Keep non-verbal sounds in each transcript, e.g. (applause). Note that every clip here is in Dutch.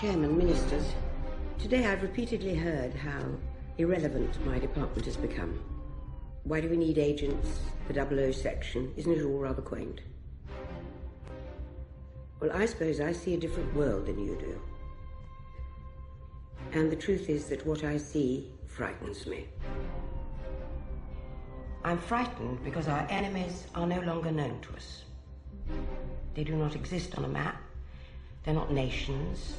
Chairman, Ministers, today I've repeatedly heard how irrelevant my department has become. Why do we need agents, the double O section? Isn't it all rather quaint? Well, I suppose I see a different world than you do. And the truth is that what I see frightens me. I'm frightened because our enemies are no longer known to us. They do not exist on a map. They're not nations.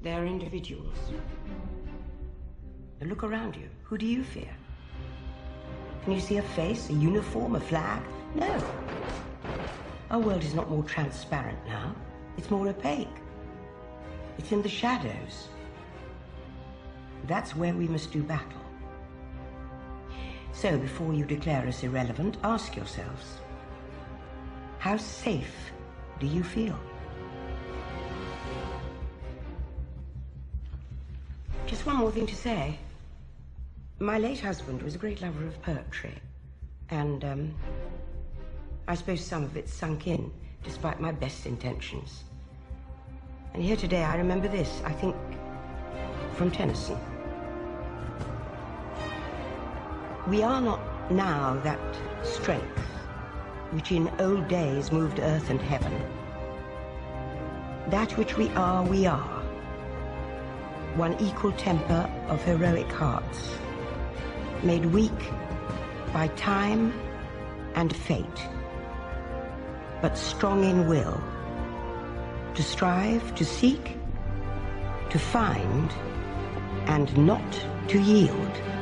They're individuals. Now look around you. Who do you fear? Can you see a face, a uniform, a flag? No. Our world is not more transparent now. It's more opaque. It's in the shadows. That's where we must do battle. So before you declare us irrelevant, ask yourselves, how safe do you feel? One more thing to say. My late husband was a great lover of poetry, and um, I suppose some of it sunk in, despite my best intentions. And here today I remember this, I think, from Tennyson. We are not now that strength which in old days moved earth and heaven. That which we are, we are. One equal temper of heroic hearts made weak by time and fate, but strong in will, to strive, to seek, to find, and not to yield.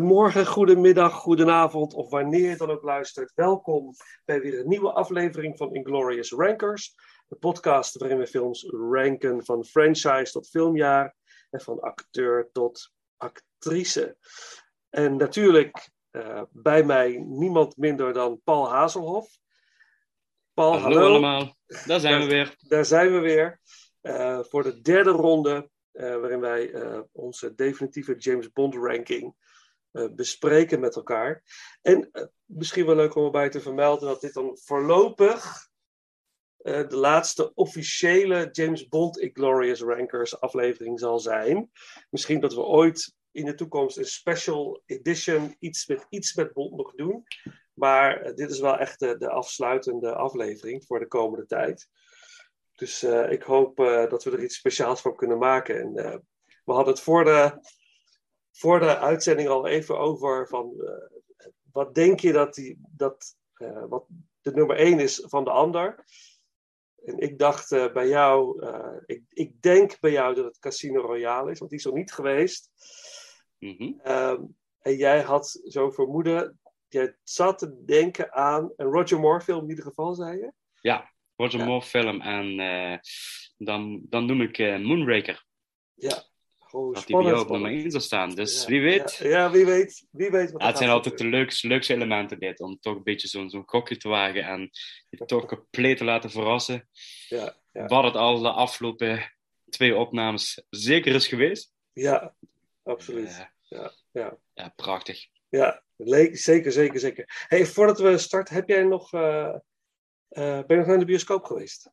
Een hele goede morgen, goede middag, goede avond of wanneer je dan ook luistert. Welkom bij weer een nieuwe aflevering van Inglorious Rankers. De podcast waarin we films ranken van franchise tot filmjaar en van acteur tot actrice. En natuurlijk uh, bij mij niemand minder dan Paul Hazelhoff. Paul, hallo, hallo. allemaal. Daar zijn we weer. Daar zijn we weer. Uh, voor de derde ronde uh, waarin wij onze definitieve James Bond ranking bespreken met elkaar. En misschien wel leuk om erbij te vermelden dat dit dan voorlopig de laatste officiële James Bond Inglorious Rankers aflevering zal zijn. Misschien dat we ooit in de toekomst een special edition iets met, iets met Bond nog doen. Maar dit is wel echt de, de afsluitende aflevering voor de komende tijd. Dus ik hoop dat we er iets speciaals van kunnen maken. En we hadden het voor de, voor de uitzending al even over van wat denk je dat, die, dat wat de nummer één is van de ander. En ik dacht bij jou, ik, ik denk bij jou dat het Casino Royale is, want die is nog niet geweest. Mm -hmm. um, en jij had zo'n vermoeden, jij zat te denken aan een Roger Moore film in ieder geval, zei je? Ja, Roger ja. Moore film. En dan, dan noem ik Moonraker. Ja. Dat die bij jou op nummer 1 zal staan. Dus ja. wie weet. Ja, ja, wie weet. Wie weet wat het zijn altijd de leukste, leukste elementen dit. Om toch een beetje zo'n zo'n gokje te wagen. En je toch compleet te laten verrassen. Ja, ja. Wat het al de afgelopen twee opnames zeker is geweest. Ja, absoluut. Ja, ja. ja, prachtig. Ja, zeker, zeker, zeker. Hey, voordat we starten, heb jij nog... Uh, uh, ben je nog naar de bioscoop geweest?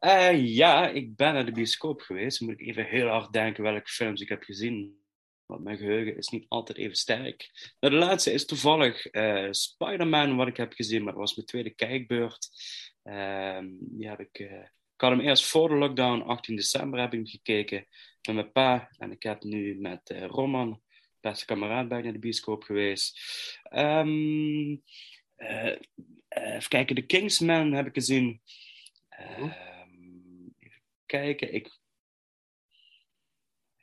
Uh, ja, ik ben naar de bioscoop geweest. Dan moet ik even heel hard denken welke films ik heb gezien. Want mijn geheugen is niet altijd even sterk. Nou, de laatste is toevallig uh, Spider-Man, wat ik heb gezien. Maar dat was mijn tweede kijkbeurt. Uh, die heb ik, ik had hem eerst voor de lockdown, 18 december, heb ik hem gekeken met mijn pa. En ik heb nu met Roman, beste kameraad, bij naar de bioscoop geweest. Um, even kijken, The Kingsman heb ik gezien. even kijken, ik,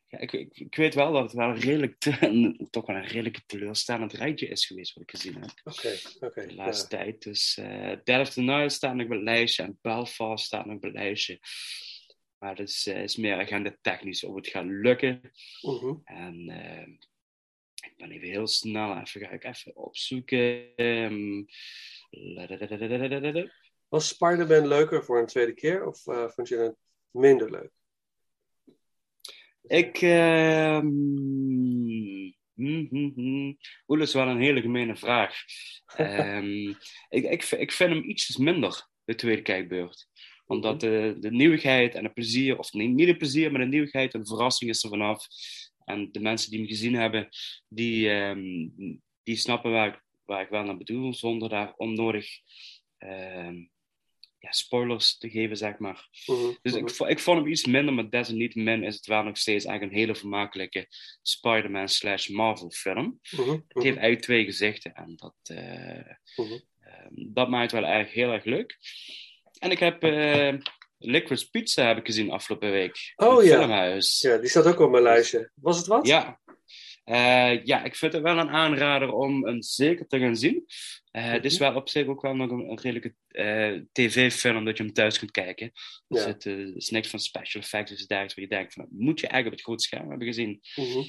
ja, ik, ik, ik, weet wel dat het wel een redelijk te, toch wel een redelijk teleurstellend rijtje is geweest wat ik gezien heb. Oké, okay, okay, De laatste ja. tijd. Dus uh, the Night staat nog op het lijstje en Belfast staat nog op het lijstje. Maar dat is, uh, is meer agenda technisch of het gaat lukken. Uh -huh. En uh, ik ben even heel snel, even ga ik even opzoeken. Um, was Spider-Man leuker voor een tweede keer of vond je het minder leuk? Ik. Uh, mm, mm, mm, Oeh, dat is wel een hele gemene vraag. um, (laughs) ik, ik, ik vind hem ietsjes minder, de tweede kijkbeurt. Omdat de, de nieuwigheid en het plezier, of nee, niet het plezier, maar de nieuwigheid en de verrassing is er vanaf. En de mensen die me gezien hebben, die, um, die snappen waar ik, waar ik wel naar bedoel, zonder daar onnodig um, ja, spoilers te geven, zeg maar. Mhm, Uh -huh, dus uh -huh. ik, ik vond hem iets minder, maar desalniettemin is het wel nog steeds eigenlijk een hele vermakelijke Spider-Man slash Marvel film. Uh -huh, het heeft eigenlijk twee gezichten en dat, uh, dat maakt het wel erg heel erg leuk. En ik heb uh, Liquid Pizza heb ik gezien afgelopen week. Oh ja. Filmhuis. Ja, die staat ook op mijn lijstje. Was het wat? Ja. Uh, ja, ik vind het wel een aanrader om een zeker te gaan zien. Uh, mm -hmm. Het is wel op zich ook wel nog een, een redelijke uh, tv-film dat je hem thuis kunt kijken. Ja. zit uh, is niks van special effects of dergelijks waar je denkt van, dat moet je eigenlijk op het grote scherm hebben gezien. Mm -hmm.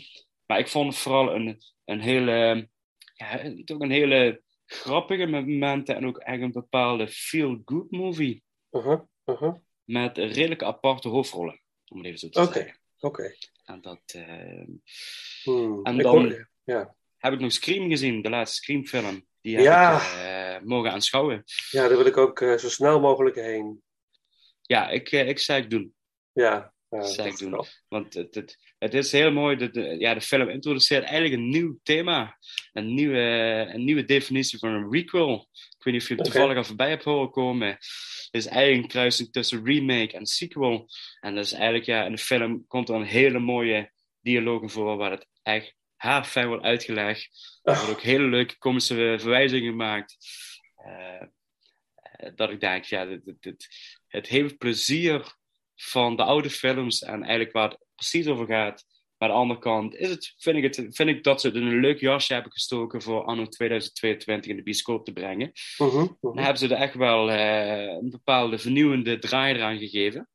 Maar ik vond het vooral een, een hele, ja, toch een hele grappige momenten en ook echt een bepaalde feel-good movie. -huh. -huh. Met redelijke aparte hoofdrollen, om het even zo te okay. zeggen. Oké. Okay. En dat. Uh... Hmm. En dan hoor, ja. heb ik nog Scream gezien, de laatste Scream-film. Die heb ik uh, mogen aanschouwen. ja, daar wil ik ook uh, zo snel mogelijk heen. Ja, ik, uh, ik zei ik doen. Ja, ja dat ik doen. wel. Want het, het, het is heel mooi. Dat de, ja, de film introduceert eigenlijk een nieuw thema. Een nieuwe, een nieuwe definitie van een requel. Ik weet niet of je toevallig al voorbij hebt horen komen. Het is eigenlijk een kruising tussen remake en sequel. En dat is eigenlijk, ja, in de film komt er een hele mooie dialoog in voor, waar het echt haarfijn wordt uitgelegd. Er worden ook hele leuke komische verwijzingen gemaakt. Uh, dat ik denk, ja, dit, dit, dit, het heeft plezier van de oude films en eigenlijk waar het precies over gaat, Maar aan de andere kant is het, vind, ik het, vind ik dat ze een leuk jasje hebben gestoken voor anno 2022 in de bioscoop te brengen. Mhm, mhm. Dan hebben ze er echt wel eh, een bepaalde vernieuwende draai eraan gegeven.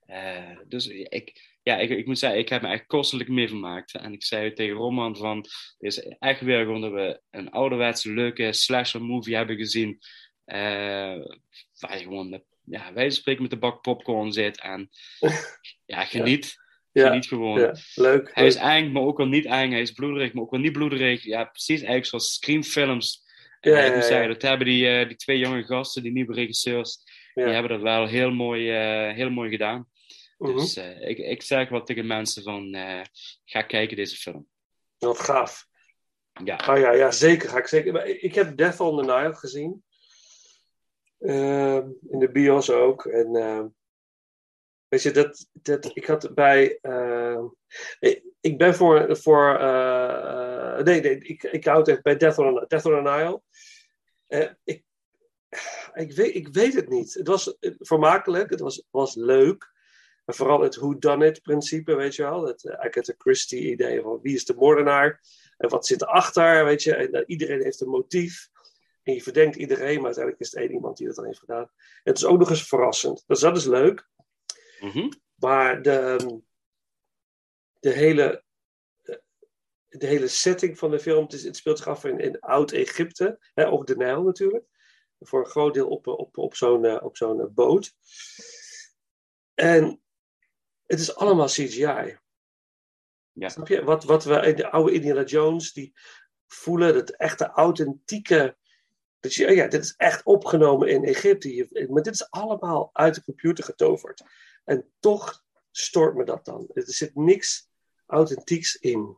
Eh, dus ik, ja, ik, ik moet zeggen, ik heb me echt kostelijk mee vermaakt. En ik zei tegen Roman van, het is echt weer gewoon dat we een ouderwetse leuke slasher movie hebben gezien. eh, waar je gewoon, met, ja, wij spreken met de bak popcorn zit en (laughs) ja, geniet. Ja, Geniet gewoon. ja, leuk. Hij is eng, maar ook wel niet eng. Hij is bloederig, maar ook wel niet bloederig. Ja, precies eigenlijk zoals Scream-films. Ja, Eh, ik ja, ja. dat hebben die, eh, die twee jonge gasten, die nieuwe regisseurs, Ja. die hebben dat wel heel mooi, eh, heel mooi gedaan. Mhm. Dus ik, ik zeg wel tegen mensen van, ga kijken deze film. Wat gaaf. Ja, Ah ja, ja, zeker ga ik zeker. Maar Ik heb Death on the Nile gezien. Ehm, in de bios ook. En ehm, weet je, dat, dat, ik had bij. ehm, ik, ben voor. voor eh, eh, nee, nee, ik, ik hou het echt bij Death on, Death on Nile. Eh, ik, ik, weet, ik weet het niet. Het was vermakelijk, het was, was leuk. Vooral het who-done-it principe, weet je wel. Het Agatha Christie idee van wie is de moordenaar en wat zit erachter, weet je. En, iedereen heeft een motief. En je verdenkt iedereen, maar uiteindelijk is het één iemand die dat dan heeft gedaan. En het is ook nog eens verrassend. Dus dat is leuk. Mhm. Maar de, de, hele, de hele setting van de film, het, is, het speelt zich af in, in Oud-Egypte, ook de Nijl natuurlijk. Voor een groot deel op, op, op zo'n uh, op zo'n boot. En het is allemaal CGI. Ja. Snap je? Wat, wat we in de oude Indiana Jones, die voelen, dat echte authentieke. Dat je, ja, dit is echt opgenomen in Egypte. Maar dit is allemaal uit de computer getoverd. En toch stoort me dat dan. Er zit niks authentieks in.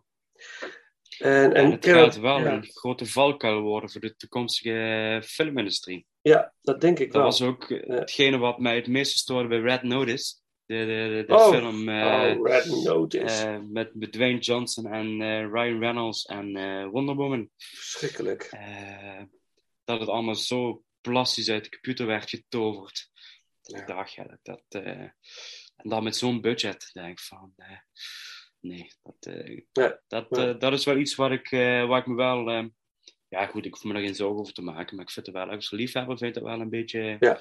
En, en het gaat wel ja. een grote valkuil worden voor de toekomstige filmindustrie. Ja, dat denk ik dat wel. Dat was ook hetgene wat mij het meeste stoorde bij Red Notice. De, de, de oh, film uh, oh, Red Notice. Uh, met, met Dwayne Johnson en uh, Ryan Reynolds en Wonder Woman. Verschrikkelijk. Eh, dat het allemaal zo plastisch uit de computer werd getoverd. Ja. dacht, ja, dat... dat en dan met zo'n budget, denk ik van... eh, nee, dat, ja. dat, dat is wel iets waar ik, waar ik me wel... ja, goed, ik hoef me er geen zorgen over te maken, maar ik vind het wel, als liefhebber vind ik het wel een beetje... Ja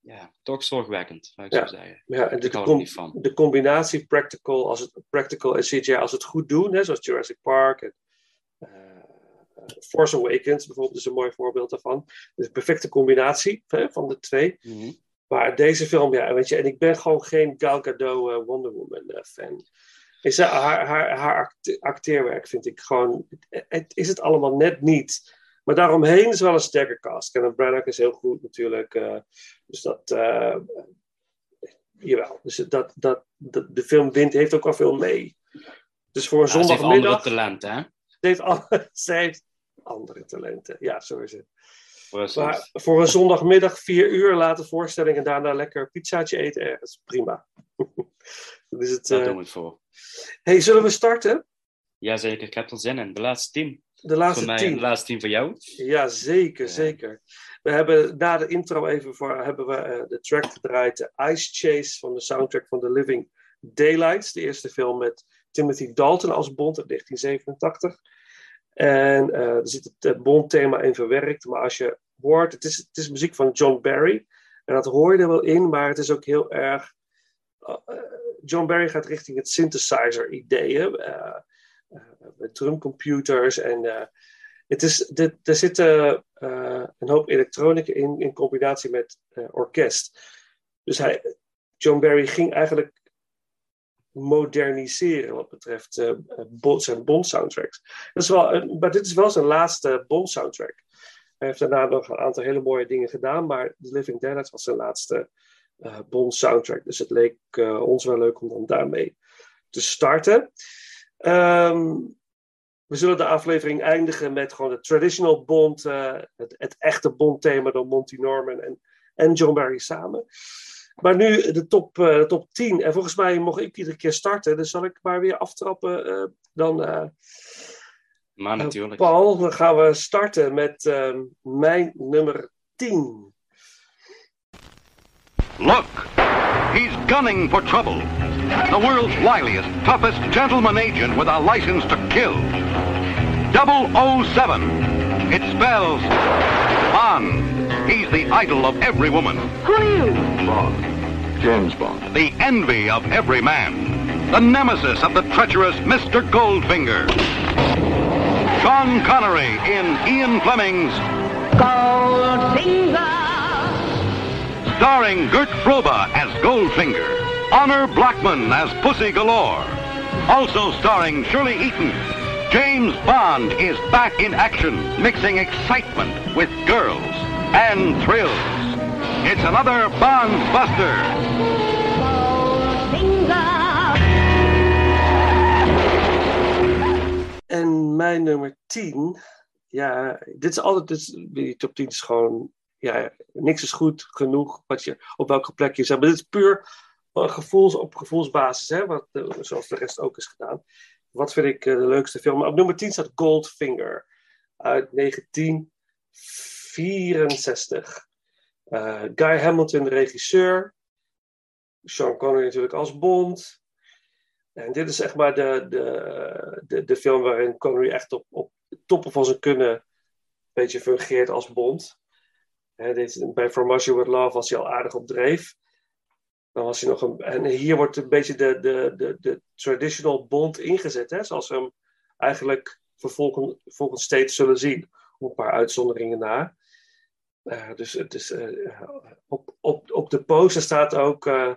ja, toch zorgwekkend, zou ik ja. zo zeggen. Ja, en de, com er niet van. de combinatie practical, als het, practical en CGI, als het goed doen, hè, zoals Jurassic Park en uh, Force Awakens bijvoorbeeld is een mooi voorbeeld daarvan. Dus een perfecte combinatie hè, van de twee. Mm -hmm. Maar deze film, ja, weet je, en ik ben gewoon geen Gal Gadot uh, Wonder Woman uh, fan. Is haar, haar, haar acteerwerk vind ik gewoon, het, is het allemaal net niet. Maar daaromheen is wel een sterke cast. Kenneth Branagh is heel goed natuurlijk. Uh, dus dat, uh, jawel. Dus dat, dat, dat, de film wint, heeft ook wel veel mee. Dus voor een ja, zondagmiddag... Ze heeft andere talenten, hè? Ze heeft, alle, (laughs) ze heeft andere talenten. Ja, zo is het. Precies. Maar voor een zondagmiddag vier uur laten voorstelling en daarna lekker pizzaatje eten ergens. Prima. (laughs) dus het, Daar uh... doen we het voor. hey, zullen we starten? Jazeker, ik heb er zin in. De laatste tien. De laatste voor mij, tien. De laatste tien voor jou? Ja, zeker, ja. zeker. We hebben na de intro even voor, hebben we uh, de track gedraaid. De Ice Chase van de soundtrack van The Living Daylights. De eerste film met Timothy Dalton als Bond uit 1987. En uh, er zit het Bond-thema in verwerkt. Maar als je hoort, het is, het is muziek van John Barry. En dat hoor je er wel in, maar het is ook heel erg... Uh, John Barry gaat richting het synthesizer-ideeën. Met drumcomputers. En het is, de, er zit uh, een hoop elektronica in, in combinatie met orkest. Dus hij, John Barry ging eigenlijk moderniseren wat betreft Bond, zijn Bond-soundtracks. Dat is wel, maar dit is wel zijn laatste Bond-soundtrack. Hij heeft daarna nog een aantal hele mooie dingen gedaan, maar The Living Daylights was zijn laatste Bond-soundtrack. Dus het leek ons wel leuk om dan daarmee te starten. Um, we zullen de aflevering eindigen met gewoon de traditional Bond, uh, het, het, echte Bond-thema door Monty Norman en, en John Barry samen. Maar nu de top, uh, de top 10. En volgens mij mocht ik iedere keer starten, dus zal ik maar weer aftrappen. Uh, dan. maar natuurlijk. Paul, dan gaan we starten met ehm, mijn nummer 10. Look, he's gunning for trouble. the world's wiliest, toughest gentleman agent with a license to kill. 007. It spells Bond. He's the idol of every woman. Who are you? Bond. James Bond. The envy of every man. The nemesis of the treacherous Mr. Goldfinger. Sean Connery in Ian Fleming's Goldfinger. starring Gert Froba as Goldfinger, Honor Blackman as Pussy Galore. Also starring Shirley Eaton, James Bond is back in action, mixing excitement with girls and thrills. It's another Bond Buster. En mijn nummer 10, ja, dit is altijd, dit is, die top 10 is gewoon, ja, niks is goed genoeg wat je, op welke plek je zet. Maar dit is puur gevoels, op gevoelsbasis, hè, wat, eh, zoals de rest ook is gedaan. Wat vind ik eh, de leukste film? Op nummer 10 staat Goldfinger uit 1964. Eh, Guy Hamilton, de regisseur. Sean Connery natuurlijk als Bond. En dit is zeg maar de, de, de, de film waarin Connery echt op, op toppen van zijn kunnen een beetje fungeert als Bond. Hè, dit, bij From With Love was hij al aardig op dreef. Dan was hij nog een, en hier wordt een beetje de, de, de, de traditional Bond ingezet, hè, zoals we hem eigenlijk vervolgens volgens steeds zullen zien. Op een paar uitzonderingen na. Eh, dus eh, op, op, op de poster staat ook. eh,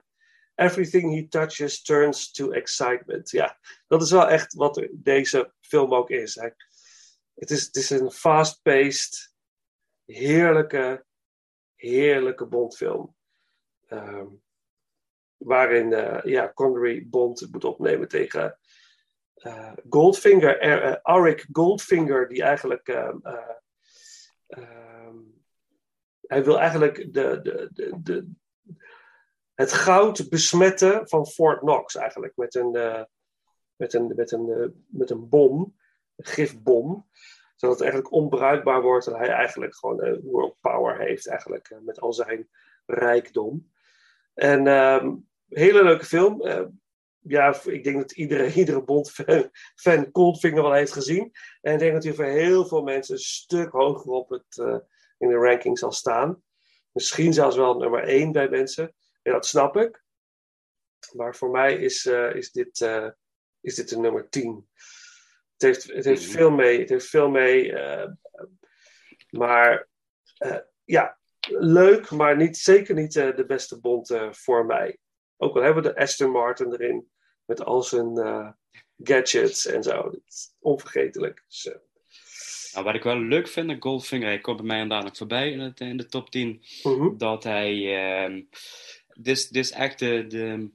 Everything he touches turns to excitement. Ja, dat is wel echt wat deze film ook is. Hij- Het is, is een fast-paced, heerlijke, heerlijke Bondfilm. Ehm, waarin ja, Connery Bond moet opnemen tegen Goldfinger, Arik Goldfinger, die eigenlijk. ehm, eh, ehm, hij wil eigenlijk de, de, de, de, het goud besmetten van Fort Knox, eigenlijk met een, eh, met een, met een, eh, met een bom, een gifbom zodat het eigenlijk onbruikbaar wordt en hij eigenlijk gewoon een world power heeft, eigenlijk, eh, met al zijn rijkdom. En ehm, hele leuke film. Eh, ja, ik denk dat iedere, (laughs) iedere Bond-fan fan Goldfinger wel heeft gezien. En ik denk dat hij voor heel veel mensen een stuk hoger op het, eh, in de ranking zal staan. Misschien zelfs wel nummer één bij mensen. Ja, dat snap ik. Maar voor mij is, eh, is, dit, eh, is dit de nummer 10. Het heeft, het heeft Mhm. veel mee. Het heeft veel mee. eh, maar ja, leuk, maar niet, zeker niet de beste Bond voor mij. Ook al hebben we de Aston Martin erin. Met al zijn gadgets en zo. Onvergetelijk. Dus, Nou, wat ik wel leuk vind aan Goldfinger, hij komt bij mij nog voorbij in, het, in de top 10. mhm. dat hij. ehm, dit, is, echt de, de,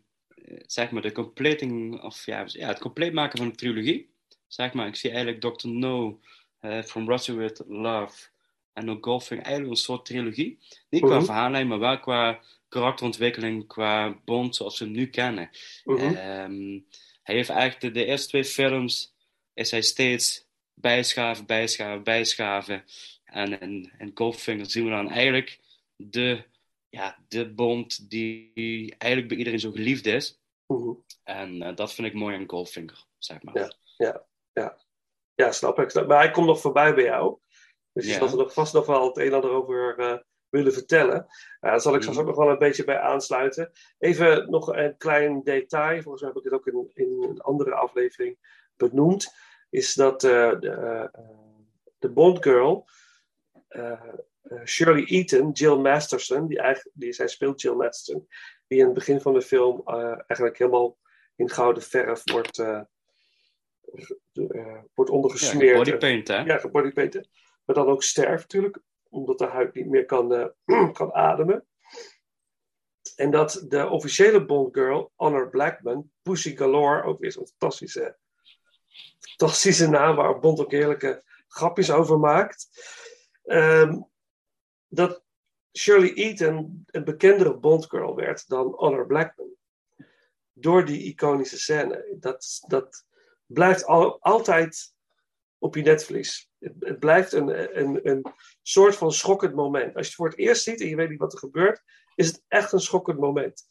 zeg maar, de completing, of ja, ja, het compleet maken van de trilogie. Zeg maar, ik zie eigenlijk Dr. No, eh, From Russia With Love en ook Golfing eigenlijk een soort trilogie. Niet qua Mhm. verhaallijn, maar wel qua karakterontwikkeling, qua Bond zoals we hem nu kennen. Mhm. Ehm, hij heeft eigenlijk de, de eerste twee films is hij steeds bijschaven, bijschaven, bijschaven. En in, in Goldfinger zien we dan eigenlijk de, ja, de bond die eigenlijk bij iedereen zo geliefd is. Mhm. En eh, dat vind ik mooi aan Goldfinger, zeg maar. Ja. Ja, snap ik. snap- Maar hij komt nog voorbij bij jou. Dus je Ja. zult er nog vast nog wel het een en ander over eh, willen vertellen. Ja, daar zal ik straks ook Mhm. nog wel een beetje bij aansluiten. Even nog een klein detail. Volgens mij heb ik het ook in, in een andere aflevering benoemd. Is dat eh, de, eh, de Bond Girl, eh, Shirley Eaton, Jill Masterson, die, eigenlijk, die zij speelt Jill Masterson, die in het begin van de film eigenlijk helemaal in gouden verf wordt, wordt Ja, ondergesmeerd. bodypaint, hè? Ja, gebodypainted. Maar dan ook sterft natuurlijk, omdat de huid niet meer kan, (clears throat) kan ademen. En dat de officiële Bond girl, Honor Blackman, Pussy Galore, ook weer zo'n fantastische, fantastische naam waar Bond ook heerlijke grapjes over maakt. Ehm, dat Shirley Eaton een bekendere Bond girl werd dan Honor Blackman. Door die iconische scène. Dat, dat blijft al, altijd op je netvlies. Het, blijft een, een, een soort van schokkend moment. Als je het voor het eerst ziet en je weet niet wat er gebeurt, is het echt een schokkend moment.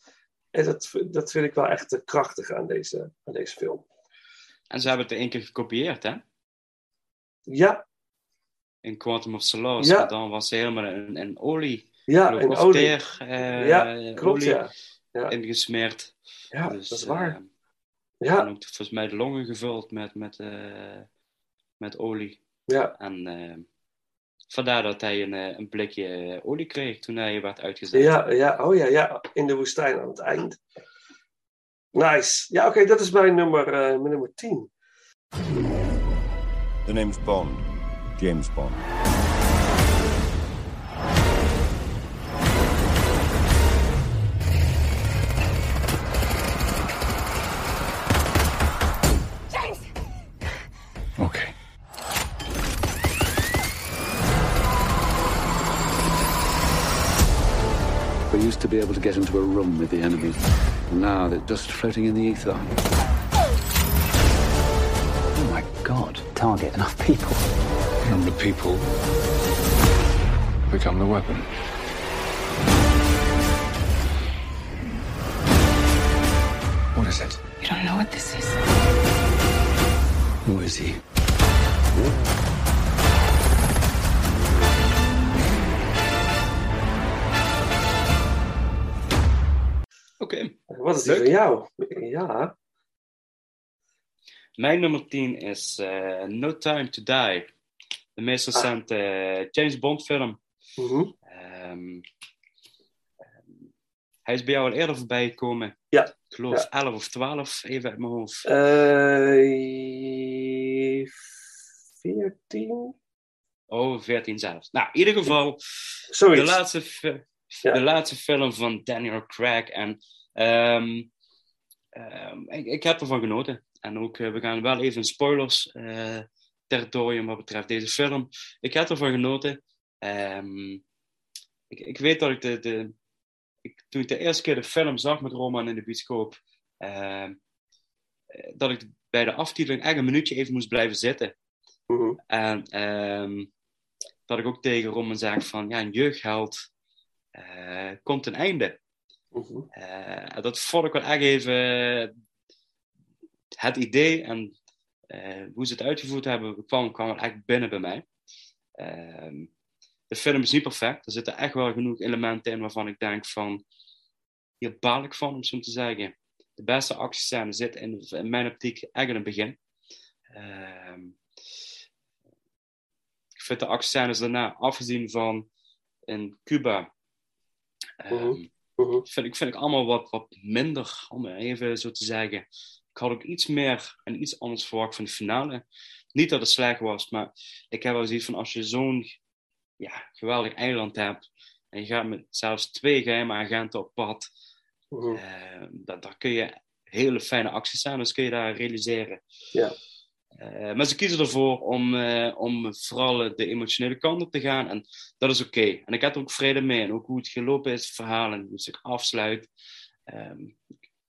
En dat, dat vind ik wel echt krachtig aan deze, aan deze film. En ze hebben het er één keer gekopieerd, hè? Ja, In Quantum of Solace. Ja. Dan was ze helemaal in, in olie. ja, geloof- en of olie. teer, eh, ja, klopt, olie ja. Ja, ingesmeerd. ja Dus, dat is waar. eh, en Ja, ook volgens mij de longen gevuld met, met, eh, met olie. ja, En vandaar dat hij een, een blikje olie kreeg toen hij werd uitgezet. ja, ja, oh ja, ja, in de woestijn aan het eind. Nice. Ja, oké, dat is mijn nummer, eh, mijn nummer 10. The name's Bond. James Bond. To be able to get into a room with the enemy. Now they're just floating in the ether. Oh my god, target enough people. And the people become the weapon. What is it? You don't know what this is. Who is he? Is die jou? Ja, Mijn nummer 10 is eh, No Time to Die. De meest recente eh, James Bond film. mhm. Ehm, ehm, hij is bij jou al eerder voorbij gekomen. Ja. Ik geloof Ja. 11 of 12, even uit mijn hoofd. Eh 14? Oh, 14 zelfs. Nou, in ieder geval, Zoiets. de laatste, Ja. de laatste film van Daniel Craig. En ehm, ehm, ik, ik heb ervan genoten. En ook, eh, we gaan wel even in spoilers eh, territorium wat betreft deze film. Ik heb ervan genoten. Ehm, ik, ik weet dat ik de, de ik, toen ik de eerste keer de film zag met Roman in de bioscoop, eh, dat ik bij de aftiteling echt een minuutje even moest blijven zitten. Mhm. En dat ik ook tegen Roman zei van, ja, een jeugdheld komt een einde. Mhm. Eh, dat vond ik wel echt even het idee en eh, hoe ze het uitgevoerd hebben, kwam, kwam wel echt binnen bij mij. Ehm, de film is niet perfect. Er zitten echt wel genoeg elementen in waarvan ik denk van, hier baal ik van, om zo te zeggen. De beste actiescène zit in, in mijn optiek echt in het begin. Ehm, ik vind de actiescènes daarna, afgezien van in Cuba, ehm, Mhm. Mhm. vind, ik, vind ik allemaal wat, wat minder, om even zo te zeggen. Ik had ook iets meer en iets anders verwacht van de finale. Niet dat het slecht was, maar ik heb wel zoiets van als je zo'n ja, geweldig eiland hebt en je gaat met zelfs twee geheime agenten op pad, Mhm. eh, dat, daar kun je hele fijne actiescènes kun je daar realiseren. Ja. Eh, maar ze kiezen ervoor om, eh, om vooral de emotionele kant op te gaan. En dat is oké. En ik heb er ook vrede mee. En ook hoe het gelopen is, het verhaal hoe zich afsluit. Ehm,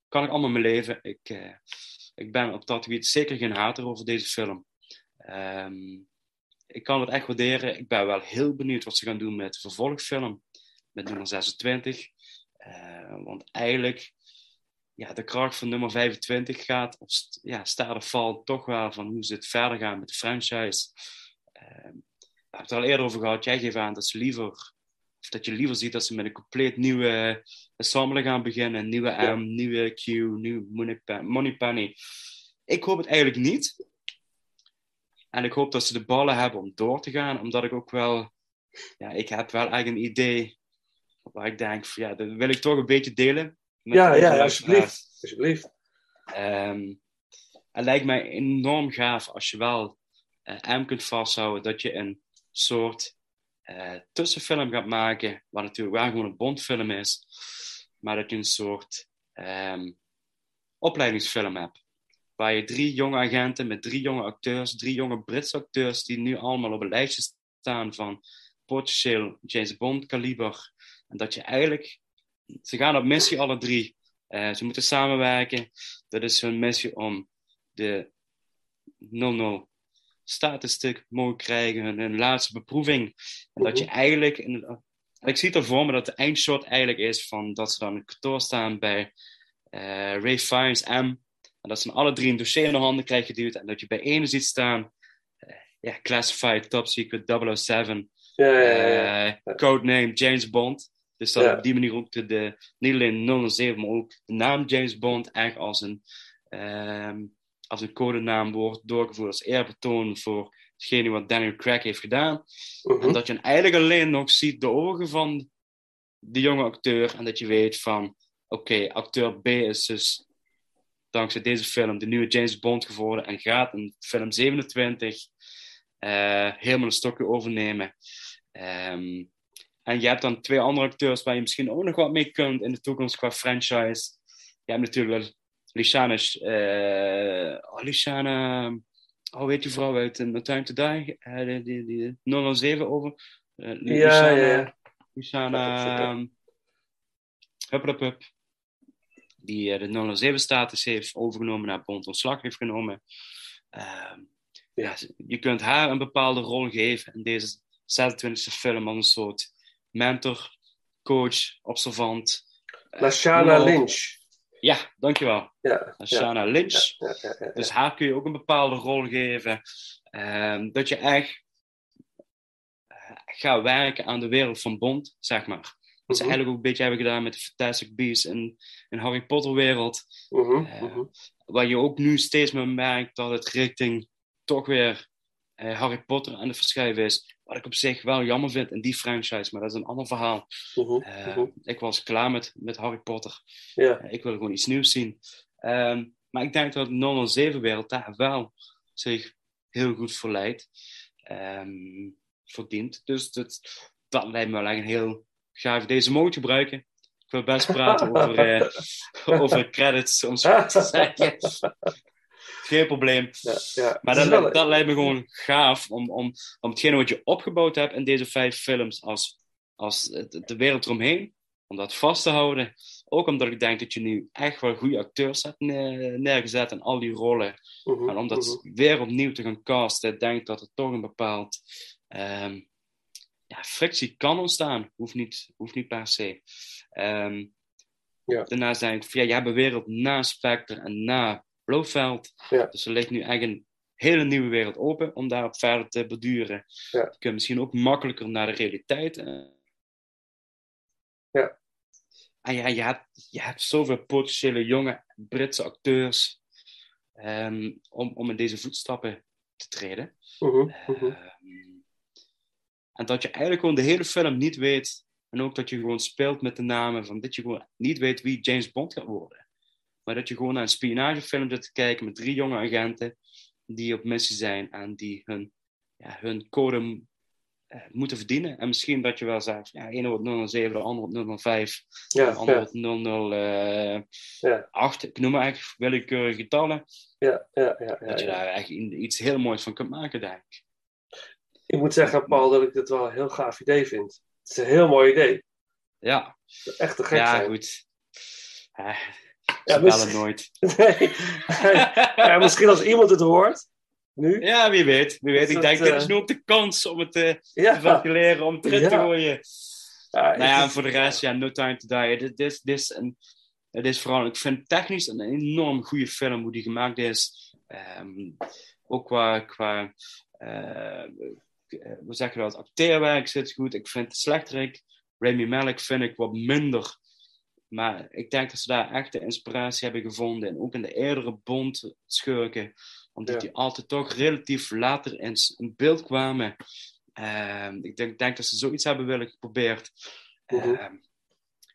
kan ik allemaal mee leven. Ik, eh, ik ben op dat gebied zeker geen hater over deze film. Ehm, ik kan het echt waarderen. Ik ben wel heel benieuwd wat ze gaan doen met de vervolgfilm. Met nummer 26. Eh, want eigenlijk ja, de kracht van nummer 25 gaat, of st- ja, staat of valt toch wel van hoe ze het verder gaan met de franchise. Ehm we hebben het al eerder over gehad. Jij geeft aan dat ze liever, of dat je liever ziet dat ze met een compleet nieuwe ensemble gaan beginnen. Een nieuwe Ja. M, nieuwe Q, nieuwe Moneypenny. Moneypenny. Ik hoop het eigenlijk niet. En ik hoop dat ze de ballen hebben om door te gaan, omdat ik ook wel, ja, ik heb wel eigenlijk een idee waar ik denk, ja, dat wil ik toch een beetje delen. Ja, ja, alsjeblieft. Alsjeblieft. Ehm, het lijkt mij enorm gaaf als je wel eh, M kunt vasthouden dat je een soort eh, tussenfilm gaat maken, wat natuurlijk wel gewoon een Bondfilm is, maar dat je een soort ehm, opleidingsfilm hebt. Waar je drie jonge agenten met drie jonge acteurs, drie jonge Britse acteurs, die nu allemaal op een lijstje staan van potentieel James Bond kaliber. En dat je eigenlijk, ze gaan op missie alle drie. Eh, ze moeten samenwerken. Dat is hun missie om de 00 statistiek mogen krijgen, hun, hun laatste beproeving. En dat je eigenlijk, in, ik zie het ervoor me dat de eindshot eigenlijk is van dat ze dan in het kantoor staan bij eh, Ray Fiennes, M. En dat ze alle drie een dossier in de handen krijgen geduwd. En dat je bij ene ziet staan, eh, ja, Classified, Top Secret, 007, Ja, ja, ja, codename James Bond. Dus dat Ja. op die manier ook de, de, niet alleen 007, maar ook de naam James Bond echt als een, ehm, als een codenaam wordt doorgevoerd als eerbetoon voor hetgene wat Daniel Craig heeft gedaan. Mhm. En dat je eigenlijk alleen nog ziet de ogen van de jonge acteur en dat je weet van, oké, acteur B is dus dankzij deze film de nieuwe James Bond geworden en gaat in film 27 eh, helemaal een stokje overnemen. Ehm, en je hebt dan twee andere acteurs waar je misschien ook nog wat mee kunt in de toekomst qua franchise. Je hebt natuurlijk Lishana, eh oh, Lishana, oh weet je vrouw uit No Time to Die, eh, die, die, die 007 over. Eh, Ja, Lishana, ja. Lishana, um, hup, hup, hup, die eh, de 007-status heeft overgenomen, naar Bond ontslag heeft genomen. Ehm, ja, je kunt haar een bepaalde rol geven in deze 26e film als een soort mentor, coach, observant. eh, Lashana. Lynch. Ja, dankjewel. Ja, Lashana Lynch. ja, ja. Dus haar kun je ook een bepaalde rol geven. Ehm, dat je echt eh, gaat werken aan de wereld van Bond, zeg maar. Wat ze Mhm. eigenlijk ook een beetje hebben gedaan met de Fantastic Beasts en in Harry Potter wereld. Mhm, Eh, mhm. Waar je ook nu steeds meer merkt dat het richting toch weer Harry Potter aan het verschuiven is. Wat ik op zich wel jammer vind in die franchise, maar dat is een ander verhaal. Mhm, Eh, mhm. Ik was klaar met, met Harry Potter. Eh, ik wil gewoon iets nieuws zien. Ehm, maar ik denk dat de 007-wereld daar wel zich heel goed voor leidt. Ehm, verdient. Dus dat, dat lijkt me wel een heel gaaf. Deze mogen gebruiken. Ik wil best praten over, eh, (laughs) over credits, om zo te zeggen. (laughs) Geen probleem. Ja, ja. Maar dat, wel- dat lijkt me gewoon gaaf om, om, om hetgene wat je opgebouwd hebt in deze vijf films als, als de wereld eromheen, om dat vast te houden. Ook omdat ik denk dat je nu echt wel goede acteurs hebt ne- neergezet in al die rollen. Mhm, En om dat mhm. weer opnieuw te gaan casten, denk ik dat er toch een bepaald ehm, ja, frictie kan ontstaan. Hoeft niet, hoeft niet per se. Ehm, Ja. Daarnaast denk ik, ja, je hebt een wereld na Spectre en na Blofeld. Ja. Dus er ligt nu echt een hele nieuwe wereld open om daarop verder te beduren. Ja. Je kunt misschien ook makkelijker naar de realiteit. eh. Ja. En ja, je hebt, je hebt zoveel potentiële jonge Britse acteurs ehm, om, om in deze voetstappen te treden. Mhm, mhm. Ehm, en dat je eigenlijk gewoon de hele film niet weet. En ook dat je gewoon speelt met de namen. Van dat je gewoon niet weet wie James Bond gaat worden. Maar dat je gewoon naar een spionagefilm zit te kijken met drie jonge agenten. Die op missie zijn en die hun, ja, hun code eh, moeten verdienen. En misschien dat je wel zegt, ja, ene wordt 007, de andere wordt 005. Ja, de andere ja. wordt 008. Ja. Ik noem maar echt willekeurige getallen. Ja, ja, ja, dat je daar echt iets heel moois van kunt maken, denk ik. Ik moet zeggen, Paul, dat ik dit wel een heel gaaf idee vind. Het is een heel mooi idee. Ja. Echt te gek ja, zijn. goed. Eh, Ja, misschien- nooit. (laughs) Nee. ja, misschien als iemand het hoort, nu. Ja, wie weet. Wie weet. Ik dat, denk, dit is eh, nu ook de kans om het eh, Ja. te ventileren, om het erin te Ja. gooien. Ja, nou ja, en voor de rest, ja, No Time to Die. Dit, dit, dit is een, het is vooral, ik vind technisch een enorm goede film, hoe die gemaakt is. Ehm, ook qua, qua eh, hoe zeg je dat, acteerwerk zit goed. Ik vind de slechterik, Rami Malek vind ik wat minder. Maar ik denk dat ze daar echt de inspiratie hebben gevonden. En ook in de eerdere Bond schurken. Omdat Ja. die altijd toch relatief later in, beeld kwamen. Ehm, ik denk, denk dat ze zoiets hebben willen geprobeerd. Mhm. Ehm,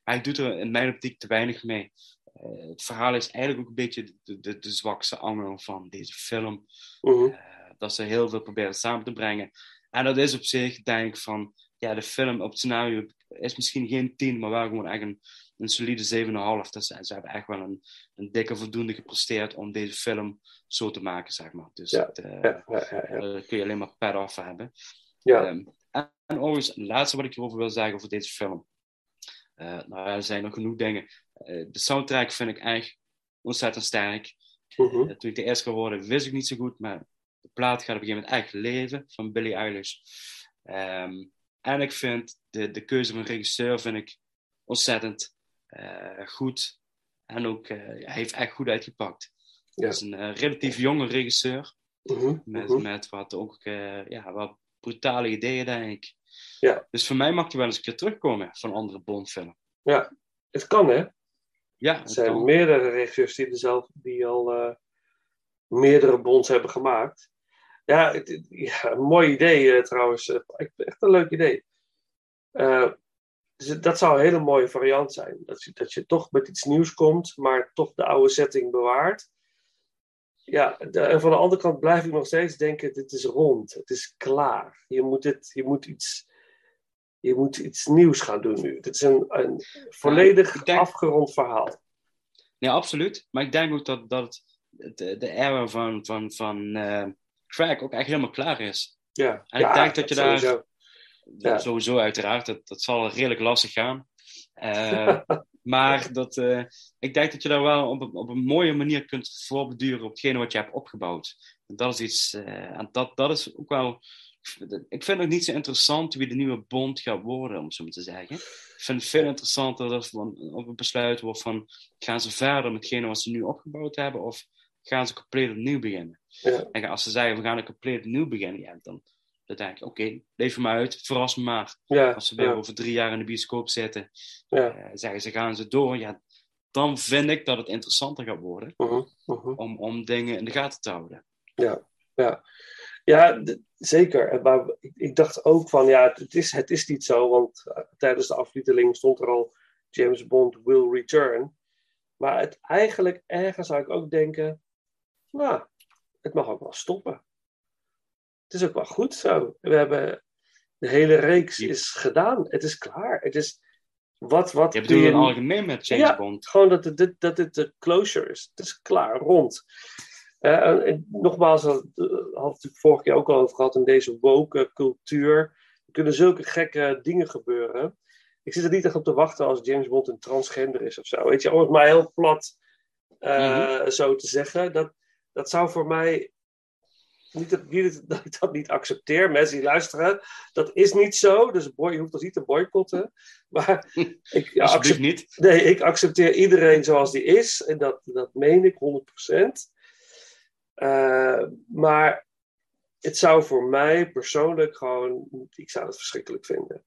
hij doet er in mijn optiek te weinig mee. Eh, het verhaal is eigenlijk ook een beetje de, de, de zwakste angel van deze film. Mhm. Eh, dat ze heel veel proberen samen te brengen. En dat is op zich, denk ik, van... Ja, de film op het scenario is misschien geen 10, maar wel gewoon echt een, een solide 7,5. Dus ze hebben echt wel een, een dikke voldoende gepresteerd om deze film zo te maken, zeg maar. Dus Ja, eh, ja, ja, daar kun je alleen maar pad off hebben. Ja. Ehm, en, en overigens, het laatste wat ik hierover wil zeggen over deze film. Eh, nou, er zijn nog genoeg dingen. Eh, de soundtrack vind ik echt ontzettend sterk. Mhm. Eh, toen ik de eerste keer hoorde, wist ik niet zo goed, maar de plaat gaat op een gegeven moment echt leven van Billie Eilish. Ehm, en ik vind de, de keuze van regisseur vind ik ontzettend eh, goed. En ook, eh, hij heeft echt goed uitgepakt. Ja. Hij is een eh, relatief jonge regisseur. Mhm, Met, mhm. met wat ook eh, ja, wat brutale ideeën, denk ik. Ja. Dus voor mij mag hij wel eens een keer terugkomen van andere Bond-film. Ja, het kan hè. Ja, Er zijn kan. meerdere regisseurs die, zelf, die al eh, meerdere bonds hebben gemaakt. Ja, het, het- ja een mooi idee eh, trouwens. Eh, Echt echt een leuk idee. Eh, dus het- dat zou een hele mooie variant zijn. Dat je, dat je toch met iets nieuws komt, maar toch de oude setting bewaart. Ja, de- en van de andere kant blijf ik nog steeds denken: dit is rond, het is klaar. Je moet, dit, je moet, iets, je moet iets nieuws gaan doen nu. Dit is een, een volledig denk- afgerond verhaal. Ja, absoluut. Maar ik denk ook dat, dat het- de, de era van, van, van Craig ook echt helemaal klaar is. Ja, En ja, ik denk dat je daar sowieso. Ja. sowieso uiteraard, dat, dat zal redelijk lastig gaan. Eh, (laughs) maar dat, eh, ik denk dat je daar wel op, een- op een mooie manier kunt voorbeduren op hetgene wat je hebt opgebouwd. En dat is iets, eh, en dat, dat is ook wel. Ik vind het niet zo interessant wie de nieuwe bond gaat worden, om zo maar te zeggen. Ik vind het veel interessanter dat van, op een besluit wordt van gaan ze verder met hetgene wat ze nu opgebouwd hebben, of gaan ze compleet opnieuw beginnen. Ja. En als ze zeggen we gaan een compleet opnieuw beginnen, ja, dan, ik, oké, leef me uit, verras me maar. Ja, Als ze weer ja. over drie jaar in de bioscoop zitten, Ja. eh, zeggen ze gaan ze door, ja, dan vind ik dat het interessanter gaat worden Mhm, mhm. om, om dingen in de gaten te houden. Ja, ja. ja zeker. Maar ik, dacht ook van, ja, het is, het is niet zo, want eh, tijdens de aftiteling stond er al James Bond will return. Maar het, eigenlijk ergens zou ik ook denken, nou, het mag ook wel stoppen. Het is ook wel goed zo. We hebben, de hele reeks is gedaan. Het is klaar. Het is, wat, wat Je bedoelt in algemeen met James ja, Bond. Gewoon dat dit- dat dit de closure is. Het is klaar, rond. Eh, en, en nogmaals, uh, hadden we het vorige keer ook al over gehad in deze woke cultuur. Er kunnen zulke gekke dingen gebeuren. Ik zit er niet echt op te wachten als James Bond een transgender is of zo. Weet je, om het maar heel plat eh, zo te zeggen. Dat, dat zou voor mij. Niet dat, niet (laughs) dat ik dat niet accepteer, mensen die luisteren. Dat is niet zo, dus boy, je hoeft ons niet te boycotten. Maar (laughs) ik, ja, accept- niet. Nee, ik accepteer iedereen zoals die is. En dat, dat meen ik 100%. Eh, maar het zou voor mij persoonlijk gewoon. Ik zou het verschrikkelijk vinden.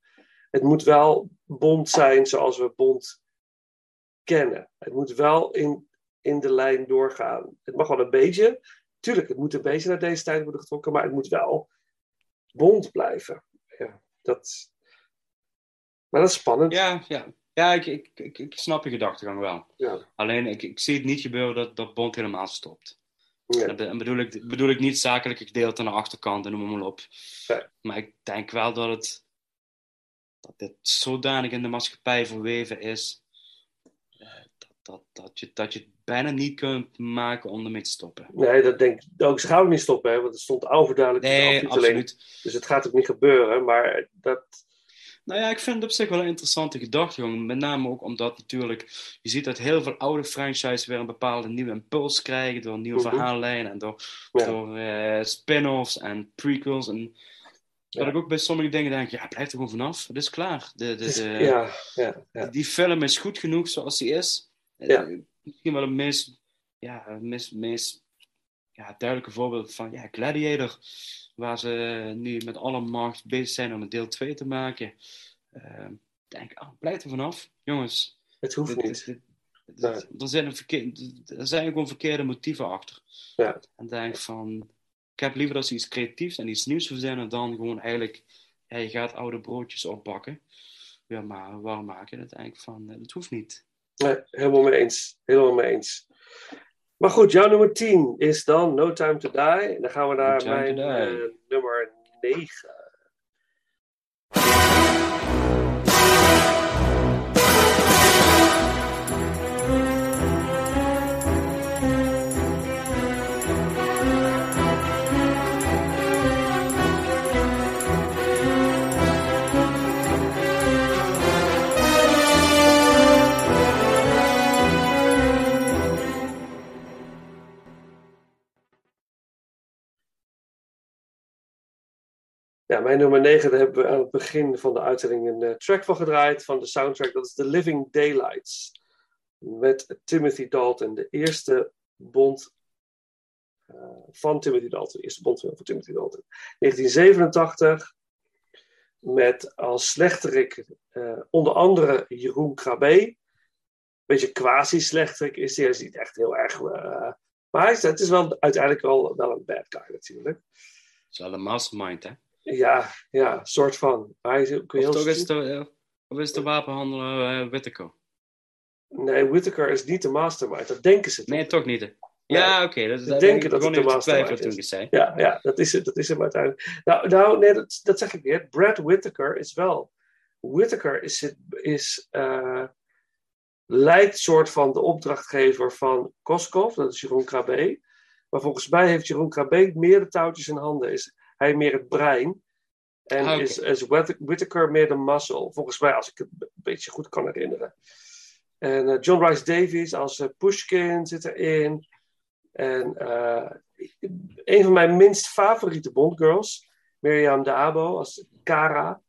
Het moet wel Bond zijn zoals we Bond kennen. Het moet wel in, in de lijn doorgaan. Het mag wel een beetje. Tuurlijk, het moet een beetje naar deze tijd worden getrokken. Maar het moet wel Bond blijven. Ja, dat. Maar dat is spannend. Ja, ja. ja ik, ik, ik, ik snap je gedachtegang wel. Ja. Alleen, ik, ik zie het niet gebeuren dat, dat Bond helemaal stopt. Ja. En dan bedoel ik, bedoel ik niet zakelijke gedeelte aan de achterkant en noem maar op. Ja. Maar ik denk wel dat het dat dit zodanig in de maatschappij verweven is eh, dat, dat, dat, je, dat je bijna niet kunt maken om ermee te stoppen. Nee, dat denk ik ook. Ze gaan niet stoppen, hè, want het stond overduidelijk de Nee, absoluut. Dus het gaat ook niet gebeuren. Maar dat. Nou ja, ik vind het op zich wel een interessante gedachtegang. Met name ook omdat natuurlijk je ziet dat heel veel oude franchises weer een bepaalde nieuwe impuls krijgen door nieuwe Mhm. verhaallijnen en door, Ja. door eh, spin-offs en prequels. En dat Ja. ik ook bij sommige dingen denk, ja, blijf er gewoon vanaf. Het is klaar. De, de, de, ja, ja, ja. Die film is goed genoeg zoals die is. Eh, Ja. Misschien wel het meest, ja, het meest, meest ja, duidelijke voorbeeld van ja, Gladiator. Waar ze nu met alle macht bezig zijn om een deel 2 te maken. Eh, Ik denk, oh, blijf er vanaf. Jongens, Het hoeft dit- niet. dit- dit- Nee. er, zijn een er zijn gewoon verkeerde motieven achter. Ja. En denk van, ik heb liever dat ze iets creatiefs en iets nieuws verzinnen dan gewoon eigenlijk, ja, je gaat oude broodjes opbakken. Ja, maar warm maken. Dat denk ik van, eh, dat hoeft niet. Nee, helemaal mee eens. Helemaal mee eens. Maar goed, jouw nummer 10 is dan No Time to Die. En dan gaan we naar to mijn eh, nummer 9. Mijn nummer 9, daar hebben we aan het begin van de uitzending een eh, track van gedraaid van de soundtrack. Dat is The Living Daylights. met Timothy Dalton. De eerste Bond uh, van Timothy Dalton. De eerste Bondfilm van Timothy Dalton. 1987. Met als slechterik uh, onder andere Jeroen Krabbe. Beetje quasi-slechterik is hij. Hij is niet echt heel erg... Maar het is wel uiteindelijk wel, wel een bad guy natuurlijk. Het is wel een mastermind, hè? Ja, ja, soort van. Hij is, kun je of, heel is de, of is de wapenhandelaar uh, Whittaker? Nee, Whittaker is niet de mastermind. Dat denken ze. Nee, toch niet. Ja, oké. Okay, dat is Ze denken dat het de mastermind is. Zei. Ja, ja dat, is het, dat is hem uiteindelijk. Nou, nou nee, dat, dat zeg ik niet. Brad Whittaker is wel. Whittaker is, is uh, lijkt soort van de opdrachtgever van Koskov, dat is Jeroen Krabbe. Maar volgens mij heeft Jeroen Krabbe meer de touwtjes in handen. Is hij meer het brein. En Ah, is, is Whittaker meer de muscle. Volgens mij, als ik het een beetje goed kan herinneren. En uh, John Rice Davies als uh, Pushkin zit erin. En uh, een van mijn minst favoriete Bondgirls, Miriam Dabo als Kara.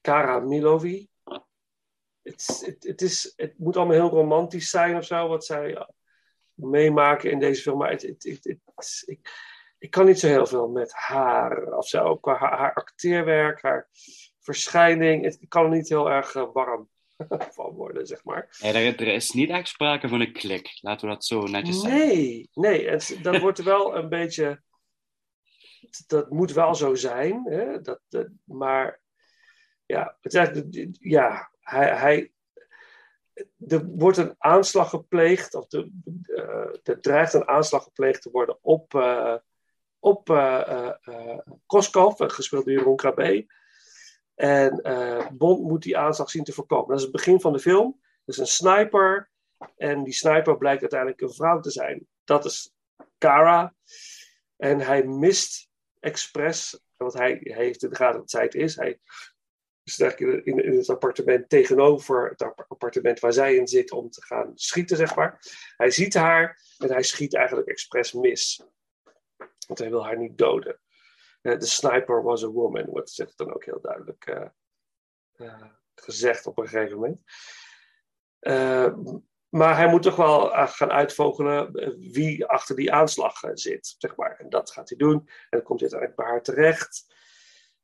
Kara Milovi. Het, is, het moet allemaal heel romantisch zijn of zo, wat zij meemaken in deze film. Maar het, het, het, het, ik, ik kan niet zo heel veel met haar of zo. Qua haar, haar acteerwerk, haar verschijning. Het, ik kan er niet heel erg uh, warm (laughs) van worden, zeg maar. Ja, er, er, is niet echt sprake van een klik. Laten we dat zo netjes zeggen. Nee, nee. Het, dat wordt wel een beetje... Dat moet wel zo zijn. Hè? Dat, dat, maar ja, het is ja hij, hij, er wordt een aanslag gepleegd, of de, uh, er dreigt een aanslag gepleegd te worden op, uh, op Koskov, gespeeld door Jeroen Krabbe. En Bond moet die aanslag zien te voorkomen. Dat is het begin van de film. Er is een sniper. En die sniper blijkt uiteindelijk een vrouw te zijn. Dat is Kara. En hij mist expres, want hij, heeft in de gaten zij het is. Hij is in, in het appartement tegenover het appartement waar zij in zit om te gaan schieten, zeg maar. Hij ziet haar en hij schiet eigenlijk expres mis. Want hij wil haar niet doden. De uh, sniper was a woman, wordt zegt dan ook heel duidelijk uh, uh, gezegd op een gegeven moment. maar hij moet toch wel gaan uitvogelen wie achter die aanslag zit, zeg maar. En dat gaat hij doen. En dan komt hij uiteindelijk bij haar terecht.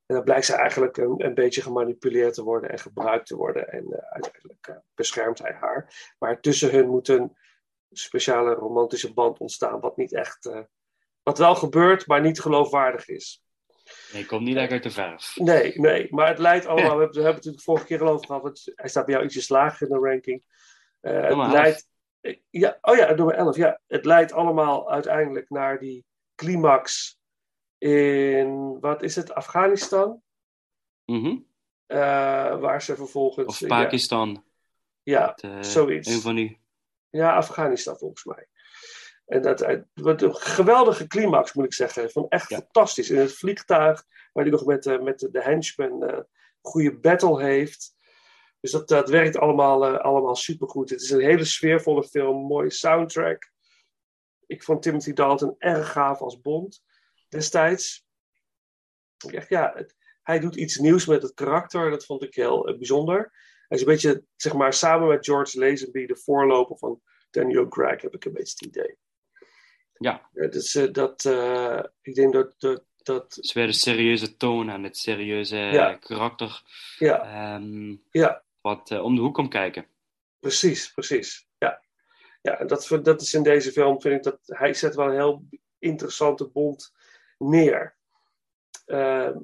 En dan blijkt ze eigenlijk een, een, beetje gemanipuleerd te worden en gebruikt te worden. En uiteindelijk beschermt hij haar. Maar tussen hun moet een speciale romantische band ontstaan, wat niet echt. Wat wel gebeurt, maar niet geloofwaardig is. Nee, komt niet echt uit de verf. Nee, nee, maar het leidt (laughs) allemaal. we, hebben, we hebben het natuurlijk vorige keer al over gehad. Het, hij staat bij jou ietsjes lager in de ranking. het leidt. Ja, oh ja, nummer 11. Ja, het leidt allemaal uiteindelijk naar die climax in, wat is het, Afghanistan? Mm -hmm. uh, waar ze vervolgens... Of Pakistan. Ja, ja uh, zoiets. Een van die. Ja, Afghanistan volgens mij. En dat, wat een geweldige climax, moet ik zeggen. Van echt ja. fantastisch. In het vliegtuig, waar hij nog met, uh, met de henchman een goede battle heeft. Dus dat, dat werkt allemaal, allemaal supergoed. Het is een hele sfeervolle film, mooie soundtrack. Ik vond Timothy Dalton erg gaaf als Bond destijds. Ik dacht, ja, het, hij doet iets nieuws met het karakter. Dat vond ik heel uh, bijzonder. Hij is een beetje, zeg maar, samen met George Lazenby, de voorloper van Daniel Craig, heb ik een beetje het idee. Ja. Uh, dus uh, dat, ik denk dat, dat, dat... Dus weer de serieuze toon en het serieuze ja. karakter. Ja. Um, ja. Wat om de hoek komt kijken. Precies, precies. Ja. Ja, dat, dat is in deze film, vind ik dat hij zet wel een heel interessante bond neer. Uh,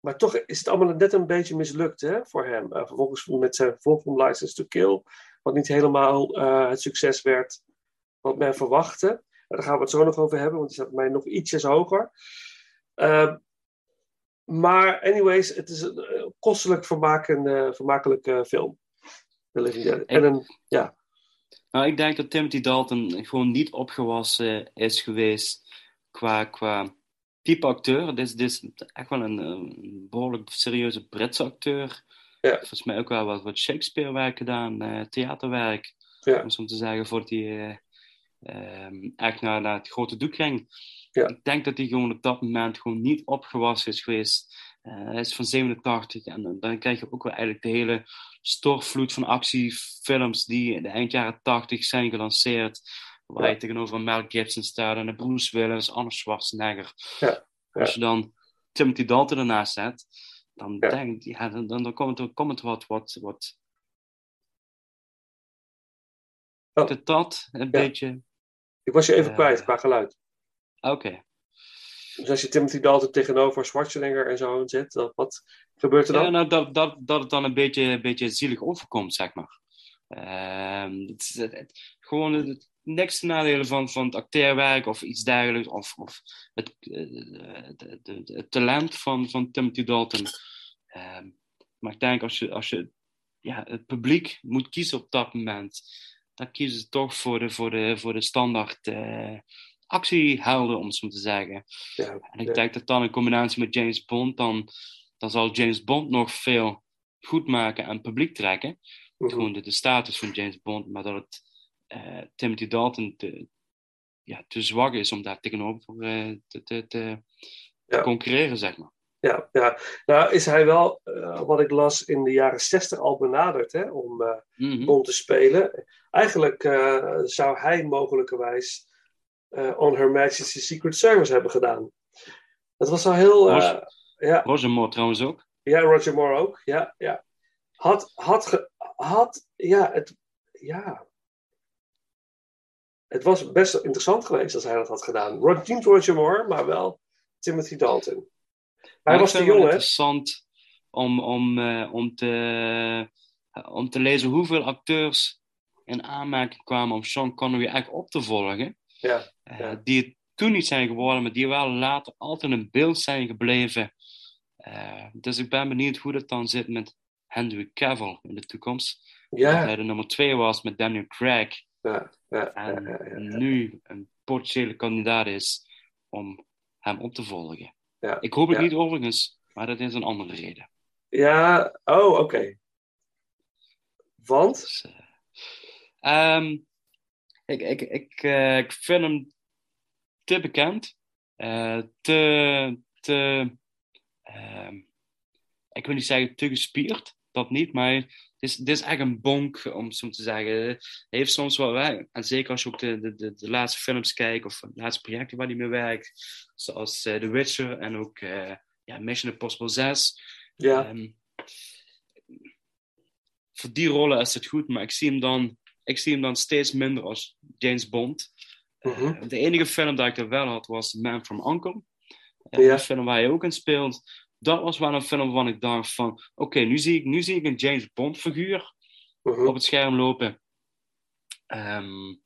maar toch is het allemaal net een beetje mislukt hè, voor hem. Uh, vervolgens met zijn volgende License to Kill, wat niet helemaal uh, het succes werd wat men verwachtte. Daar gaan we het zo nog over hebben, want die staat bij mij nog ietsjes hoger. Uh, maar anyways, het is een kostelijk vermakende, vermakelijke film. The Living Dead. En een, ja. Nou, ik denk dat Timothy Dalton gewoon niet opgewassen is geweest qua, qua type acteur. Dit is, dit is echt wel een, een behoorlijk serieuze Britse acteur. Ja. Volgens mij ook wel wat, wat Shakespeare-werk gedaan, uh, theaterwerk. Ja. Om zo te zeggen, voordat hij uh, um, echt naar, naar het grote doek ging. Ja. Ik denk dat hij gewoon op dat moment gewoon niet opgewassen is geweest Uh, hij is van 87 en dan, krijg je ook wel eigenlijk de hele stortvloed van actiefilms die in de eind jaren 80 zijn gelanceerd. Waar je tegenover Mel Gibson staat en Bruce Willis, Arnold Schwarzenegger. Ja. Als je dan Timothy Dalton ernaast zet, dan, denk, ja, dan, dan, dan komt, het, komt het wat, wat, wat de dat een beetje. Ik was je even Eh, kwijt qua geluid. Oké. Dus als je Timothy Dalton tegenover Schwarzenegger en zo zet, dan, wat gebeurt er dan? Ja, nou, dat, dat, dat het dan een beetje, een beetje zielig overkomt, zeg maar. Ehm, het, is- gewoon het, niks nadelen van, van het acteerwerk of iets dergelijks. Of, of het, eh, het, het- het- het talent van, van Timothy Dalton. Ehm, maar ik denk als je, als je ja, het publiek moet kiezen op dat moment, dan kiezen ze toch voor de, voor de, voor de standaard eh, actiehelden, om het zo te zeggen. Ja, En ik ja. denk dat dan in combinatie met James Bond, dan, dan zal James Bond nog veel goed maken en publiek trekken. Mhm. Gewoon de, de status van James Bond, maar dat het eh, Timothy Dalton te, ja, te zwak is om daar tegenover eh, te, te, te Ja. concurreren, zeg maar. Ja, ja. Nou is hij wel, eh, wat ik las, in de jaren 60 al benaderd hè, om. Bond te spelen. Eigenlijk eh, zou hij mogelijkerwijs On Her Majesty's Secret Service hebben gedaan. Dat was al heel... Roger- ja, Roger Moore trouwens ook. ja, Roger Moore ook. Ja, ja. Had, had, ge- had, ja, het, ja. Het was best interessant geweest als hij dat had gedaan. Ro- Niet Roger Moore, maar wel Timothy Dalton. Hij was interessant om, om, eh, om, te, om te lezen hoeveel acteurs in aanmerking kwamen om Sean Connery echt op te volgen. Ja, Eh. Die het toen niet zijn geworden, maar die wel later altijd in beeld zijn gebleven. Eh, dus ik ben benieuwd hoe dat dan zit met Henry Cavill in de toekomst. Dat ja, hij de nummer twee was met Daniel Craig. ja, ja, En nu een potentiële kandidaat is om hem op te volgen. Ja, Ik hoop het ja. niet overigens, maar dat is een andere reden. Ja, oh, oké. Want? Dus, eh, ehm, ik, ik, ik, eh, ik vind hem te bekend, eh, te, te ehm, ik wil niet zeggen te gespierd, dat niet, maar is, het is echt een bonk, om het zo te zeggen. Hij heeft soms wel werk, en zeker als je ook de, de, de, de laatste films kijkt, of de laatste projecten waar hij mee werkt, zoals eh, The Witcher en ook eh, ja, Mission Impossible 6. Ja, Ehm, voor die rollen is het goed, maar ik zie hem dan, ik zie hem dan steeds minder als James Bond. Eh, Mhm. de enige film dat ik er wel had was Man from Uncle. Eh, Ja. Een film waar hij ook in speelt. Dat was wel een film waarvan ik dacht van... Oké, nu, zie ik, nu zie ik een James Bond figuur mhm. op het scherm lopen. Ehm,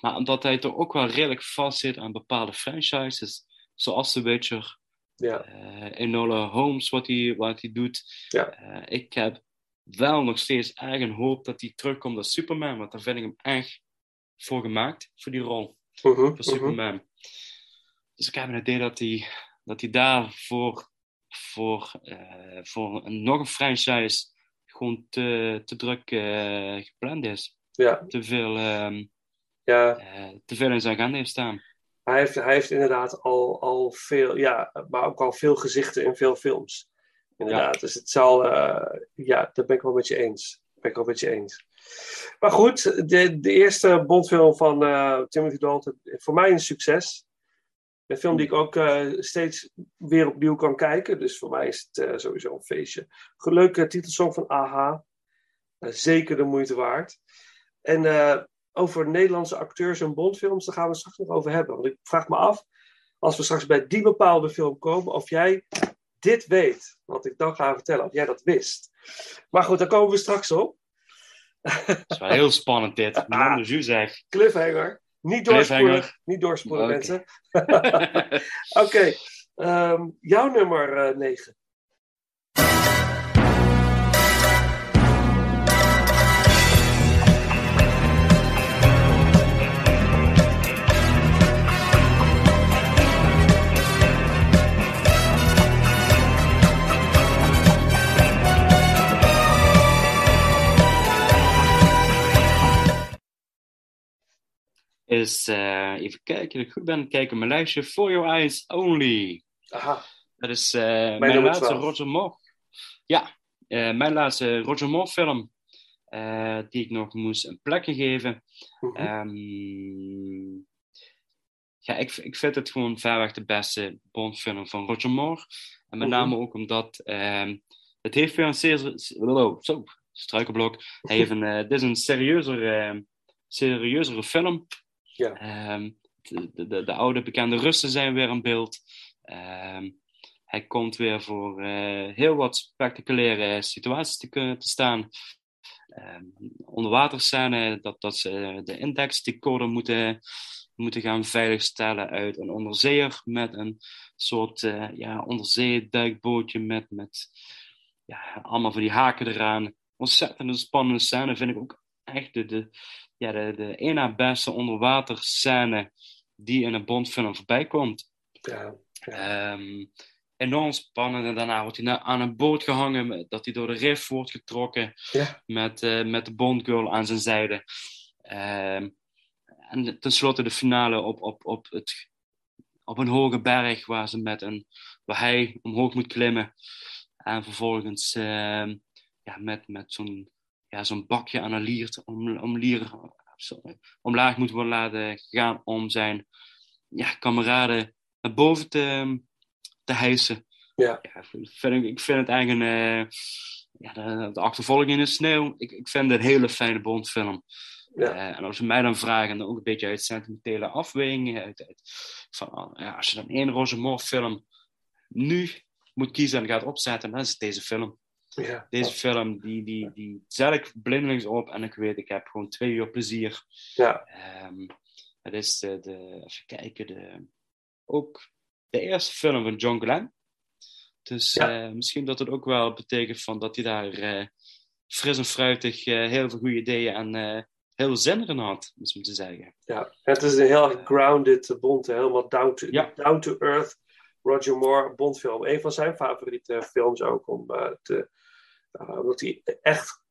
maar omdat hij toch ook wel redelijk vastzit aan bepaalde franchises. Zoals The Witcher, ja, eh Enola Holmes, wat hij, wat hij doet. Ja. Eh, ik heb wel nog steeds erg een hoop dat hij terugkomt als Superman, want daar vind ik hem echt voor gemaakt, voor die rol mhm, van mhm. Superman. Dus ik heb een idee dat hij, dat hij daar voor, voor, eh, voor een, nog een franchise gewoon te, te druk eh, gepland is. Ja, Te veel, ehm, ja. eh, te veel in zijn agenda heeft staan. Hij heeft, hij heeft inderdaad al, al veel, ja, maar ook al veel gezichten in veel films. Inderdaad, dus het zal, ja, dat ben ik wel met je eens. Dat ben ik wel met je eens. Maar goed, de, de eerste Bondfilm van Timothy Dalton, voor mij een succes. Een film die ik ook eh, steeds weer opnieuw kan kijken. Dus voor mij is het eh, sowieso een feestje. Leuke titelsong van AHA. Eh, zeker de moeite waard. En over Nederlandse acteurs en Bondfilms, daar gaan we het straks nog over hebben. Want ik vraag me af, als we straks bij die bepaalde film komen, of jij dit weet. Wat ik dan ga vertellen, of jij dat wist. Maar goed, daar komen we straks op. Dat is wel heel spannend dit. Man de jus zeg. Cliffhanger. Niet doorspoelen. Niet doorspoelen, mensen. (laughs) (laughs) Oké, ehm, jouw nummer 9. Is, eh, even kijken, dat ik goed ben kijken, mijn lijstje For Your Eyes Only. Aha. Dat is uh, mijn, laatste Roger Moore. Ja, uh, mijn laatste Roger Moore film. Die ik nog moest een plekje geven. Mm -hmm. um, ja, ik, ik vind het gewoon verreweg de beste Bond-film van Roger Moore. En met name ook omdat um, het heeft weer een zeer... Zo, struikelblok. Hij heeft een, dit is een serieuzer, uh, serieuzere film. Um, de, de, de, oude bekende Russen zijn weer in beeld. Um, hij komt weer voor uh, heel wat spectaculaire situaties te, kunnen, te staan. Um, onderwaterscène, dat, dat ze de indexdecoder moeten, moeten gaan veiligstellen uit een onderzeeër met een soort uh, ja, onderzeeduikbootje met, met ja, allemaal van die haken eraan. Ontzettend spannende scène vind ik ook echt de, de, ja, de, de een na beste onderwaterscène die in een Bondfilm voorbij komt. Ja, ja. Um, enorm spannend. En daarna wordt hij aan een boot gehangen, dat hij door de rif wordt getrokken ja. met, uh, met de Bondgirl aan zijn zijde. Um, en tenslotte de finale op, op, op, het, op een hoge berg waar, ze met een, waar hij omhoog moet klimmen. En vervolgens uh, ja, met, met zo'n ja, zo'n bakje aan een lier, om, om lier sorry, omlaag moet worden laten gaan om zijn ja, kameraden naar boven te, te hijsen. Ja. ja vind ik, ik vind het eigenlijk een, uh, ja, de, de, achtervolging in de sneeuw. Ik, ik vind het een hele fijne Bondfilm. Ja. Uh, en als ze mij dan vragen, dan ook een beetje uit sentimentele afwegingen, uit, uit, van, ja, als je dan één Roger Moore film nu moet kiezen en gaat opzetten, dan is het deze film. Ja. Deze film, die, die, die zet ik blindelings op en ik weet, ik heb gewoon twee uur plezier. Ja. Um, het is de, de, even kijken, de, ook de eerste film van John Glenn. Dus ja. uh, misschien dat het ook wel betekent van dat hij daar uh, fris en fruitig uh, heel veel goede ideeën en heel veel zin erin had, om te zeggen. Ja, het is een heel grounded Bond, helemaal down to, ja. down to earth Roger Moore Bondfilm. Een van zijn favoriete films ook, om, te, omdat hij echt,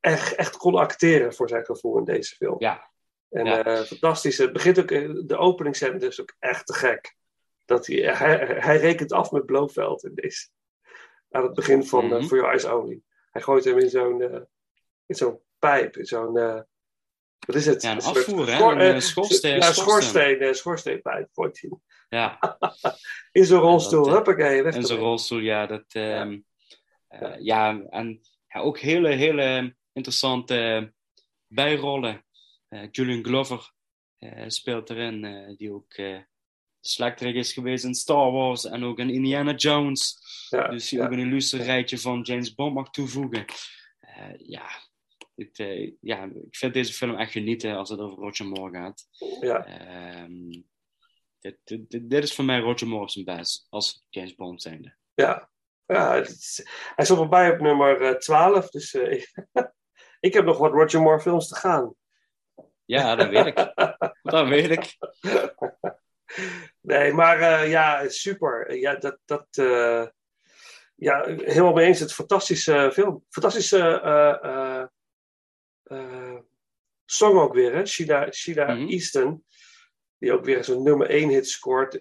echt, echt kon acteren voor zijn gevoel in deze film. Ja. En ja. fantastisch. Het begint ook, de openingscène is ook echt te gek dat hij, hij, hij rekent af met Blofeld in deze. Aan het begin van mm -hmm. uh, For Your Eyes Only. Hij gooit hem in zo'n uh, in zo'n pijp, in zo'n. Wat is het? Ja, een afvoer, hè? Schor, een schoorsteen. Ja, schoorsteen, schoorsteenpijp. Ja. (laughs) in zo'n rolstoel, dat, huppakee. In zo'n rolstoel, ja. Dat, um, ja. ja. en ja, ook hele, hele interessante bijrollen. Julian Glover speelt erin, die ook slechterik is geweest in Star Wars en ook in Indiana Jones. Ja, dus die ja. ook een illustre rijtje van James Bond mag toevoegen. Uh, ja, uh, ja, ik vind deze film echt genieten als het over Roger Moore gaat. Ja. Um, dit, dit, dit, is voor mij Roger Moore zijn best als James Bond zijnde. Ja, ja is, hij stond erbij op nummer uh, 12, dus (laughs) ik heb nog wat Roger Moore films te gaan. Ja, dat weet ik. (laughs) dat weet ik. Nee, maar uh, ja, super. Ja, dat, dat, uh, ja, helemaal mee eens. Het fantastische film. Fantastische song ook weer, hè? Sheila, Sheila mm -hmm. Easton. Die ook weer zo'n nummer 1 hit scoort.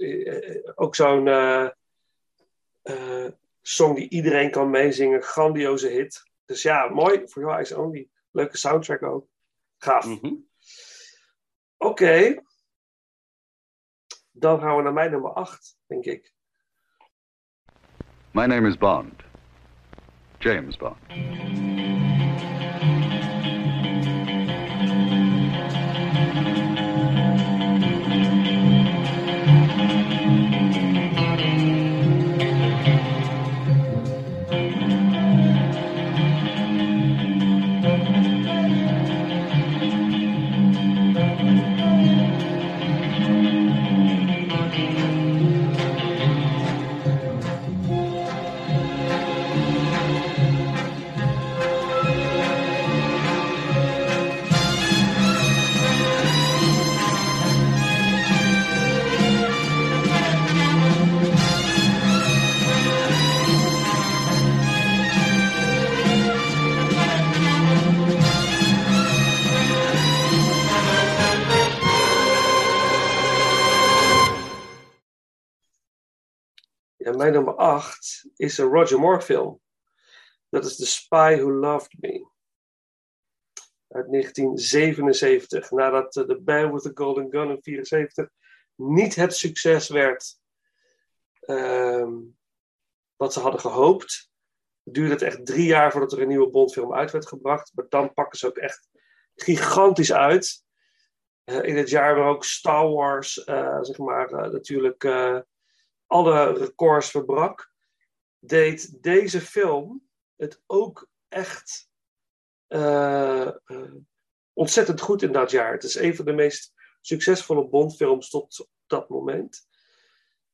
ook zo'n song die iedereen kan meezingen. Grandioze hit. Dus ja, mooi. For Your Eyes Only. Leuke soundtrack ook. Gaaf. Mm -hmm. Oké. Okay. Dan gaan we naar mijn nummer 8, denk ik. My name is Bond. James Bond. Ja, mijn nummer 8 is een Roger Moore film. Dat is The Spy Who Loved Me. Uit 1977. Nadat uh, The Man with the Golden Gun in 1974 niet het succes werd ehm, wat ze hadden gehoopt. Duurde het echt drie jaar voordat er een nieuwe Bondfilm uit werd gebracht. Maar dan pakken ze ook echt gigantisch uit. Uh, in het jaar waar ook Star Wars, uh, zeg maar, natuurlijk alle records verbrak, deed deze film het ook echt ontzettend goed in dat jaar. Het is een van de meest succesvolle Bondfilms tot dat moment.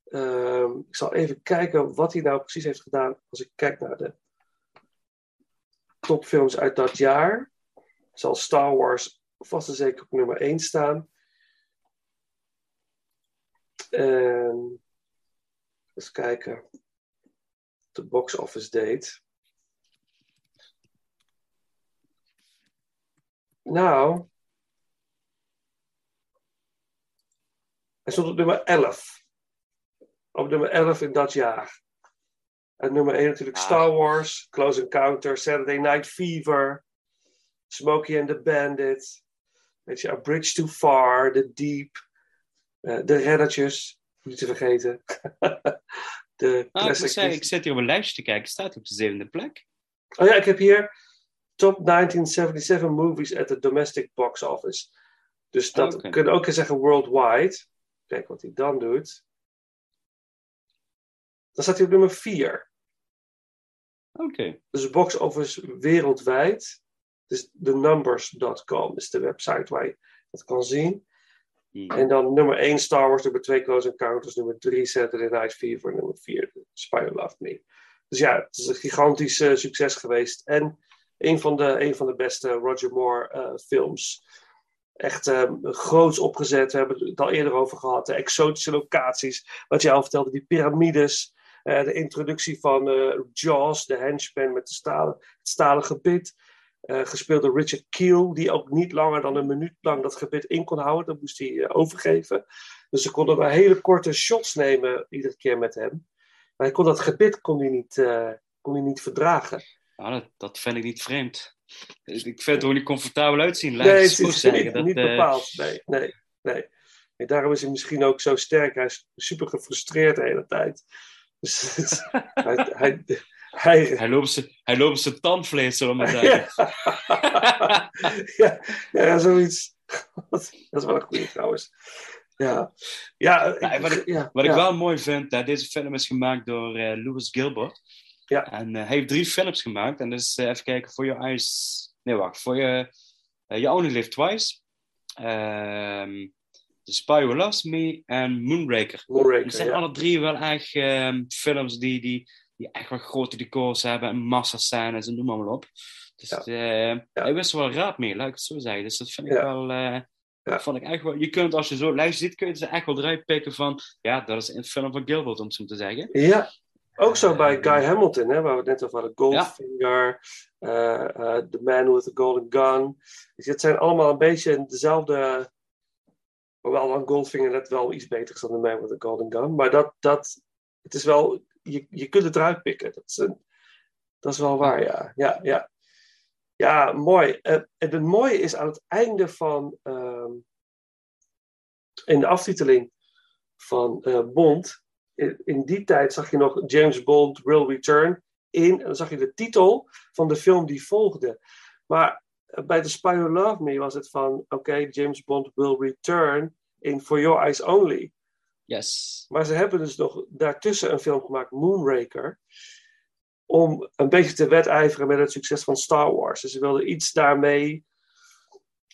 Ehm, ik zal even kijken wat hij nou precies heeft gedaan als ik kijk naar de topfilms uit dat jaar. Zal Star Wars vast en zeker op nummer 1 staan. En eens kijken. De box office date. Nou. Hij stond op nummer 11. Op nummer 11 in dat jaar. En nummer 1 natuurlijk ah. Star Wars, Close Encounter, Saturday Night Fever, Smokey and the Bandit, weet je, A Bridge Too Far, The Deep, uh, De Reddertjes, niet te vergeten. (laughs) de ah, ik, zei, ik zit hier op een lijstje te kijken, staat op de zevende plek. Oh ja, ik heb hier top 1977 movies at the domestic box office. Dus dat okay. kun je ook zeggen worldwide. Kijk wat hij dan doet. Dan staat hij op nummer 4. Oké. Okay. Dus box office wereldwijd. Dus thenumbers.com is de website waar je dat kan zien. Hmm. En dan nummer 1 Star Wars, nummer 2 Close Encounters, nummer 3 Saturday Night Fever, nummer 4 Spy Loved Me. Dus ja, het is een gigantisch uh, succes geweest. En een van de, een van de beste Roger Moore uh, films. Echt uh, groots opgezet. We hebben het al eerder over gehad. De exotische locaties. Wat je al vertelde, die piramides. De introductie van Jaws, de henchman met de stalen, het stalen gebit. Gespeeld door Richard Keel, die ook niet langer dan een minuut lang dat gebit in kon houden. Dat moest hij overgeven. Dus ze konden maar hele korte shots nemen iedere keer met hem. Maar hij kon dat gebit kon hij niet, kon hij niet verdragen. Dat, dat vind ik niet vreemd. Ik vind het er niet comfortabel uitzien. Nee, het is niet, dat, niet bepaald. Nee, nee, nee. Daarom is hij misschien ook zo sterk. Hij is super gefrustreerd de hele tijd. (laughs) Dus, hij, hij, hij, hij, loopt hij loopt zijn tandvlees, zullen we maar zeggen. (laughs) ja, ja, zoiets. (laughs) Dat is wel een goede trouwens. Ja. Ja, ja, wat ik, ja, wat ik wel mooi vind, hè, deze film is gemaakt door uh, Louis Gilbert. Ja. En uh, hij heeft drie films gemaakt. En dus uh, even kijken, For Your Eyes... Nee, wacht. Your, uh, you Only Live Twice. Um, The Spy Who Loves Me en Moonraker. Moonraker Het zijn ja. alle drie wel echt um, films die, die, die echt wel grote decors hebben. En massascènes en noem maar, maar op. Dus ja. ja. hij wist wel raad mee, laat ik het zo zeggen. Dus dat vind ik wel... Ja. Vond ik echt wel, je kunt als je zo lijst ziet, kun je ze echt wel eruit pikken van, ja, dat is een film van Gilbert, om het zo te zeggen. Ja, ook zo bij Guy Hamilton, hè, waar we het net over hadden. Goldfinger, ja. uh, uh, The Man with the Golden Gun. Dus het zijn allemaal een beetje dezelfde... Hoewel dan Goldfinger net wel iets beter is dan The Man with the Golden Gun. Maar dat, dat het is wel... Je, je kunt het eruit pikken. Dat is, dat is wel waar, ja. Ja, ja. ja mooi. Uh, en het mooie is aan het einde van... Ehm, in de aftiteling van Bond in die tijd zag je nog James Bond Will Return in. En dan zag je de titel van de film die volgde. Maar eh, bij The Spy Who Loved Me was het van... Oké, James Bond Will Return in For Your Eyes Only. Yes. Maar ze hebben dus nog daartussen een film gemaakt, Moonraker. Om een beetje te wedijveren met het succes van Star Wars. Dus ze wilden iets daarmee...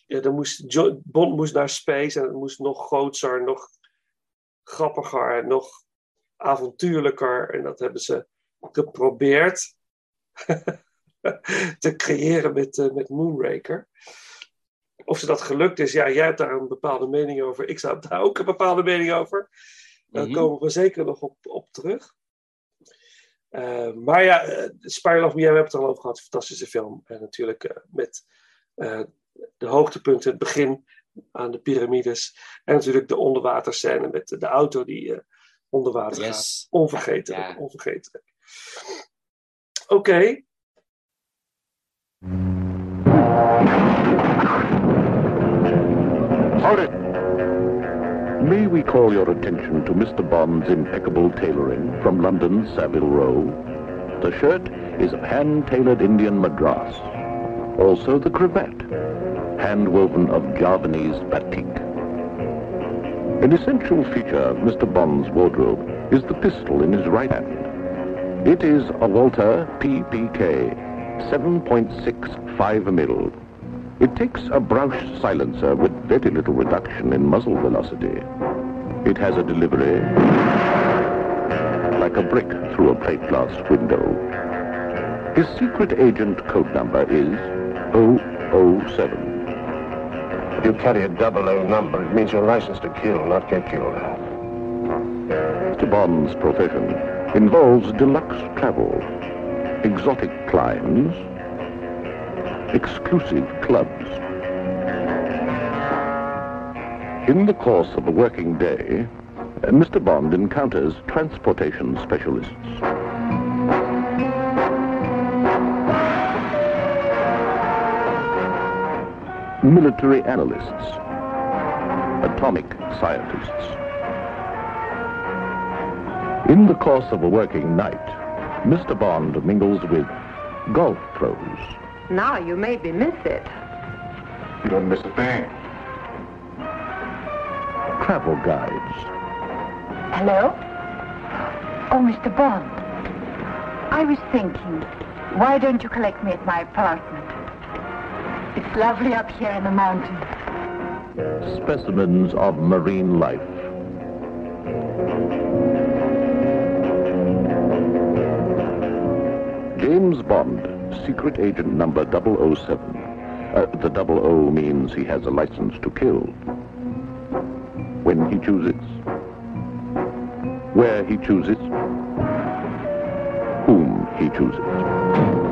Ja, dan moest Bond moest naar space en het moest nog groter, nog grappiger, nog avontuurlijker. En dat hebben ze geprobeerd (laughs) te creëren met, uh, met Moonraker. Of ze dat gelukt is, ja, jij hebt daar een bepaalde mening over. Ik heb daar ook een bepaalde mening over. Daar mm -hmm. komen we zeker nog op, op terug. Uh, maar ja, uh, Spire of Me, we hebben het al over gehad. Fantastische film. En natuurlijk uh, met de hoogtepunten, het begin aan de piramides. En natuurlijk de onderwaterscène met de auto die onder water Yes. gaat. Onvergetelijk, Ja. onvergetelijk. Oké, it! May we call your attention to Mr. Bond's impeccable tailoring from London's Savile Row? The shirt is of hand-tailored Indian madras. Also the cravat, hand-woven of Javanese batik. An essential feature of Mr. Bond's wardrobe is the pistol in his right hand. It is a Walter PPK 7.65 mil. It takes a Broush silencer with very little reduction in muzzle velocity. It has a delivery like a brick through a plate glass window. His secret agent code number is 007. If you carry a double O number, it means you're licensed to kill, not get killed. Mr. Bond's profession involves deluxe travel, exotic climbs, exclusive clubs. In the course of a working day, uh, Mr. Bond encounters transportation specialists. Military analysts, atomic scientists. In the course of a working night, Mr. Bond mingles with golf pros, Now you maybe miss it. You don't miss a thing. travel guides, Hello? Oh, Mr. Bond. I was thinking, why don't you collect me at my apartment? It's lovely up here in the mountains. specimens of marine life. James Bond, secret agent number 007. Uh, the double O means he has a license to kill. When he chooses. Where he chooses. Whom he chooses.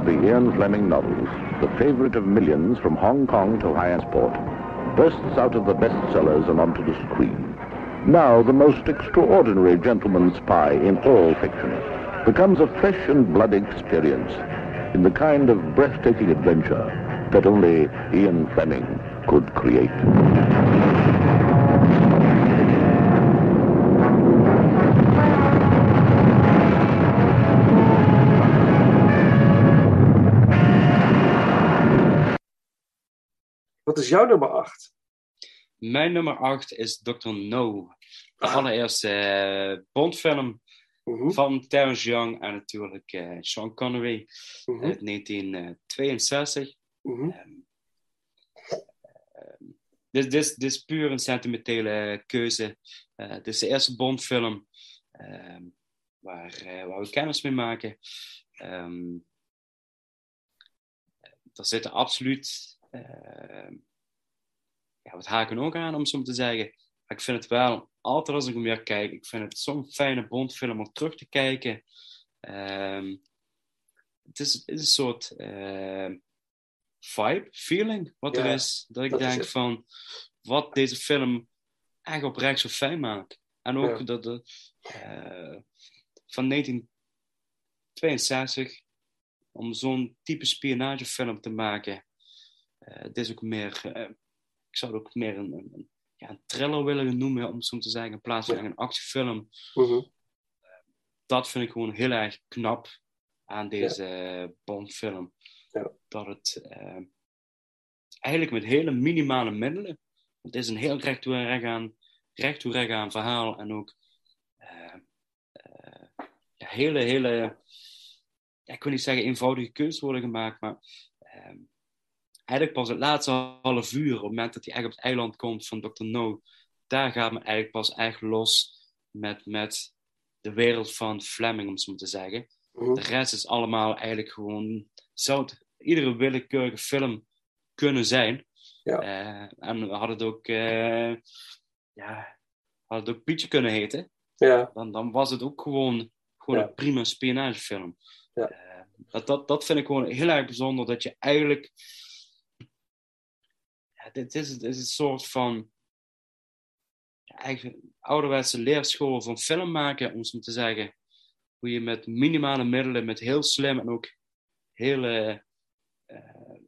Of the Ian Fleming novels, the favorite of millions from Hong Kong to Hyannisport, bursts out of the bestsellers and onto the screen. Now the most extraordinary gentleman spy in all fiction becomes a flesh and blood experience in the kind of breathtaking adventure that only Ian Fleming could create. Is jouw nummer 8? Mijn nummer 8 is Dr. No. De allereerste eh, Bondfilm van Terence Young en natuurlijk eh, Sean Connery uit 1962. Ehm, ehm, dit, dit, is- dit is puur een sentimentele keuze. Eh, dit is de eerste Bondfilm ehm, waar, eh, waar we kennis mee maken. Ehm, er zitten absoluut ja, wat haken ook aan, om zo te zeggen. Maar ik vind het wel, altijd als ik hem weer kijk, ik vind het zo'n fijne Bondfilm om terug te kijken. Ehm, het, is, het is een soort ehm, vibe, feeling wat er is. Dat ik dat denk van, wat deze film echt oprecht zo fijn maakt. En ook Ja. dat de, eh, van 1962, om zo'n type spionagefilm te maken, eh, het is ook meer, eh, ik zou het ook meer een, ja, een thriller willen noemen, om het zo te zeggen, in plaats van een actiefilm. Mhm. Dat vind ik gewoon heel erg knap aan deze eh, Bondfilm. Dat het eh, eigenlijk met hele minimale middelen, het is een heel recht toe recht aan, recht toe recht aan verhaal en ook ja, hele, hele, ja, ik wil niet zeggen eenvoudige keuzes worden gemaakt, maar eigenlijk pas het laatste half uur, op het moment dat hij echt op het eiland komt van Dr. No, daar gaat men eigenlijk pas echt los met, met de wereld van Fleming, om het zo maar te zeggen. Mhm. De rest is allemaal eigenlijk gewoon... Zou het iedere willekeurige film kunnen zijn. Ja. Eh, en we hadden het ook... eh, ja, had het ook Pietje kunnen heten. Ja. Dan, dan was het ook gewoon, gewoon Ja. een prima spionagefilm. Ja. Eh, dat, dat, dat vind ik gewoon heel erg bijzonder. Dat je eigenlijk... Dit is, het is een soort van... Een ouderwetse leerschool van film maken, om zo te zeggen. Hoe je met minimale middelen, met heel slim en ook hele eh,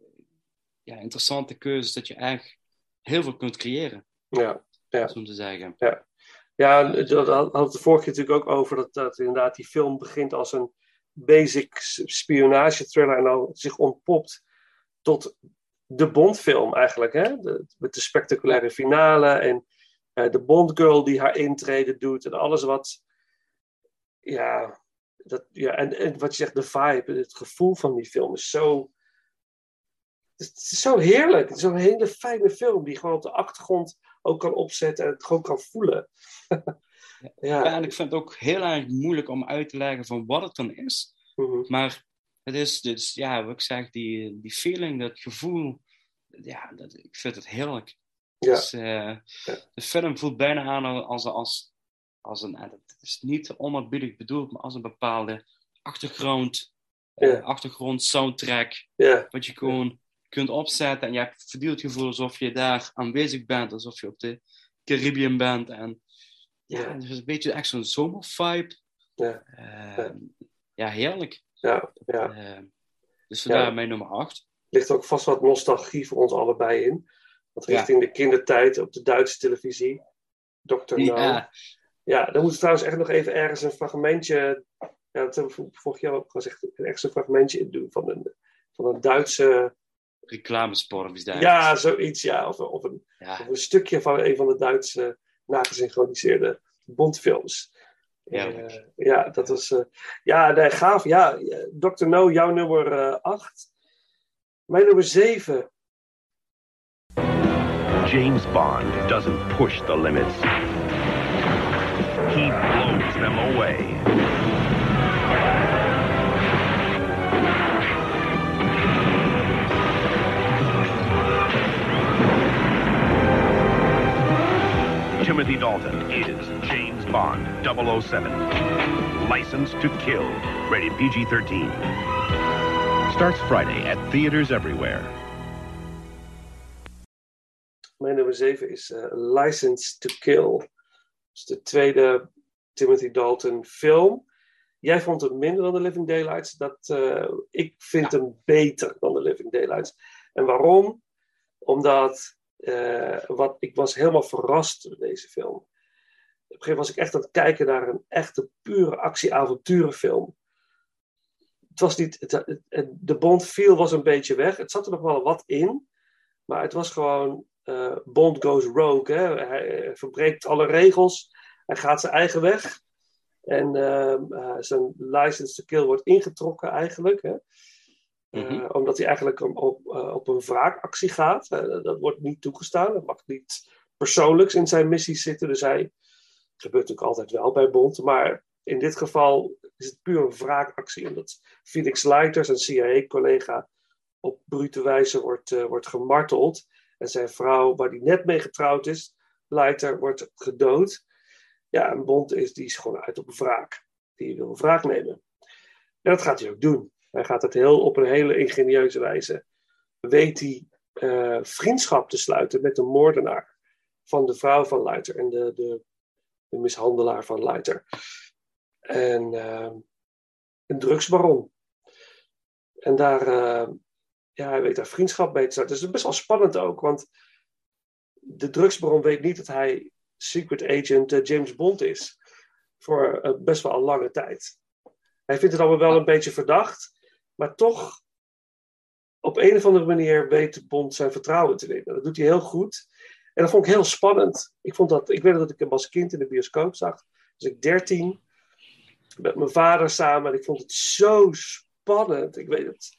ja, interessante keuzes, dat je eigenlijk heel veel kunt creëren, Ja. Ja. om te zeggen. Ja, ja dat had had het de vorige keer natuurlijk ook over dat, dat inderdaad die film begint als een basic spionage thriller en dan zich ontpopt tot de Bondfilm eigenlijk. Hè? De, met de spectaculaire finale en eh, de Bondgirl die haar intrede doet en alles wat. Ja, dat, ja en, en wat je zegt, de vibe, het gevoel van die film is zo. Het is zo heerlijk. Het is een hele fijne film die gewoon op de achtergrond ook kan opzetten en het gewoon kan voelen. (laughs) Ja. en ik vind het ook heel erg moeilijk om uit te leggen van wat het dan is. Mhm. Maar het is dus, ja, wat ik zeg, die, die feeling, dat gevoel, ja, dat, ik vind het heerlijk. Ja. Dus, De film voelt bijna aan als, als, als een, en het is niet onerbiedig bedoeld, maar als een bepaalde achtergrond, eh, Ja. achtergrond soundtrack, Ja. wat je gewoon kunt opzetten en je hebt het gevoel alsof je daar aanwezig bent, alsof je op de Caribbean bent en ja, het is een beetje echt zo'n zomervibe. Ja. Eh, ja, heerlijk. Ja, ja. Eh, dus vandaar Ja. mijn nummer 8. ligt ook vast wat nostalgie voor ons allebei in. Want Ja. richting de kindertijd op de Duitse televisie. Dr. No. Ja. Ja, dan moet trouwens echt nog even ergens een fragmentje. Ja, dat hebben we vorig jaar ook gezegd. Een extra fragmentje in doen van een, van een Duitse. Reclamesport of iets dergelijks. Ja, zoiets. Ja, of, of, een, Ja. of een stukje van een van de Duitse nagesynchroniseerde Bondfilms. Heerlijk. Eh, ja, dat was. eh, ja, nee, gaaf. Ja, eh, Dr. No, jouw nummer 8. Mijn nummer 7. James Bond doesn't push the limits. He blows them away. Timothy Dalton is Bond 007. Licensed to kill. Rated PG 13. Starts Friday at theaters everywhere. Mijn nummer 7 is eh, License to Kill. Dat is de tweede Timothy Dalton film. Jij vond hem minder dan The Living Daylights. Dat, eh, ik vind hem beter dan The Living Daylights. En waarom? Omdat eh, wat, ik was helemaal verrast door deze film. Op een gegeven moment was ik echt aan het kijken naar een echte pure actie-avonturenfilm. Het was niet, het, de Bond feel was een beetje weg. Het zat er nog wel wat in. Maar het was gewoon eh, Bond goes rogue. Hè? Hij, hij verbreekt alle regels. Hij gaat zijn eigen weg. En ehm, eh, zijn license to kill wordt ingetrokken eigenlijk. Hè? Eh, Mhm. omdat hij eigenlijk op, op, eh, op een wraakactie gaat. Eh, dat wordt niet toegestaan. Er mag niet persoonlijks in zijn missies zitten. Dus hij gebeurt natuurlijk altijd wel bij Bond. Maar in dit geval is het puur een wraakactie. Omdat Felix Leiter, zijn CIA-collega, op brute wijze wordt, eh, wordt gemarteld. En zijn vrouw, waar hij net mee getrouwd is, Leiter, wordt gedood. Ja, en Bond is, die is gewoon uit op wraak. Die wil wraak nemen. En dat gaat hij ook doen. Hij gaat het heel op een hele ingenieuze wijze. Weet hij eh, vriendschap te sluiten met de moordenaar van de vrouw van Leiter en de, de, de mishandelaar van Leiter. En eh, een drugsbaron. En daar, eh, ja, hij weet daar vriendschap mee te starten. Dus het is best wel spannend ook, want de drugsbaron weet niet dat hij secret agent eh, James Bond is. Voor eh, best wel een lange tijd. Hij vindt het allemaal wel een beetje verdacht, maar toch op een of andere manier weet Bond zijn vertrouwen te winnen. Dat doet hij heel goed. En dat vond ik heel spannend. Ik, vond dat, ik weet dat ik hem als kind in de bioscoop zag. Dus ik 13, met mijn vader samen. En ik vond het zo spannend. Ik weet het.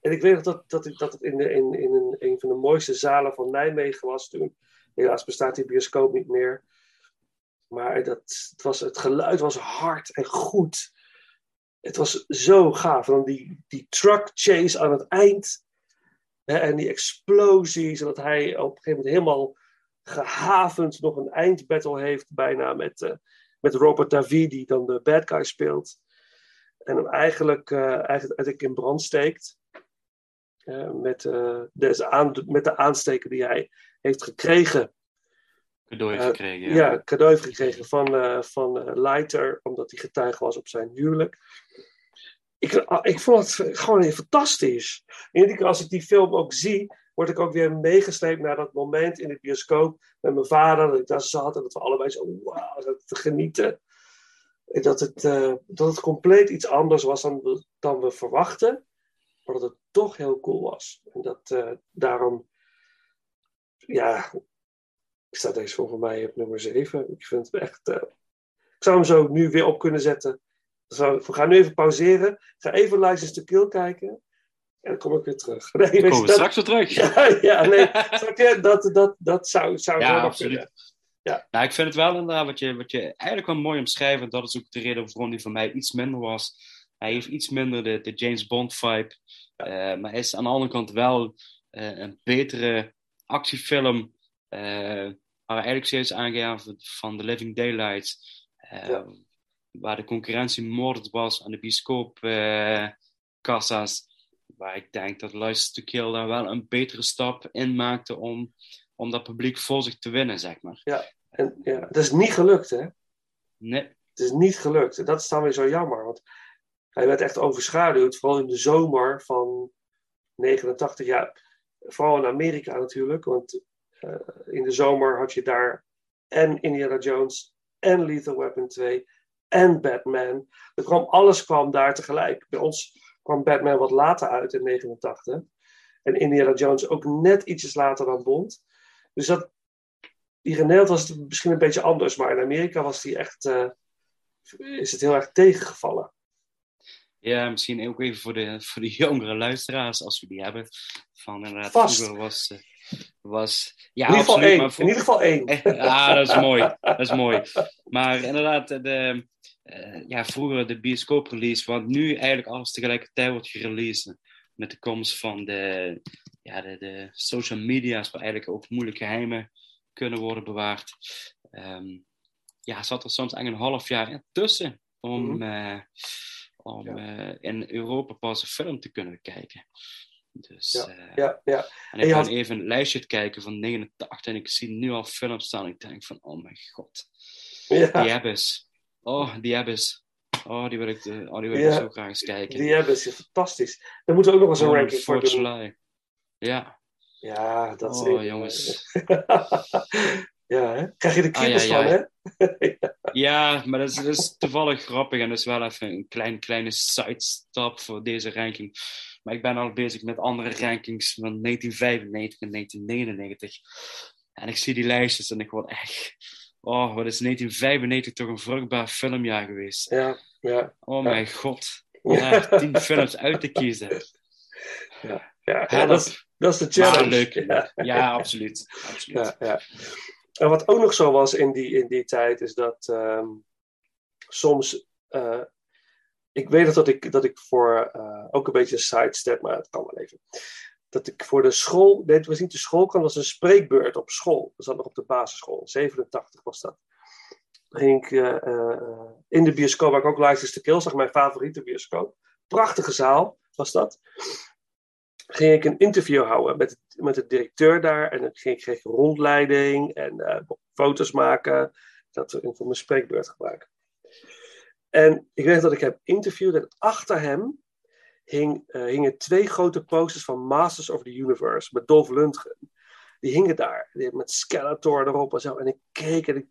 En ik weet dat, dat, dat het in, de, in, in een, een van de mooiste zalen van Nijmegen was toen. Helaas bestaat die bioscoop niet meer. Maar dat, het, was, het geluid was hard en goed. Het was zo gaaf. En die, die truck chase aan het eind. En die explosies. En dat hij op een gegeven moment helemaal gehavend nog een eindbattle heeft. Bijna met, uh, met Robert David, die dan de bad guy speelt. En hem eigenlijk, uh, eigenlijk in brand steekt. Uh, met, de aan, met de aansteker die hij heeft gekregen Cadeau heeft gekregen. Ja, ja cadeau heeft gekregen van, uh, van uh, Leiter, omdat hij getuige was op zijn huwelijk. Ik, ik vond het gewoon fantastisch. En iedere keer als ik die film ook zie, word ik ook weer meegesleept naar dat moment in de bioscoop met mijn vader, dat ik daar zat en dat we allebei zo wauw, te genieten. En dat het, uh, dat het compleet iets anders was dan dan we verwachten, maar dat het toch heel cool was. En dat daarom, ja, staat deze volgens mij op nummer 7. Ik vind het echt. Uh, ik zou hem zo nu weer op kunnen zetten. We gaan nu even pauzeren. Ga even License to Kill kijken. En dan kom ik weer terug. (laughs) Nee, dan komen we straks weer terug. (laughs) Ja, ja nee. dat, dat, dat zou, zou ja, absoluut. Ja. Nou, ik vind het wel inderdaad wat je, wat je eigenlijk wel mooi omschrijft. En dat is ook de reden waarom die voor mij iets minder was. Hij heeft iets minder de, de James Bond vibe. Uh, maar hij is aan de andere kant wel uh, een betere actiefilm. Uh, waar eigenlijk steeds aangeven van The Living Daylights. Ja. Waar de concurrentie moord was aan de bioscoopkassa's. Waar ik denk dat License to Kill daar wel een betere stap in maakte om, om dat publiek voor zich te winnen, zeg maar. Ja, en ja, dat is niet gelukt, hè? Nee. Het is niet gelukt. Dat is dan weer zo jammer, want hij werd echt overschaduwd, vooral in de zomer van 89 jaar. Vooral in Amerika natuurlijk, want uh, in de zomer had je daar en Indiana Jones en Lethal Weapon 2 en Batman. Er kwam, alles kwam daar tegelijk. Bij ons kwam Batman wat later uit in 89. En Indiana Jones ook net ietsjes later dan Bond. Dus dat, hier in Nederland was het misschien een beetje anders. Maar in Amerika was die echt, uh, is het heel erg tegengevallen. Ja, misschien ook even voor de, voor de jongere luisteraars, als we die hebben. Van inderdaad, Vast. was... Uh, was... Ja, in, ieder geval één. in ieder geval één. (laughs) Ja, dat is mooi. Dat is mooi. Maar inderdaad, de, uh, ja, vroeger de bioscooprelease, want nu eigenlijk alles tegelijkertijd wordt gereleased. Met de komst van de, ja, de, de social media's, waar eigenlijk ook moeilijk geheimen kunnen worden bewaard. Um, ja, zat er soms eigenlijk een half jaar tussen om, mm -hmm. uh, om ja. uh, in Europa pas een film te kunnen kijken. Dus, ja, uh, ja, ja. En ik ga had... even een lijstje kijken van 89 en ik zie nu al films staan. Ik denk van, oh mijn god. Ja. Die Abyss. Oh, die Abyss. Oh, die wil ik, de, oh, die wil ik zo graag eens kijken. Die Abyss is fantastisch. Dan moeten we ook nog eens een oh, ranking voor doen. July. Ja. Ja, dat is... Oh, jongens. (laughs) ja, hè? Krijg je de kriebels ah, ja. van, hè? (laughs) (laughs) ja, maar dat is, dat is, toevallig grappig en dat is wel even een klein, kleine sidestap voor deze ranking. Maar ik ben al bezig met andere rankings van 1995 en 1999. En ik zie die lijstjes en ik word echt... Oh, wat is 1995 toch een vruchtbaar filmjaar geweest. Ja, ja. Oh ja. mijn god. Ja, tien (laughs) films uit te kiezen. Ja, ja, ja dat, is, dat is de challenge. Leuk. Ja, absoluut. absoluut. Ja, ja. En wat ook nog zo was in die, in die tijd, is dat um, soms uh, ik weet dat ik, dat ik voor uh, ook een beetje sidestep, maar het kan wel even. Dat ik voor de school, nee, het was niet de school, kan was een spreekbeurt op school. Dat zat nog op de basisschool, 87 was dat. Dan ging ik uh, uh, in de bioscoop, waar ik ook License to Kill zag, mijn favoriete bioscoop. Prachtige zaal was dat. Ging ik een interview houden met, met de directeur daar. En dan ging ik kreeg rondleiding en foto's maken. Dat voor mijn spreekbeurt gebruiken. En ik weet dat ik hem interviewde en achter hem hing, uh, hingen twee grote posters van Masters of the Universe met Dolph Lundgren. Die hingen daar, met Skeletor erop en zo. En ik keek en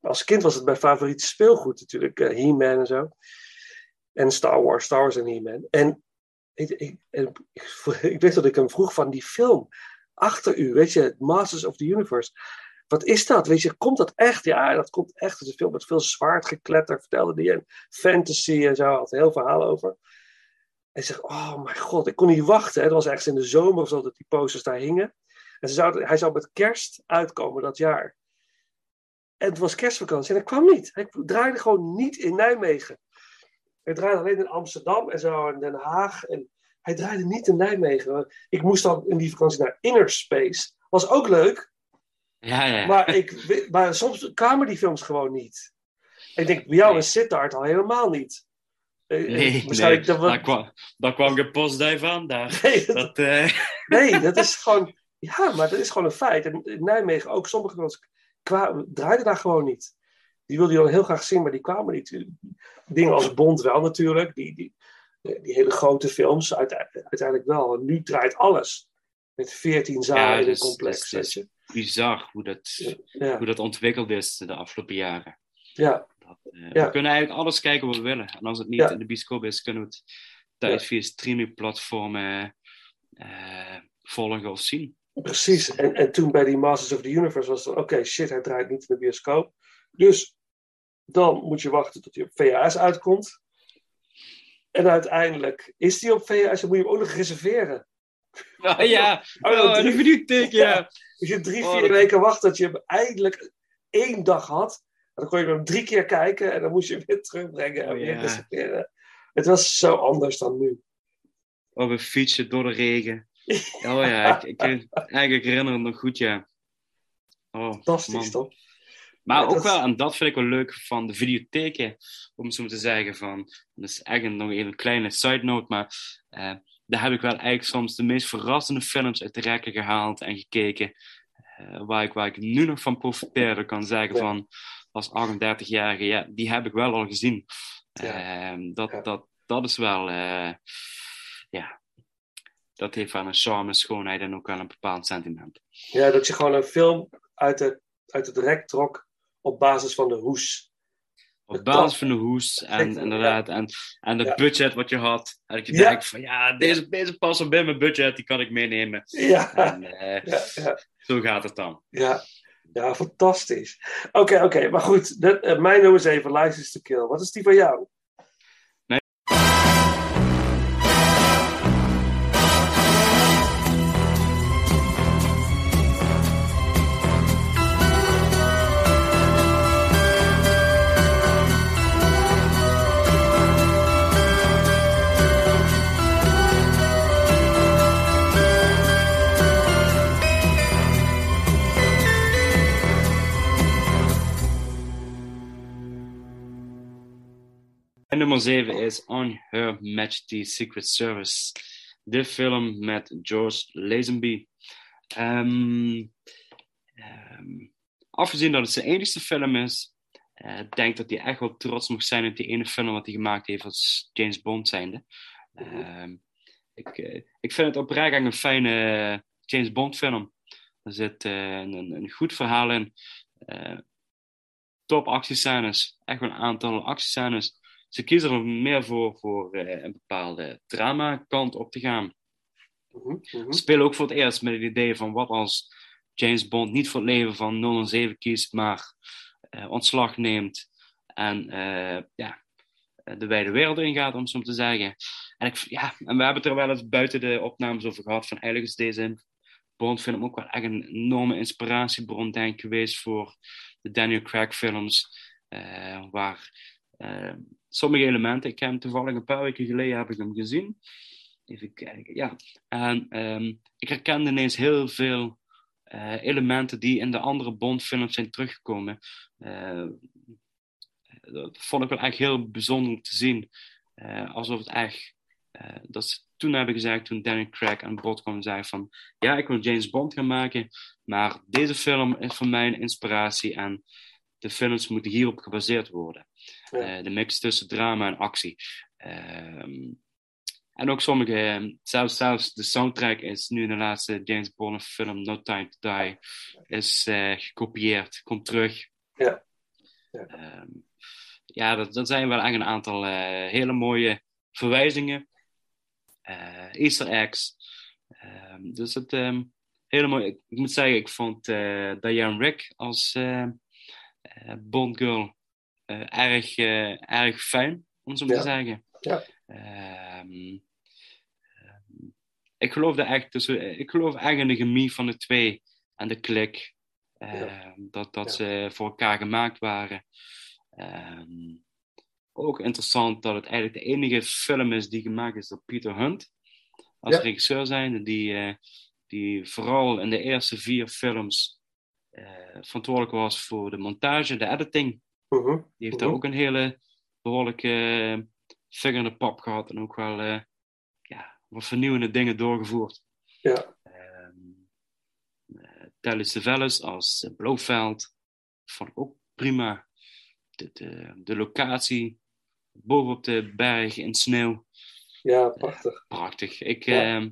als kind was het mijn favoriete speelgoed natuurlijk, uh, He-Man en zo. En Star Wars, Star Wars en He-Man. En ik, ik, ik, (laughs) ik weet dat ik hem vroeg van die film, achter u, weet je, Masters of the Universe wat is dat? Weet je, komt dat echt? Ja, dat komt echt. Het film met veel vertelde die. Fantasy en zo, had een heel verhaal over. En zegt, oh mijn god, ik kon niet wachten. Het was ergens in de zomer of zo dat die posters daar hingen. En ze zou, hij zou met kerst uitkomen dat jaar. En het was kerstvakantie en hij kwam niet. Hij draaide gewoon niet in Nijmegen. Hij draaide alleen in Amsterdam en zo in Den Haag. En hij draaide niet in Nijmegen. Ik moest dan in die vakantie naar Inner Space. Was ook leuk. Ja, ja. Maar, ik, maar soms kwamen die films gewoon niet. Ik denk, bij jou Nee. is Sittard al helemaal niet. Eh, eh, Nee, nee. dat we- Daar, kwam, daar kwam aan daar. (laughs) Nee, Dat, eh, (laughs) Nee, dat is gewoon. Ja, maar dat is gewoon een feit. En in Nijmegen ook sommige kwa- draaiden daar gewoon niet. Die wilden je dan heel graag zien, maar die kwamen niet. Dingen als Bond wel natuurlijk. Die, die, die hele grote films uite- uiteindelijk wel. En nu draait alles. Met 14 zalen ja, dus, complex. bizar hoe dat, Ja. hoe dat ontwikkeld is de afgelopen jaren. Ja. Eh, Ja. We kunnen eigenlijk alles kijken wat we willen. En als het niet in de bioscoop is, kunnen we het thuis via streamingplatformen eh, volgen of zien. Precies. En, en toen bij die Masters of the Universe was het oké, shit, hij draait niet in de bioscoop. Dus dan moet je wachten tot hij op VHS uitkomt. En uiteindelijk is die op VHS, dan moet je hem ook nog reserveren. Ah, ja, Oh, oh, drie- een videotheek, ja. Dus je drie, Oh, vier dat- weken wacht dat je hem eindelijk één dag had. En dan kon je hem drie keer kijken en dan moest je hem weer terugbrengen en Oh, weer ja. reserveren. Het was zo anders dan nu. Of we fietsen door de regen. (laughs) Oh ja, ik, ik, eigenlijk herinner het nog goed, ja. Oh, Fantastisch, man. toch? Maar Ja, ook dat- wel, en dat vind ik wel leuk van de videotheken, om zo te zeggen van, dat is een, nog even een kleine side note, maar eh, daar heb ik wel eigenlijk soms de meest verrassende films uit de rekken gehaald en gekeken, eh, waar, ik, waar ik nu nog van profiteerde, kan zeggen van, als 38-jarige, ja, die heb ik wel al gezien. Ja. Ehm, dat, Ja. dat, dat is wel, eh, ja, dat heeft wel een charme, schoonheid en ook wel een bepaald sentiment. Ja, dat je gewoon een film uit, de, uit het rek trok op basis van de hoes. Op basis van de hoes en inderdaad, en, en de Ja. budget wat je had. En dat je Ja. denkt van ja, deze, deze wel bij mijn budget, die kan ik meenemen. Ja. En eh, Ja, zo gaat het dan. Ja, ja fantastisch. Oké, oké, maar goed. Dat, eh, mijn nummer 7, License to Kill. Wat is die van jou? Nummer 7 is On Her Majesty's Secret Service. De film met George Lazenby. Ehm, ehm, afgezien dat het zijn enigste film is, eh, ik denk dat hij echt wel trots mag zijn op die ene film wat hij gemaakt heeft als James Bond zijnde. Ehm, ik, eh, ik vind het oprecht echt een fijne James Bond film. Er zit eh, een, een, goed verhaal in. Eh, top actiescènes. Echt wel een aantal actiescènes. Ze kiezen er meer voor, voor eh, een bepaalde drama kant op te gaan. Ze spelen ook voor het eerst met het idee van wat als James Bond niet voor het leven van 007 kiest, maar eh, ontslag neemt en eh, ja, de wijde wereld ingaat, om zo te zeggen. En, ik, ja, en we hebben het er wel eens buiten de opnames over gehad, van eigenlijk is deze Bond film ook wel echt een enorme inspiratiebron, denk ik, geweest voor de Daniel Craig films, eh, waar sommige elementen, ik heb hem toevallig een paar weken geleden heb ik hem gezien, Even kijken, ja. En ehm, ik herkende ineens heel veel eh, elementen die in de andere Bond-films zijn teruggekomen. Eh, dat vond ik wel echt heel bijzonder te zien. Eh, alsof het echt... dat ze toen hebben gezegd, toen Daniel Craig aan bod kwam, zei van... Ja, ik wil James Bond gaan maken, maar deze film is voor mij een inspiratie en de films moeten hierop gebaseerd worden. Ja. Eh, de mix tussen drama en actie. Ehm, en ook sommige, eh, zelfs, zelfs de soundtrack is nu in de laatste James Bond film No Time to Die, is eh, gekopieerd, komt terug. Ja. Ehm, ja, dat, dat zijn wel echt een aantal eh, hele mooie verwijzingen, easter eggs. Ehm, dus het, ehm, hele mooi. Ik, moet zeggen, ik vond Diane Rick als eh, Bond girl eh, erg, eh, erg fijn, om zo maar Ja. te zeggen. Ja. Ehm, ehm, ik geloofde echt, dus, ik geloof echt in de chemie van de twee en de klik. Uh, dat dat ze voor elkaar gemaakt waren. Ehm, ook interessant dat het eigenlijk de enige film is die gemaakt is door Peter Hunt. Als regisseur zijnde, die, uh, die vooral in de eerste vier films uh, verantwoordelijk was voor de montage, de editing. Uh -huh. Die heeft daar ook een hele behoorlijke vinger in de pap gehad en ook wel ja, wat vernieuwende dingen doorgevoerd. Ja. Um, Telly Savalas als Blofeld vond ik ook prima. De, de, de, locatie bovenop de berg in sneeuw. Ja, prachtig. Uh, prachtig. Ik, ja. uh,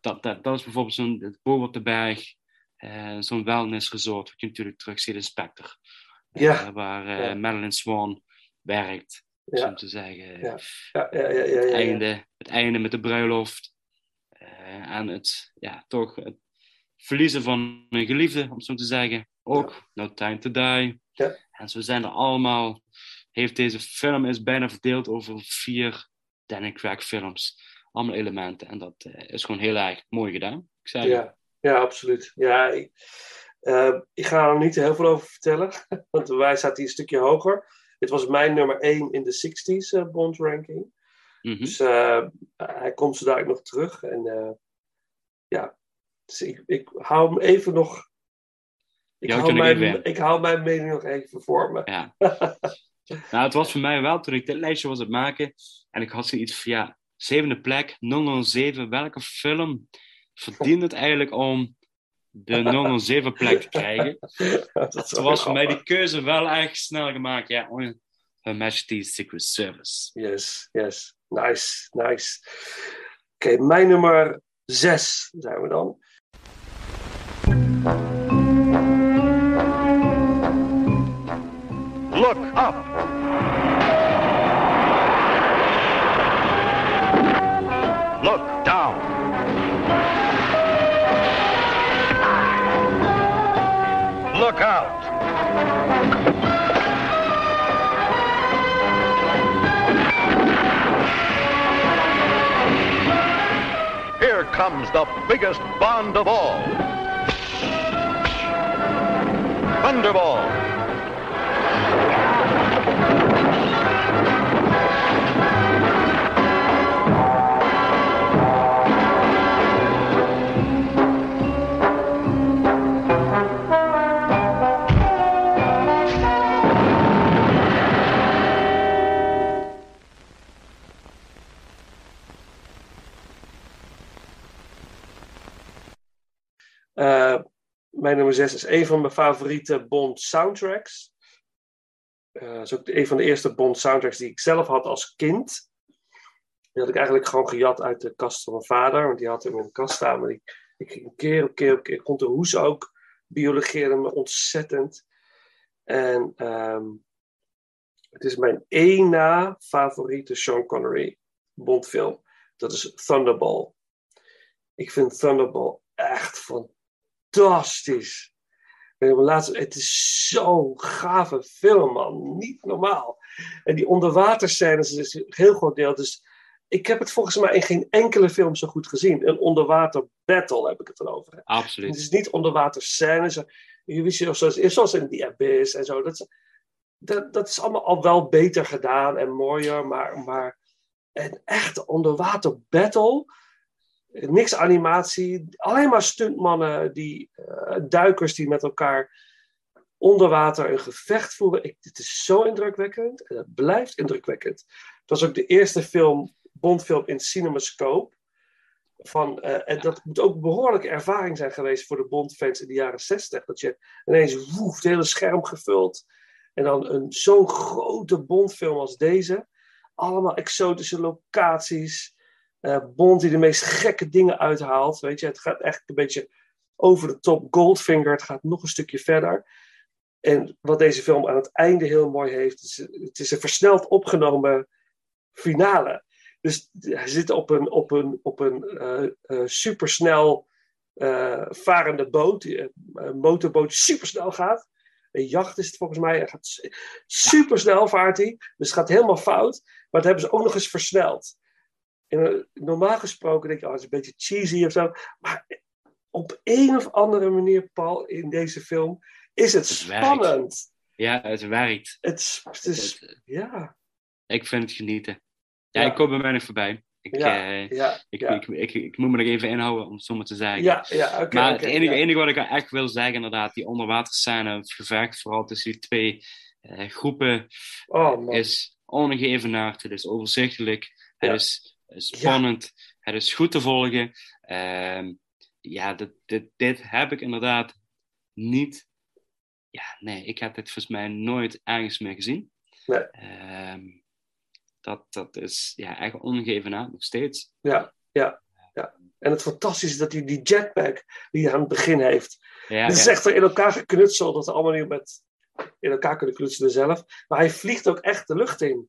dat, dat, dat is bijvoorbeeld zo'n bovenop de berg, zo'n wellness resort, wat je natuurlijk terug ziet in Spectre. Ja. waar ja. Madeline Swan werkt, ja. zo te zeggen. Ja. Ja, ja, ja, ja, het, einde, het einde met de bruiloft. En het, ja, toch het verliezen van een geliefde, om zo te zeggen. Ook No Time to Die. Ja. En zo zijn er allemaal. Heeft deze film is bijna verdeeld over vier Danny Craig films. Allemaal elementen. En dat is gewoon heel erg mooi gedaan. Ik zei ja. Ja, absoluut. Ja, ik, uh, ik ga er niet heel veel over vertellen. (laughs) Want wij zaten hier een stukje hoger. Dit was mijn nummer 1 in de 60s uh, Bond ranking. Mhm. Dus uh, hij komt zo dadelijk nog terug. En ja, dus ik, ik hou hem even nog. Ik hou, mijn, ik hou mijn mening nog even voor me. Ja. (laughs) nou, het was voor mij wel toen ik dit lijstje was aan het maken. En ik had zoiets van ja, zevende plek, 007. Welke film verdient het eigenlijk om de (laughs) 007 plek te krijgen. (laughs) dat was voor mij die keuze wel erg snel gemaakt. Ja, Her Majesty's Secret Service. Yes, yes. Nice, nice. Oké, okay, mijn nummer 6 zijn we dan. Look up. Comes the biggest Bond of all. Thunderball. Mijn nummer 6 is een van mijn favoriete Bond soundtracks. Uh, is ook een van de eerste Bond soundtracks die ik zelf had als kind. Die had ik eigenlijk gewoon gejat uit de kast van mijn vader, want die had hem in de kast staan. Maar die, ik ging keer op keer op keer. Ik de hoes ook biologeerde me ontzettend. En um, het is mijn één na favoriete Sean Connery Bondfilm. Dat is Thunderball. Ik vind Thunderball echt fantastisch. Laatste, het is zo'n gave film, man. Niet normaal. En die onderwaterscènes is een heel groot deel. Dus ik heb het volgens mij in geen enkele film zo goed gezien. Een onderwater battle heb ik het dan over. Absoluut. Het is niet onderwaterscènes. Je wist je, zoals, zoals in The Abyss en zo. Dat, dat, dat is allemaal al wel beter gedaan en mooier. Maar, maar een echte onderwater battle niks animatie, alleen maar stuntmannen, die, uh, duikers die met elkaar onder water een gevecht voeren. Ik, het is zo indrukwekkend en het blijft indrukwekkend. Het was ook de eerste film, Bondfilm in CinemaScope. Van, uh, en dat moet ook een behoorlijke ervaring zijn geweest voor de Bondfans in de jaren 60. Dat je ineens woef, het hele scherm gevuld. En dan een zo'n grote Bondfilm als deze. Allemaal exotische locaties. Uh, Bond die de meest gekke dingen uithaalt. Weet je, het gaat echt een beetje over de top. Goldfinger, het gaat nog een stukje verder. En wat deze film aan het einde heel mooi heeft, het is een versneld opgenomen finale. Dus hij zit op een, op een, op een uh, uh, supersnel varende boot, een motorboot die supersnel gaat. Een jacht is het volgens mij. Hij gaat supersnel vaart hij. Dus het gaat helemaal fout. Maar dat hebben ze ook nog eens versneld. En, normaal gesproken denk je, oh, het is een beetje cheesy of zo. Maar op een of andere manier, Paul, in deze film, is het, spannend. Ja, het werkt. Het, is- het is, ja. Ik vind het genieten. Ja, Ja. ik kom bij mij nog voorbij. Ik, Ja, eh, ja, ik, ja. Ik, ik, ik, moet me nog even inhouden om het zo maar te zeggen. Ja, ja, maar het enige, enige wat ik echt wil zeggen, inderdaad, die onderwaterscène, het gevecht vooral tussen die twee eh, groepen, Oh, is onevenaard. Het is overzichtelijk. Het is spannend. Het is goed te volgen. Ehm, ja, dit, dit, dit heb ik inderdaad niet. Ja, nee, ik heb dit volgens mij nooit ergens meer gezien. Nee. Ehm, dat, dat is ja, echt ongeëvenaard nog steeds. Ja, ja, ja. En het fantastische is dat hij die jetpack die hij aan het begin heeft. Ja, Het is ja. echt in elkaar geknutseld, dat ze allemaal niet met in elkaar kunnen knutselen zelf. Maar hij vliegt ook echt de lucht in.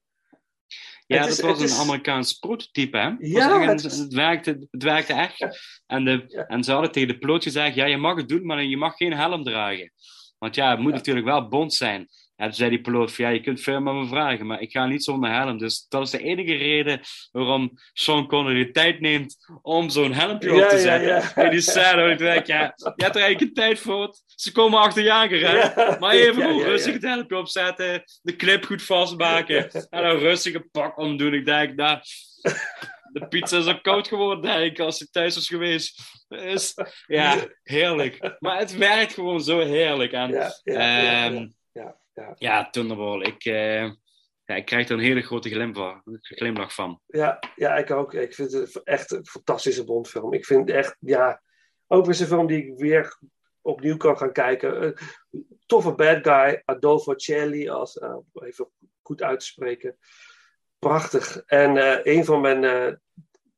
Ja, dat was een Amerikaans prototype, hè? Ja, het is- het, werkte, het werkte echt. En, de, en ze hadden tegen de piloot gezegd, ja, je mag het doen, maar je mag geen helm dragen. Want ja, het moet natuurlijk wel bond zijn. En toen zei die piloot van, ja, je kunt veel met me vragen, maar ik ga niet zonder helm. Dus dat is de enige reden waarom Sean Connery de tijd neemt om zo'n helmpje Ja, op te ja, zetten. ja. En die scène, ik denk, ja, je hebt er eigenlijk geen tijd voor. Ze komen achter je aangerend. Ja. Maar even Ja, goed, ja, ja. rustig het helmpje opzetten, de clip goed vastmaken. En dan rustig een pak omdoen. Ik denk, nou, de pizza is ook koud geworden, denk ik, als ik thuis was geweest. Dus, ja, heerlijk. Maar het werkt gewoon zo heerlijk. En, Ja, ja, ja, ja, Thunderball. Ik, eh, ja, ik krijg er een hele grote glimlach, glimlach van. Ja, ja, ik ook. Ik vind het echt een fantastische Bondfilm. Ik vind echt, ja, ook weer zo'n film die ik weer opnieuw kan gaan kijken. Eh, toffe bad guy, Adolfo Celli, als, eh, even goed uit te spreken. Prachtig. En een van mijn,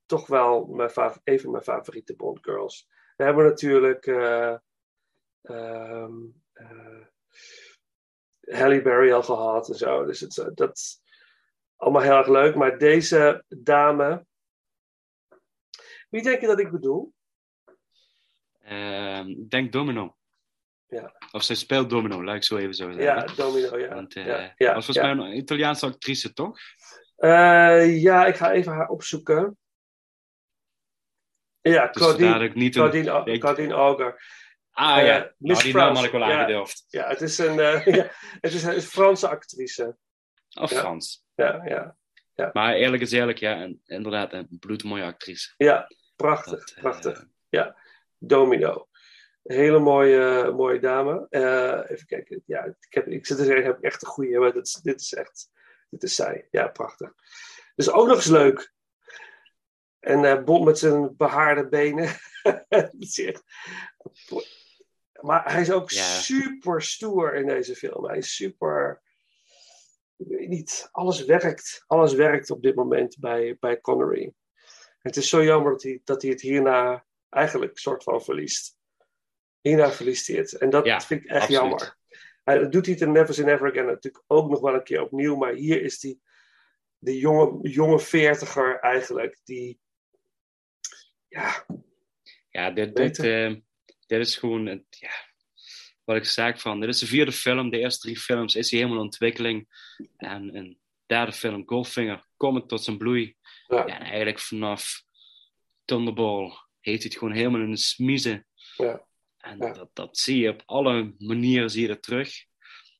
toch wel mijn een van mijn favoriete Bond girls. We hebben natuurlijk eh, ehm, eh, Halle Berry al gehad en zo. Dus het, eh, dat is allemaal heel erg leuk. Maar deze dame. Wie denk je dat ik bedoel? Ik denk Domino. Ja. Of zij speelt Domino, laat ik zo even zo zeggen. Ja, Domino, ja. Want, eh, ja, ja, was volgens ja. mij een Italiaanse actrice, toch? Eh, ja, ik ga even haar opzoeken. Ja, Dus Claudine, niet Claudine Auger. Ah Eh, ja, nou, Miss die naam had ik wel Ja, aangedurfd. Ja, het is een, eh, (laughs) het is een Franse actrice. Of Ja. Frans. Ja, ja, ja. Maar eerlijk is eerlijk, ja, en, inderdaad, een bloedmooie actrice. Ja, prachtig, Dat, eh, prachtig. Ja, Domino. Hele mooie, mooie dame. Eh, even kijken. Ja, ik, heb, ik zit te zeggen, ik heb echt een goede, maar dit is, dit is echt, dit is zij. Ja, prachtig. Dus ook nog eens leuk. En eh Bond met zijn behaarde benen. (laughs) Dat is echt- maar hij is ook Ja. super stoer in deze film. Hij is super. Ik weet niet, alles werkt. Alles werkt op dit moment bij, bij Connery. Het is zo jammer dat hij, dat hij het hierna eigenlijk soort van verliest. Hierna verliest hij het. En dat Ja, vind ik echt absoluut. jammer. Hij, dat doet hij het in Never Say Never Again natuurlijk ook nog wel een keer opnieuw. Maar hier is die, de jonge, jonge veertiger eigenlijk. Die, ja, Ja, dit, dit. Dit is gewoon, het, ja, wat ik zeg van, dit is de vierde film. De eerste drie films is hij helemaal in ontwikkeling. En een derde film, Goldfinger, komt tot zijn bloei. Ja. En eigenlijk vanaf Thunderball heeft hij het gewoon helemaal in de smiezen. ja, En Ja. dat, dat zie je op alle manieren zie je dat terug.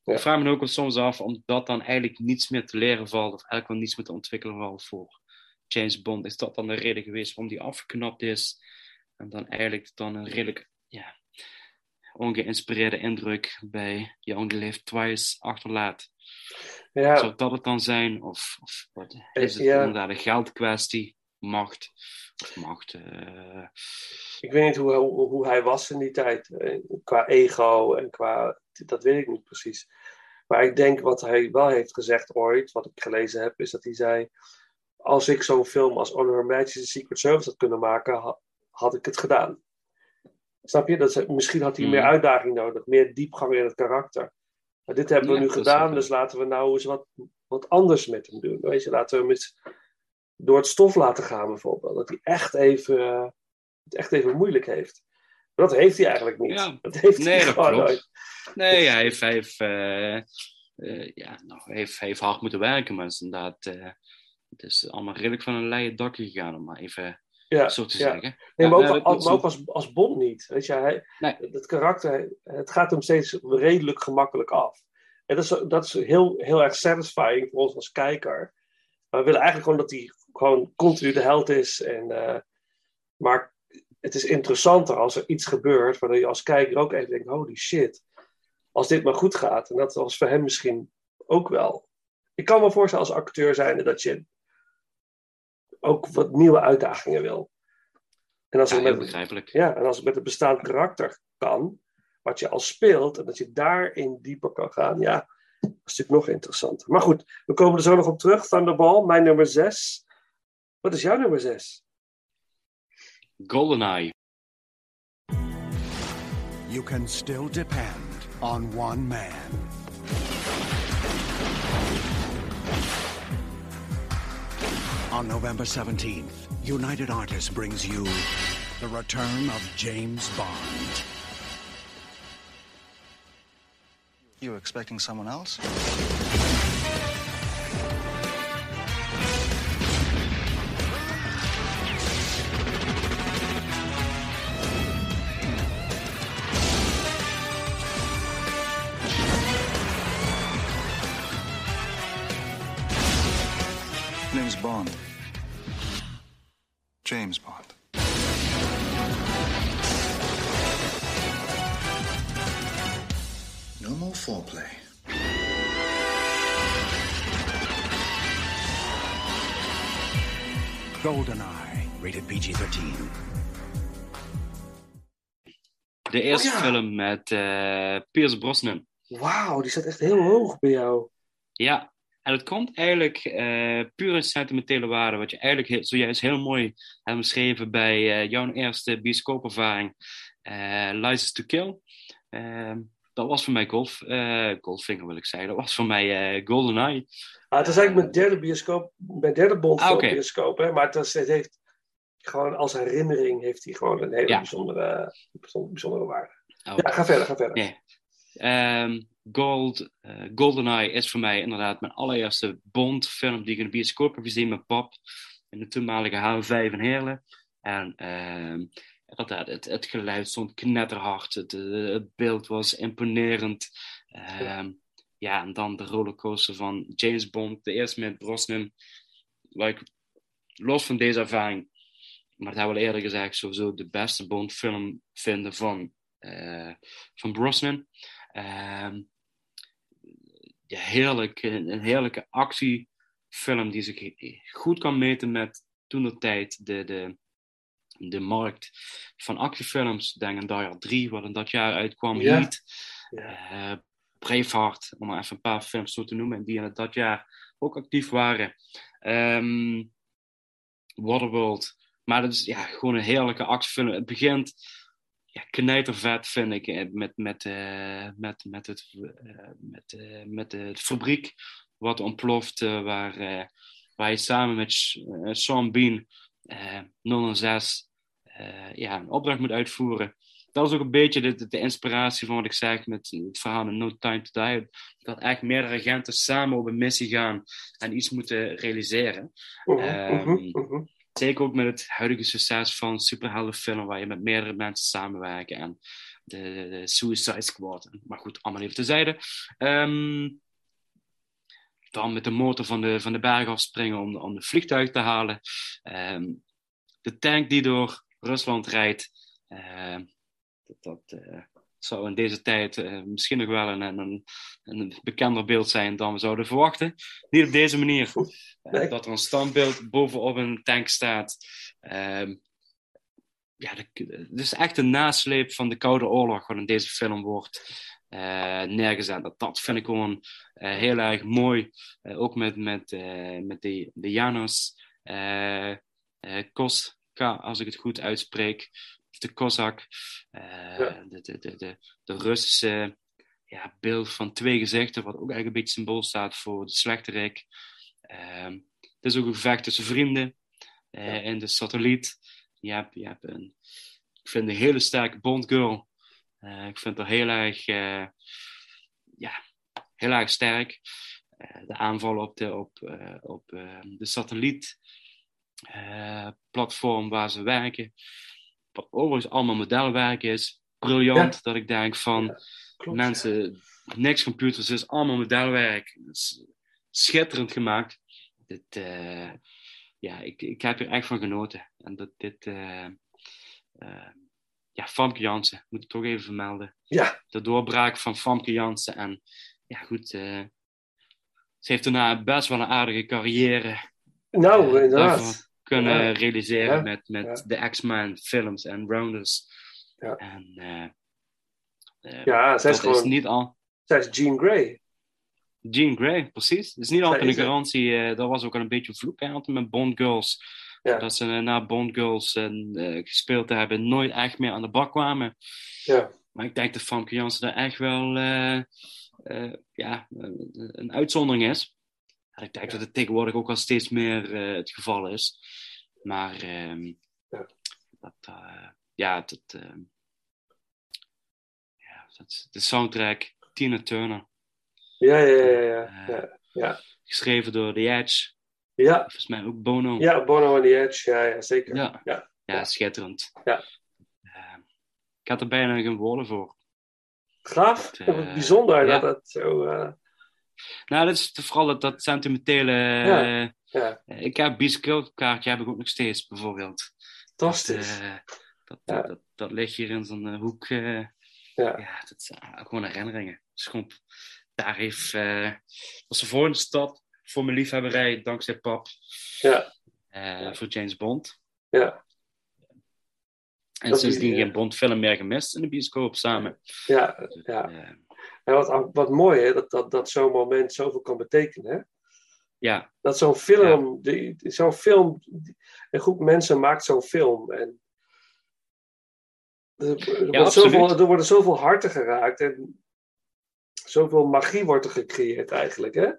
Ja. Ik vraag me ook soms af, omdat dan eigenlijk niets meer te leren valt, of eigenlijk wel niets meer te ontwikkelen valt voor James Bond. Is dat dan de reden geweest waarom die afgeknapt is? En dan eigenlijk dan een redelijk ja, ongeïnspireerde indruk bij You Only Live Twice achterlaat. ja. Zou dat het dan zijn? Of, of wat, is het Ja. inderdaad een geldkwestie? Macht? Of macht? eh, Ik weet niet hoe, hoe, hoe hij was in die tijd. eh, Qua ego en qua. Dat weet ik niet precies. Maar ik denk wat hij wel heeft gezegd ooit, wat ik gelezen heb, is dat hij zei: Als ik zo'n film als On Her Majesty's Secret Service had kunnen maken, ha- had ik het gedaan. Snap je? Dat, is- misschien had hij meer Mhm. uitdaging nodig, meer diepgang in het karakter. Maar dit hebben we Ja, nu gedaan, dus laten we nou eens wat, wat anders met hem doen. Weet je, laten we hem eens door het stof laten gaan, bijvoorbeeld. Dat hij echt even, eh, het echt even moeilijk heeft. Maar dat heeft hij eigenlijk niet. Ja. Dat heeft Nee, hij dat gewoon klopt. nooit. Nee, hij heeft, hij heeft, eh, eh, ja, nou, hij heeft, heeft hard moeten werken, maar het is inderdaad, het is allemaal redelijk van een leien dakje gegaan, om maar even Ja, zo te ja. zeggen. Nee, maar ook, nee, als, dat- maar ook als, als Bond niet. Weet je, hij, het karakter, het gaat hem steeds redelijk gemakkelijk af. En dat is, dat is heel, heel erg satisfying voor ons als kijker. Maar we willen eigenlijk gewoon dat hij gewoon continu de held is. En, eh, maar het is interessanter als er iets gebeurt waardoor je als kijker ook even denkt: holy shit, als dit maar goed gaat. En dat was voor hem misschien ook wel. Ik kan me voorstellen als acteur zijn dat je ook wat nieuwe uitdagingen wil. En als Ja, het heel met, begrijpelijk. ja, en als het met een bestaand karakter kan, wat je al speelt, en dat je daarin dieper kan gaan, ja, dat is natuurlijk nog interessanter. Maar goed, we komen er zo nog op terug. Thunderball, mijn nummer 6. Wat is jouw nummer 6? GoldenEye. You can still depend on one man. On November 17th, United Artists brings you the return of James Bond. You were expecting someone else? Eerste Oh ja. film met eh Pierce Brosnan. Wauw, die staat echt heel hoog bij jou. Ja, en het komt eigenlijk eh, puur in sentimentele waarde, wat je eigenlijk zojuist heel mooi hebt beschreven bij eh, jouw eerste bioscoopervaring, eh License to Kill. Ehm, dat was voor mij Golf, Goldfinger wil ik zeggen, dat was voor mij GoldenEye. Ah, het is eigenlijk mijn derde bioscoop, mijn derde Bond Ah, bioscoop, hè? maar het, het heeft gewoon als herinnering heeft hij gewoon een hele Ja. bijzondere, bijzondere, waarde. Oh. Ja, ga verder, ga verder. Nee. Ehm, Gold, eh, GoldenEye is voor mij inderdaad mijn allereerste Bond-film die ik in de bioscoop heb gezien met pap. In de toenmalige H5 in Heerlen. En ehm, inderdaad, het, het geluid stond knetterhard. Het, het beeld was imponerend. Ehm, ja, en dan de rollercoaster van James Bond. De eerste met Brosnan. Waar ik los van deze ervaring, maar dat al eerder gezegd, sowieso de beste Bond-film vinden van, eh, van Brosnan. Ja, heerlijk, een, heerlijke actiefilm die zich goed kan meten met toen de tijd de, de, de markt van actiefilms. Denk aan Die Hard 3, wat in dat jaar uitkwam. Ja. Heat, eh, Braveheart, om maar even een paar films zo te noemen, die in dat jaar ook actief waren. Ehm, Waterworld. Maar dat is ja, gewoon een heerlijke actiefilm. Het begint ja, knijtervet, vind ik, eh, met, met, eh, met, met, het, eh, met, met de fabriek wat ontploft, waar, waar je samen met Sean Bean eh 006 eh, ja, een opdracht moet uitvoeren. Dat is ook een beetje de, de, de inspiratie van wat ik zeg met het verhaal in No Time to Die. Dat eigenlijk meerdere agenten samen op een missie gaan en iets moeten realiseren. Mhm, Ehm, mhm, mhm. Zeker ook met het huidige succes van superheldenfilmen, waar je met meerdere mensen samenwerken en de, de, de Suicide Squad. Maar goed, allemaal even tezijde. Ehm dan met de motor van de, van de berg afspringen om, om de vliegtuig te halen. Ehm, de tank die door Rusland rijdt. Ehm, dat dat eh, zou in deze tijd eh, misschien nog wel een, een, een bekender beeld zijn dan we zouden verwachten. Niet op deze manier. Eh, dat er een standbeeld bovenop een tank staat. Ehm, ja, de- het is echt een nasleep van de Koude Oorlog wat in deze film wordt eh, neergezet. Dat, dat vind ik gewoon heel erg mooi. Ook met, met, met de, de Janos Koska, als ik het goed uitspreek. De Kozak. Eh, Ja. de, de, de, de, de Russische ja, beeld van twee gezichten, wat ook eigenlijk een beetje symbool staat voor de slechterik. Ehm het is ook een gevecht tussen vrienden eh, in de satelliet. Je hebt, je hebt een, ik vind een hele sterke Bondgirl. Eh, ik vind haar heel erg, ja, heel erg sterk. De aanval op de, op, op de satelliet. eh, platform waar ze werken. Wat overigens allemaal modelwerk is. Briljant dat ik denk van mensen, niks computers, het is allemaal modelwerk. Schitterend gemaakt. Dit, eh, ja, ik, ik heb er echt van genoten. En dat dit, eh, eh, ja, Famke Jansen, moet ik toch even vermelden. Ja. De doorbraak van Famke Jansen. En ja, goed, ze heeft daarna best wel een aardige carrière Nou, inderdaad. Kunnen Ja. realiseren Ja. met, met de X-Men films en Rounders. En, eh, eh, Ja, zij is gewoon- niet al. Zij is Jean Grey. Jean Grey, precies. Het is niet altijd een garantie. eh dat was ook al een beetje vloek hè, altijd met Bond Girls. Ja. Dat ze na Bond Girls eh, gespeeld te hebben, nooit echt meer aan de bak kwamen. Ja. Maar ik denk dat Famke Jansen daar echt wel ja, een uitzondering is. En ik denk dat het tegenwoordig ook al steeds meer eh, het geval is. Maar ehm, dat, eh, ja, dat, ehm, ja, dat, de soundtrack, Tina Turner. Ja, ja, ja, ja. Eh, ja, ja. Geschreven door The Edge. Ja. Volgens mij ook Bono. Ja, Bono on the Edge, ja, ja zeker. Ja. Ja. Ja, schitterend. Ja. Ik had er bijna geen woorden voor. Gaaf, Dat, Wat eh, bijzonder ja. dat dat zo... Nou, dat is vooral dat, dat sentimentele... Ja, eh, ja. eh, ik heb bioscoopkaartje heb ik ook nog steeds, bijvoorbeeld. Fantastisch. Dat, eh, dat, dat, dat, dat ligt hier in zo'n hoek. ja. dat zijn gewoon herinneringen. Is gewoon, daar heeft... eh was de volgende stap voor mijn liefhebberij, dankzij pap. Ja. Voor James Bond. Ja. En Dat- sindsdien ja. geen Bond-film meer gemist in de bioscoop samen. Ja, ja. En wat, wat mooi, hè, dat, dat, dat zo'n moment zoveel kan betekenen. Hè? Ja, Dat zo'n film, die, die- zo'n film, een groep mensen maakt zo'n film. En er, er, wordt zoveel, er worden zoveel harten geraakt en zoveel magie wordt er gecreëerd eigenlijk. hè?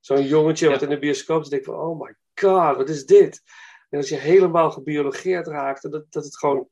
Zo'n jongetje wat in de bioscoop zit, denkt van, oh my god, wat is dit? En als je helemaal gebiologeerd raakt, dat, dat het gewoon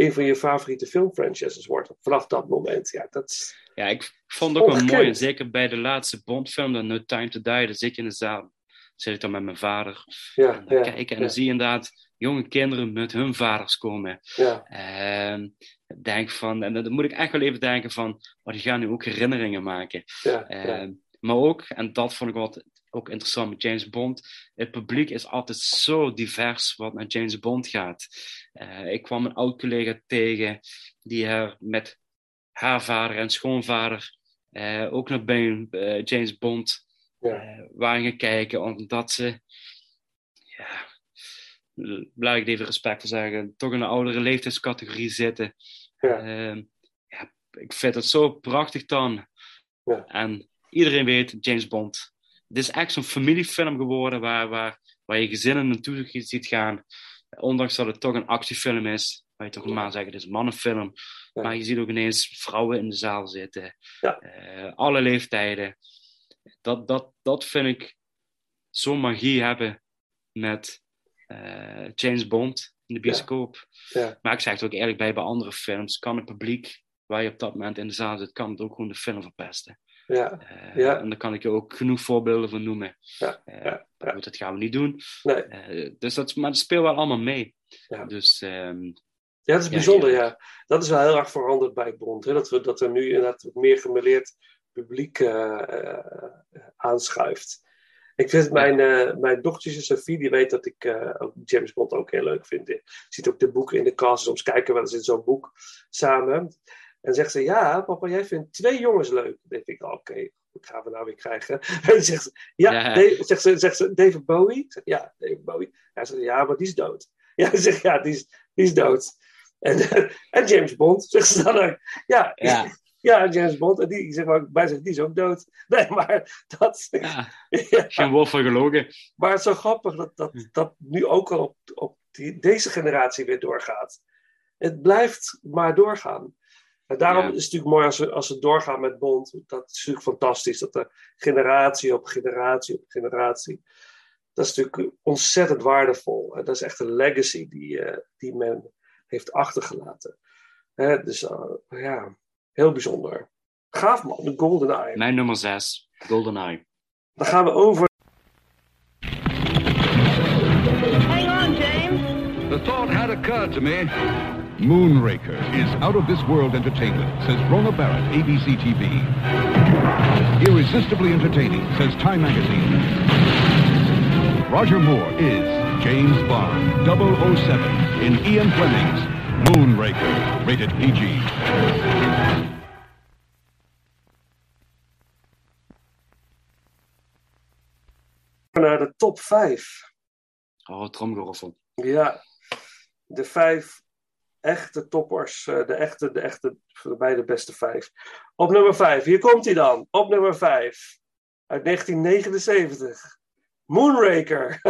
een van je favoriete filmfranchises wordt. Vanaf dat moment, ja, dat. Ja, ik vond het ook wel Ongekend. mooi. En zeker bij de laatste Bond-film, dan No Time to Die, dan zit je in de zaal. Dan zit ik dan met mijn vader. Ja, en dan ja, en ja. dan zie je inderdaad jonge kinderen met hun vaders komen. Ja. En ik denk van, en dan moet ik echt wel even denken van, maar die gaan nu ook herinneringen maken. Ja, Ehm, Maar ook, en dat vond ik wat ook interessant met James Bond, het publiek is altijd zo divers wat naar James Bond gaat. Eh, ik kwam een oud collega tegen die er met haar vader en schoonvader eh, ook naar bij eh, James Bond eh, waren gaan kijken, omdat ze, ja, laat ik het even respect voor zeggen, toch in een oudere leeftijdscategorie zitten. Ehm, ja, ik vind het zo prachtig dan. En iedereen weet, James Bond. Het is echt zo'n familiefilm geworden waar, waar, waar je gezinnen naartoe ziet gaan. Ondanks dat het toch een actiefilm is. Waar je toch normaal zeggen, het is een mannenfilm. Maar je ziet ook ineens vrouwen in de zaal zitten. Eh, alle leeftijden. Dat, dat, dat vind ik zo'n magie hebben met eh, James Bond in de bioscoop. Ja. Maar ik zeg het ook eerlijk bij, bij andere films kan het publiek waar je op dat moment in de zaal zit, kan het ook gewoon de film verpesten. Ja, Eh, ja. En daar kan ik je ook genoeg voorbeelden van noemen. Ja, Eh, maar goed, dat gaan we niet doen. Nee. Eh, dus dat, maar dat speelt wel allemaal mee. Ja. Dus, ehm, Ja, dat is Ja, bijzonder, ja. ja. Dat is wel heel erg veranderd bij Bond. Hè? Dat, we, dat er nu inderdaad meer gemeleerd publiek aanschuift. Ik vind mijn, eh, mijn dochtertje Sophie, die weet dat ik ook James Bond ook heel leuk vind. Je ziet ook de boeken in de kast, soms kijken we wel eens in zo'n boek samen. En zegt ze, ja, papa, jij vindt twee jongens leuk. Dan denk ik, oké, wat gaan we nou weer krijgen? (laughs) En zegt ze, ja, Ja. Zegt, ze, zegt ze, David Bowie? Zeg, ja, David Bowie. Hij zegt, ja, maar die is dood. (laughs) Ja, ik zeg, ja, die is, die is dood. En, (laughs) en James Bond, zegt ze dan ook. Ja, Ja. ja James Bond. En die, zeg maar, bij zegt, die is ook dood. Nee, maar dat... Ja. geen woord van gelogen. Maar het is zo grappig dat dat, dat nu ook al op, op die, deze generatie weer doorgaat. Het blijft maar doorgaan. En daarom Ja. is het natuurlijk mooi als we, als we doorgaan met Bond. Dat is natuurlijk fantastisch. Dat er generatie op generatie op generatie. Dat is natuurlijk ontzettend waardevol. En dat is echt een legacy die, eh, die men heeft achtergelaten. Hè, dus eh, ja, heel bijzonder. Gaaf man, de Golden Eye. Mijn nummer 6, GoldenEye. Dan gaan we over Hang on, that to me. Moonraker is out of this world entertainment, says Rona Barrett, ABC TV. Irresistibly entertaining, says Time Magazine. Roger Moore is James Bond 007 in Ian Fleming's Moonraker, rated PG. Naar de top 5. Oh, tromgeroffel. Ja, de vijf echte toppers. eh, De echte, de echte, bij de beste vijf. Op nummer 5, hier komt hij dan. Op nummer 5. Uit 1979. Moonraker.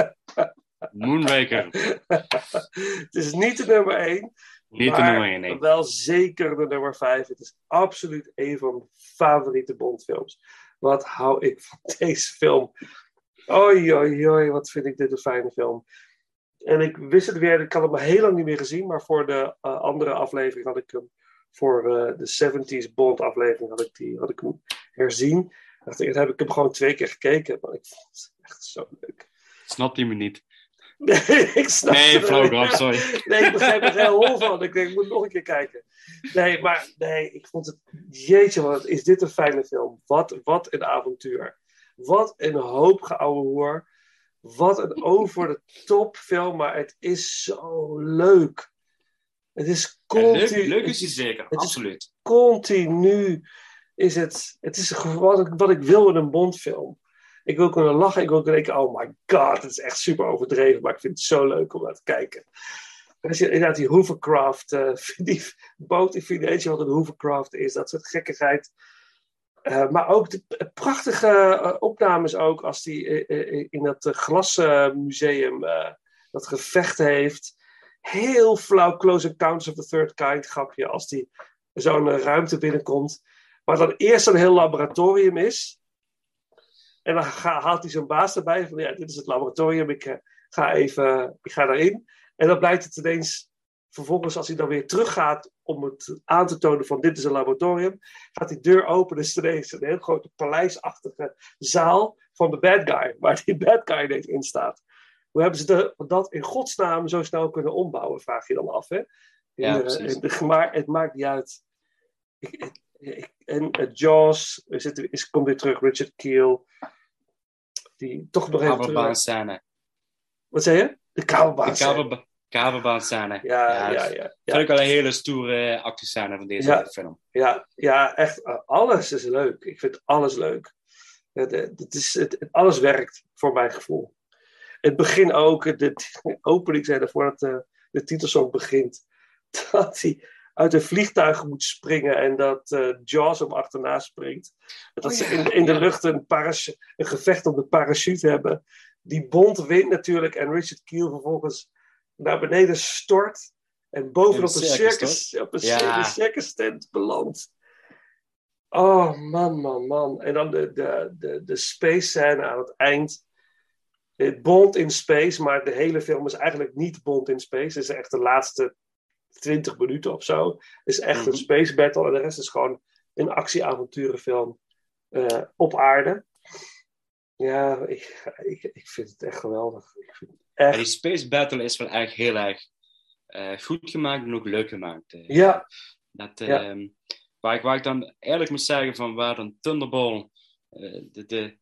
(laughs) Moonraker. Het is niet de nummer 1. Niet de nummer één, nee. Wel zeker de nummer 5. Het is absoluut een van mijn favoriete Bondfilms. Wat hou ik van (laughs) deze film. Oei, oei, oei, wat vind ik dit een fijne film. En ik wist het weer, ik had hem heel lang niet meer gezien, maar voor de eh, andere aflevering had ik hem, voor eh, de 70s Bond aflevering had ik, die, had ik hem herzien. Dacht ik, dan heb ik hem gewoon twee keer gekeken, maar ik vond het echt zo leuk. Snapt hij me niet? (laughs) Nee, ik snap Nee, flauw sorry. (laughs) Nee, ik begrijp er heel hol van. Ik denk, ik moet nog een keer kijken. Nee, maar nee, ik vond het... Jeetje, wat is dit een fijne film. Wat, wat een avontuur. Wat een hoop geouwe hoer. Wat een over de top film, maar het is zo leuk. Het is Ja, continu... leuk, leuk is het hij zeker, het is absoluut. continu is het, het is wat ik, wat ik wil in een Bondfilm. Ik wil kunnen lachen, ik wil kunnen denken, oh my god, het is echt super overdreven, maar ik vind het zo leuk om naar te kijken. Als je inderdaad die Hoovercraft, eh, (laughs) die boot, ik vind weet je wat een Hoovercraft is, dat soort gekkigheid. Eh, maar ook de prachtige eh, opnames ook, als die eh, in dat glasmuseum dat gevecht heeft. Heel flauw Close Encounters of the Third Kind grapje, als die zo'n ruimte binnenkomt. Waar dan eerst een heel laboratorium is. En dan haalt hij zijn baas erbij van, ja, dit is het laboratorium, ik ga even, ik ga daarin. En dan blijkt het ineens, vervolgens als hij dan weer teruggaat om het aan te tonen van dit is een laboratorium, gaat die deur open en is het ineens een heel grote paleisachtige zaal van de bad guy, (laughs) waar die bad guy ineens in staat. Hoe hebben ze de- dat in godsnaam zo snel kunnen ombouwen, vraag je dan af. Hè? Ja, precies. maar het maakt niet uit. Ik, ik- ik- en eh, Jaws, er zit, is, komt weer terug, Richard Keel. Die toch nog even Kabelbaanscène. Wat zei je? De kabelbaan. De kabelba kabelbaanscène. Ja, ja, dat ja, ja. Vind ik wel een hele stoere actiescène van deze Ja. film. Ja, ja, echt. eh, Alles is leuk. Ik vind alles leuk. Het, het, het is, het, alles werkt, voor mijn gevoel. Het begin ook, de de opening zei voordat de, de titelsong begint, (laughs) dat hij uit een vliegtuig moet springen en dat eh, Jaws hem achterna springt. En dat Oh ze ja, in, in de ja. lucht een, een gevecht op de parachute hebben. Die Bond wint natuurlijk en Richard Keel vervolgens naar beneden stort en bovenop een circus, circus, op een Ja. circus, tent belandt. Oh man, man, man. En dan de, de, de, de space scène aan het eind. Het Bond in space, maar de hele film is eigenlijk niet Bond in space. Het is echt de laatste 20 minuten of zo. Het is echt Mhm. een space battle en de rest is gewoon een actieavonturenfilm eh, op aarde. Ja, ik, ik, ik vind het echt geweldig. Ik vind het echt... die Space Battle is wel echt heel erg eh, goed gemaakt en ook leuk gemaakt. eh. Ja. Dat, Ja. ehm, waar, ik, waar ik dan eerlijk moet zeggen van waar een Thunderball eh, de, de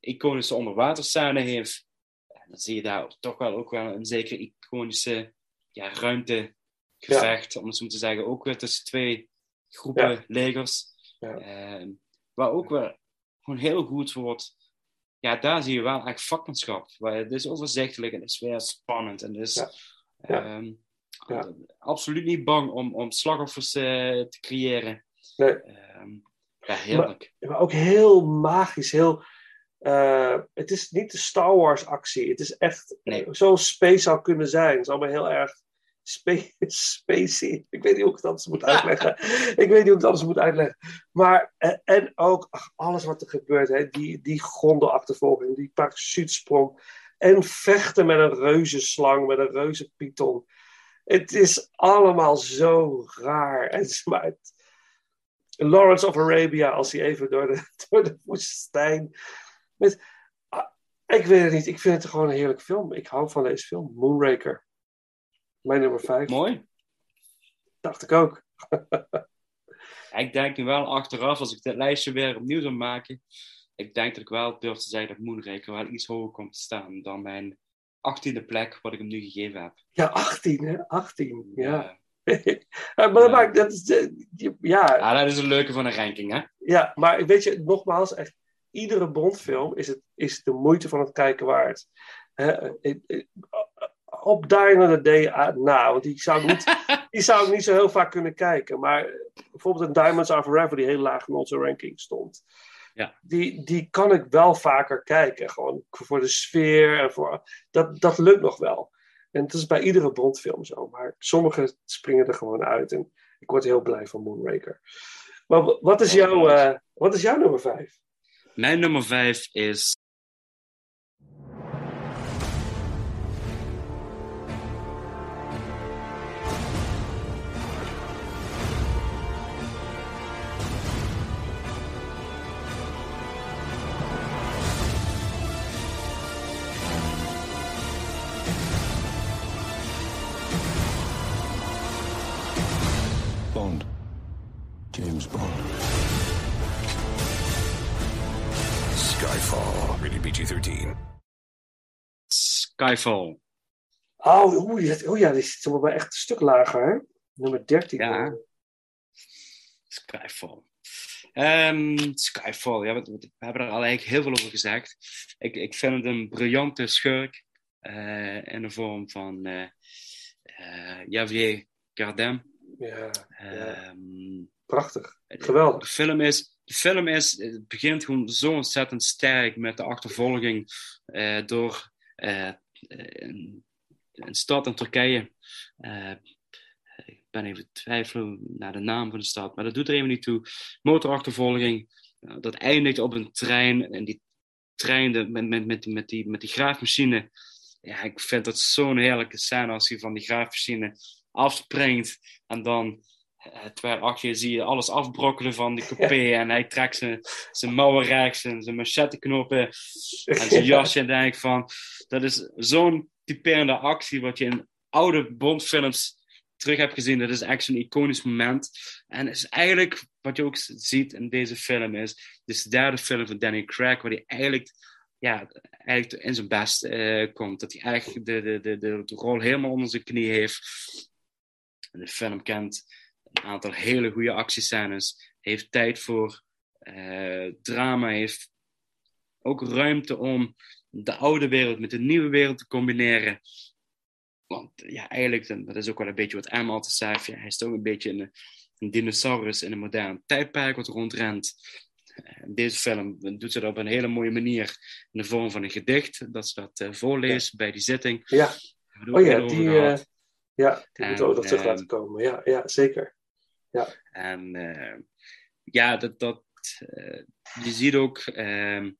iconische onderwaterscène heeft, dan zie je daar toch wel ook wel een zeker iconische ja, ruimtegevecht, om het zo te zeggen, ook weer tussen twee groepen legers. Ja. Ehm, waar ook wel gewoon heel goed wordt. Ja, daar zie je wel echt vakmanschap. Het is overzichtelijk en het is weer spannend. En dus Ja. Ja. ehm, Ja. absoluut niet bang om, om slachtoffers eh, te creëren. Nee. Ehm, ja, heerlijk. Maar, maar ook heel magisch, heel... eh, het is niet de Star Wars actie. Het is echt Nee. eh, zoals space zou kunnen zijn. Het is allemaal heel erg spa spacey. Ik weet niet hoe ik het anders moet uitleggen. (laughs) ik weet niet hoe ik het anders moet uitleggen. Maar, eh, en ook alles wat er gebeurt. Hè? Die, die grondelachtervolging, die parachutesprong. En vechten met een reuzenslang, met een reuzenpython. Het is allemaal zo raar. En, (laughs) het- Lawrence of Arabia, als hij even door de, (laughs) door de woestijn. Ah, ik weet het niet, ik vind het gewoon een heerlijke film. Ik hou van deze film, Moonraker. Mijn nummer vijf. Mooi. Dacht ik ook. (laughs) ik denk nu wel achteraf, als ik dit lijstje weer opnieuw zou maken, ik denk dat ik wel durf te zeggen dat Moonraker wel iets hoger komt te staan dan mijn achttiende plek wat ik hem nu gegeven heb. Ja, 18 hè? 18, ja. (laughs) maar dat maakt, dat is, eh, ja. ja, dat is een leuke van een ranking, hè? Ja, maar weet je, nogmaals, echt, iedere Bondfilm is, het, is de moeite van het kijken waard. Hè, eh, eh, op Die Another Day na, want die zou, ik niet, (laughs) die zou ik niet zo heel vaak kunnen kijken. Maar bijvoorbeeld een Diamonds Are Forever, die heel laag in onze ranking stond. Ja. Die, die kan ik wel vaker kijken. Gewoon voor de sfeer. En voor, dat, dat lukt nog wel. En het is bij iedere Bondfilm zo. Maar sommige springen er gewoon uit. En ik word heel blij van Moonraker. Maar wat is, jouw, uh, wat is jouw nummer 5? Mijn nummer 5 is Skyfall. Oh, oh ja, die zit wel echt een stuk lager, hè? Nummer 13. Ja. Skyfall. Ehm, Skyfall, ja, we, we hebben er al eigenlijk heel veel over gezegd. Ik, ik vind het een briljante schurk eh, in de vorm van eh eh, Javier Bardem. Ja, Ehm, prachtig. Geweldig. De film is, de film is, het begint gewoon zo ontzettend sterk met de achtervolging door een, een stad in Turkije. Eh, ik ben even twijfelen naar de naam van de stad, maar dat doet er even niet toe. Motorachtervolging, eh, dat eindigt op een trein en die trein de- met, met, met, met, die, met die graafmachine. Ja, ik vind dat zo'n heerlijke scène als hij van die graafmachine afspringt en dan eh, terwijl je zie je alles afbrokkelen van die coupé en hij trekt zijn, zijn mouwen rechts en zijn machetteknopen en zijn (laughs) jasje en denk van dat is zo'n typerende actie wat je in oude Bondfilms terug hebt gezien. Dat is echt zo'n iconisch moment. En is eigenlijk, wat je ook ziet in deze film is, dit is de derde film van Danny Craig, waar hij eigenlijk, ja, eigenlijk in zijn best eh, komt. Dat hij eigenlijk de, de, de, de, de rol helemaal onder zijn knie heeft. En de film kent een aantal hele goede actiescènes. Heeft tijd voor eh, drama. Heeft ook ruimte om de oude wereld met de nieuwe wereld te combineren. Want ja, eigenlijk, dan- dat is ook wel een beetje wat M altijd zei. Ja, hij is toch een beetje een, een dinosaurus in een modern tijdperk wat rondrent. Eh, Deze film doet ze dat op een hele mooie manier in de vorm van een gedicht. Dat ze dat eh, voorleest bij die zitting. Ja. Oh ja, die, ja, die En, moeten we ook nog terug laten komen. Ja, ja zeker. Ja. En eh, ja, dat, dat, eh, je ziet ook ehm,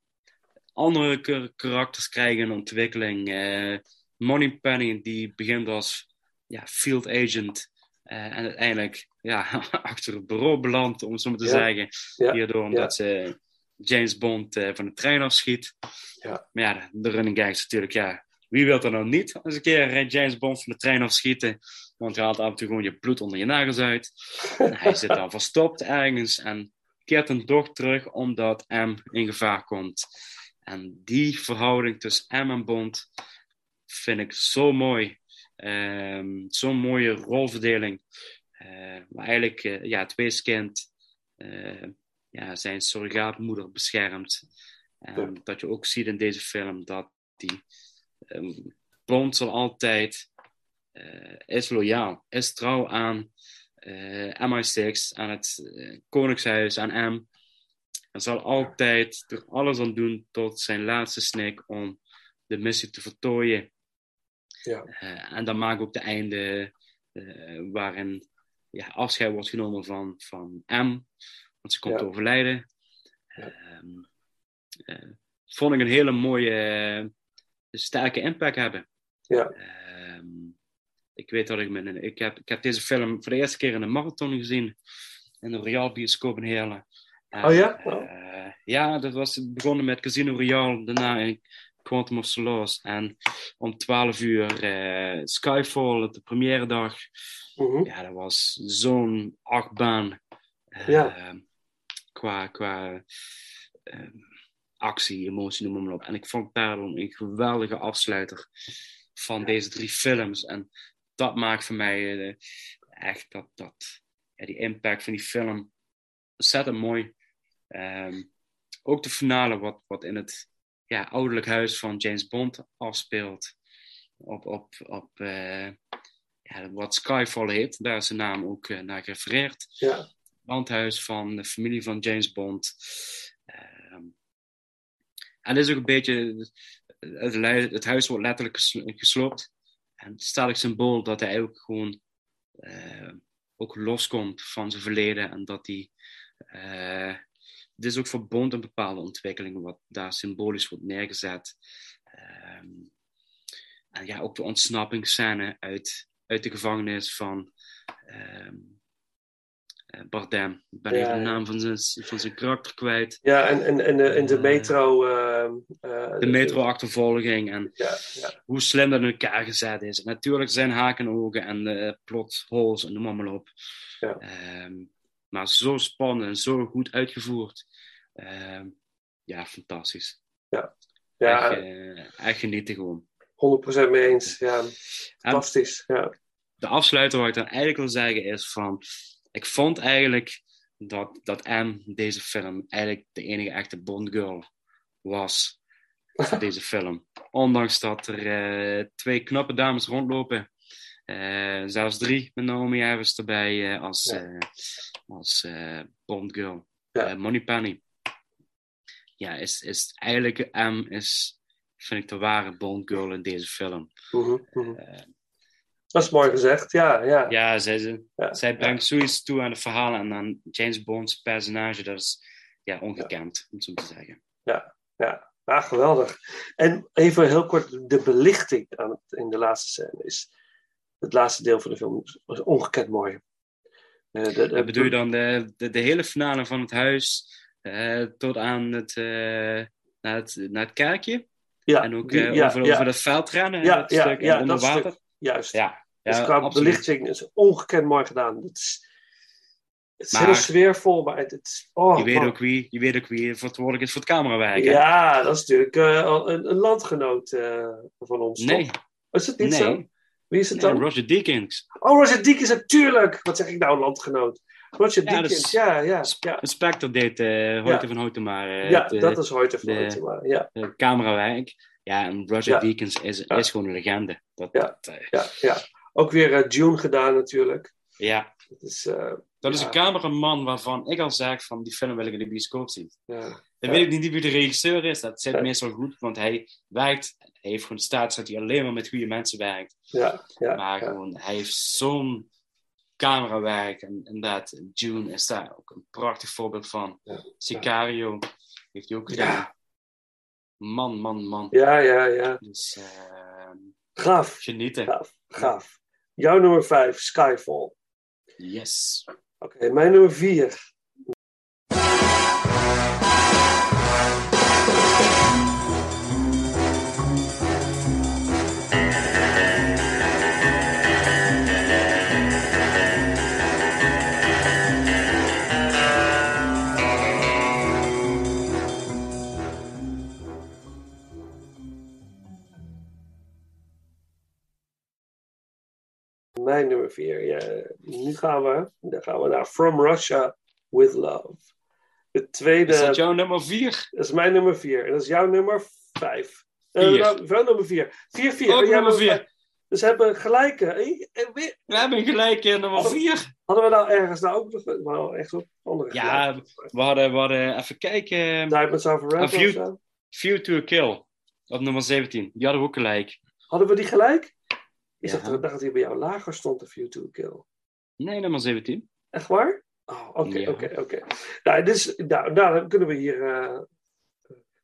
andere kar- karakters krijgen een ontwikkeling. Eh Moneypenny, die begint als ja, field agent en uiteindelijk ja, (laughs) achter het bureau belandt, om het zo maar te Ja. zeggen. Ja. Hierdoor omdat ze James Bond van de trein afschiet. Ja. Maar ja, de, running gag is natuurlijk, ja, wie wil er nou niet eens een keer James Bond van de trein afschieten? Want je haalt af en toe gewoon je bloed onder je nagels uit. En hij zit dan verstopt ergens en keert dan toch terug omdat M in gevaar komt. En die verhouding tussen M en Bond vind ik zo mooi. Ehm, Zo'n mooie rolverdeling. Eh waar eigenlijk eh, ja, het weeskind eh, ja, zijn surrogaatmoeder beschermt. En dat je ook ziet in deze film dat die ehm, Bond zal altijd is loyaal, is trouw aan eh, MI6, aan het eh, Koningshuis, aan M. En zal altijd er alles aan doen tot zijn laatste snik om de missie te voltooien. Ja. Eh, en dan maakt ook de einde eh, waarin ja, afscheid wordt genomen van, van M, want ze komt Ja. overlijden. Ehm, eh, vond ik een hele mooie, eh, sterke impact hebben. Ja. Ehm, ik weet dat ik een, ik heb, ik heb deze film voor de eerste keer in een marathon gezien. In de Royal Bioscoop in Heerlen. En, Oh ja? eh, ja, dat was begonnen met Casino Royale. Daarna in Quantum of Solace. En om 12 uur uh, Skyfall, de première dag. Mhm. Ja, dat was zo'n achtbaan. Uh, Ja. Qua, qua uh, actie, emotie, noem maar op. En ik vond daarom een geweldige afsluiter van deze drie films. En dat maakt voor mij echt dat, dat ja, die impact van die film ontzettend mooi. Um, ook de finale, wat, wat in het ja, ouderlijk huis van James Bond afspeelt. Op, op, op uh, ja, wat Skyfall heet, daar is zijn naam ook uh, naar gerefereerd. Ja. Landhuis van de familie van James Bond. Um, en is ook een beetje. Het, het huis wordt letterlijk gesloopt. En staat symbool dat hij ook gewoon. Uh, ook loskomt van zijn verleden en dat hij. Uh, dit is ook voor Bond een bepaalde ontwikkeling, wat daar symbolisch wordt neergezet. Um, en ja, ook de ontsnappingsscène uit, uit de gevangenis van uh, Bardem. Ik ben Ja, even de naam van zijn, van zijn karakter kwijt. Ja, en, en, en, de, en de Eh, metro... eh, De metro-achtervolging en Ja, ja. hoe slim dat in elkaar gezet is. En natuurlijk zijn haken en ogen en uh, plot holes en noem maar, maar op. Ja. Ehm, maar zo spannend en zo goed uitgevoerd. Ehm, ja, fantastisch. Ja. Ja. Echt, eh, echt genieten gewoon. 100% mee eens. Ja, fantastisch. Ja. De afsluiter wat ik dan eigenlijk wil zeggen is van... Ik vond eigenlijk dat, dat M deze film eigenlijk de enige echte Bond girl was voor (laughs) deze film. Ondanks dat er uh, twee knappe dames rondlopen. Uh, zelfs drie met Naomi Harris erbij uh, als, Ja. als Bond girl. Ja. Money Penny. Ja, is, is eigenlijk M is, vind ik de ware Bond girl in deze film. Mhm, mhm. Dat is mooi gezegd, ja. Ja, Ja, zij, ze, Ja, zij brengt zoiets toe aan de verhalen en aan James Bond's personage, dat is ja, ongekend, om het zo te zeggen. ja, ja. Ja, geweldig. En even heel kort, de belichting aan het, in de laatste scène is... Het laatste deel van de film was ongekend mooi. Eh, de- bedoel je dan de, de, de hele finale van het huis eh, tot aan het, eh, naar het, naar het kerkje? Ja, en ook die- ja, over, ja. over dat veldrennen, Ja, dat stuk onder water? stuk, juist. Ja, dus ja, qua absoluut. belichting is ongekend mooi gedaan. Het is, het is Maar- heel sfeervol, maar het, het is... Oh, je, weet man. ook wie, je weet ook wie verantwoordelijk is voor het camerawerk. hè? Ja, dat is natuurlijk eh, een, een landgenoot eh, van ons. Nee. toch? Is het niet Nee. zo? Wie is het Nee, dan? Roger Deakins. Oh, Roger Deakins, natuurlijk! Wat zeg ik nou, landgenoot? Roger Ja, Deakins, dus- ja, ja. ja. Spectre deed Hoyte Ja. van Hoytema. eh, Ja, dat is Hoyte van Hoytema, ja. camerawerk. Ja, en Roger Ja. Deakins is, Ja. is gewoon een legende. Dat, Ja. dat, eh, Ja, ja. Ook weer eh, Dune gedaan natuurlijk. ja. Dat is, eh, Dat is een cameraman waarvan ik al zeg van die film wil ik in de bioscoop zien. Ja. Dan Ja. weet ik niet wie de regisseur is. Dat zit Ja. meestal goed, want hij werkt. Hij heeft gewoon staat dat hij alleen maar met goede mensen werkt. Ja, ja, maar ja. gewoon, hij heeft zo'n camerawerk. En inderdaad, June is daar ook een prachtig voorbeeld van. Sicario heeft hij ook gedaan. Man, man, man. Ja, ja, ja. Dus eh, Gaaf. genieten. Gaaf, gaaf. Jouw nummer 5, Skyfall. Yes. Oké, mijn nummer 4. Mijn nummer 4. Ja, nu gaan we, dan gaan we naar From Russia with Love. De tweede. Is dat jouw nummer 4? Dat is mijn nummer 4. En dat is jouw nummer 5. Vier. nou, wel nummer 4. 4, 4. Ook nummer vier. Dus we hebben gelijk. eh, eh, We hebben gelijk in nummer 4. Hadden we nou ergens nou ook nog wel echt op andere Ja, we hadden, we hadden even kijken. Diamonds Are Forever A? View to a Kill. Op nummer 17. Die hadden we ook gelijk. Hadden we die gelijk? Is Ja. dat, ik dacht dat hij bij jou lager stond, de View to Kill. Nee, nummer 17. Echt waar? Oh, oké, oké, oké. Nou, dus, nou, nou, dan kunnen we hier eh,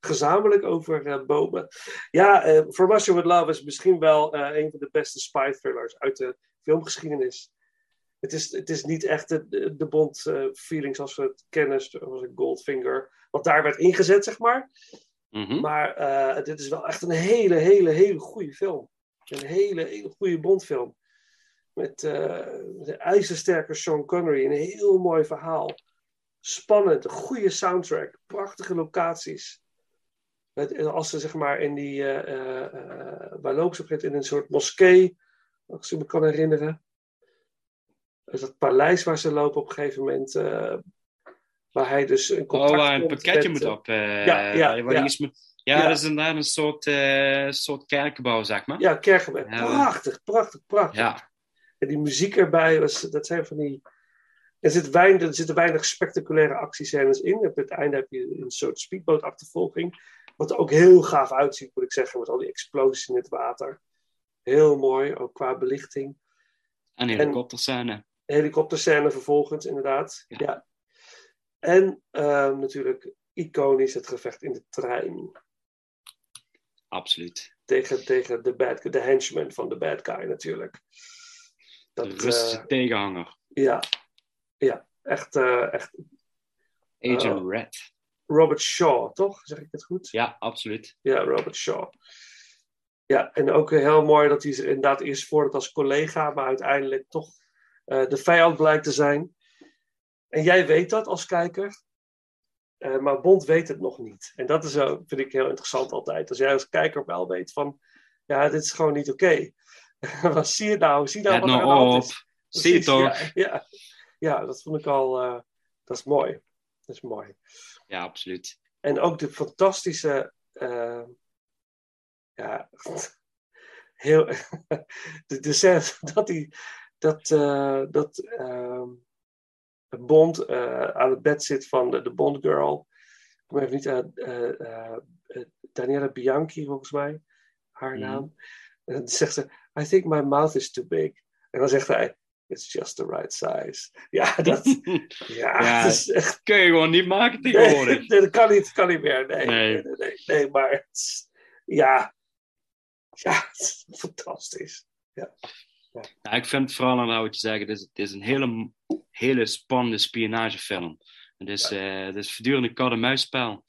gezamenlijk over eh, bomen. Ja, eh From Russia with Love is misschien wel een van de beste spy thrillers uit de filmgeschiedenis. Het is, het is niet echt de, de, de Bond feeling zoals we het kennen, zoals een Goldfinger. Wat daar werd ingezet, zeg maar. Mhm. Maar dit is wel echt een hele, hele, hele goede film. Een hele, hele goede Bondfilm. Met, eh, een ijzersterke Sean Connery. Een heel mooi verhaal. Spannend, een goede soundtrack. Prachtige locaties. Met, als ze zeg maar in die... eh eh, eh, waar lopen ze op een in een soort moskee. Als ik me kan herinneren. Dus dat paleis waar ze lopen op een gegeven moment. eh, waar hij dus in contact Oh, waar een pakketje met, moet eh, op. eh, ja, ja, waar ja. iets moet- ja, Ja. dat is inderdaad een soort, eh, soort kerkgebouw, zeg maar. Ja, Kerkenberg. Ja. Prachtig, prachtig, prachtig. Ja. En die muziek erbij, was, dat zijn van die... Er, zit weinig, er zitten weinig spectaculaire actiescènes in. Op het einde heb je een soort speedbootachtervolging. Wat er ook heel gaaf uitziet, moet ik zeggen. Met al die explosies in het water. Heel mooi, ook qua belichting. En helikopterscène. Helikopterscène vervolgens, inderdaad. Ja. En ehm, natuurlijk iconisch het gevecht in de trein. Absoluut. Tegen, tegen de, bad, de henchman van de bad guy natuurlijk. Dat, de Russische eh, tegenhanger. ja, ja, echt, eh, echt. Agent eh, Red. Robert Shaw, toch? Zeg ik het goed? Ja, absoluut. Ja, Robert Shaw. Ja, en ook heel mooi dat hij zich inderdaad eerst voordat als collega, maar uiteindelijk toch de vijand blijkt te zijn. En jij weet dat als kijker, eh, maar Bond weet het nog niet. En dat is, vind ik heel interessant altijd. Als jij als kijker wel weet van, ja, dit is gewoon niet oké. (laughs) Wat zie je nou? Zie nou Let wat er nou aan de is? Zie je toch? Ja, ja, ja, dat vond ik al, eh, dat is mooi. Dat is mooi. Ja, absoluut. En ook de fantastische. eh, ja. (laughs) Heel. (laughs) de, de scène dat hij. Dat. dat ehm, Bond eh, aan het bed zit van de, de Bond Girl. Ik kom even niet uit. eh, eh, Daniela Bianchi, volgens mij. Haar naam. En dan zegt ze: I think my mouth is too big. En dan zegt hij: It's just the right size. (laughs) Ja, dat. (laughs) ja, Ja, het is echt. kun je gewoon niet maken (laughs) tegenwoordig. Nee, dat kan niet, kan niet meer. Nee, Nee. nee, nee, nee, maar ja, ja, het is fantastisch. Ja. Ja, ik vind vooral aan wat je zegt, het is, het is een hele, hele spannende spionagefilm. Het is, eh, het is voortdurend een kat-en-muisspel.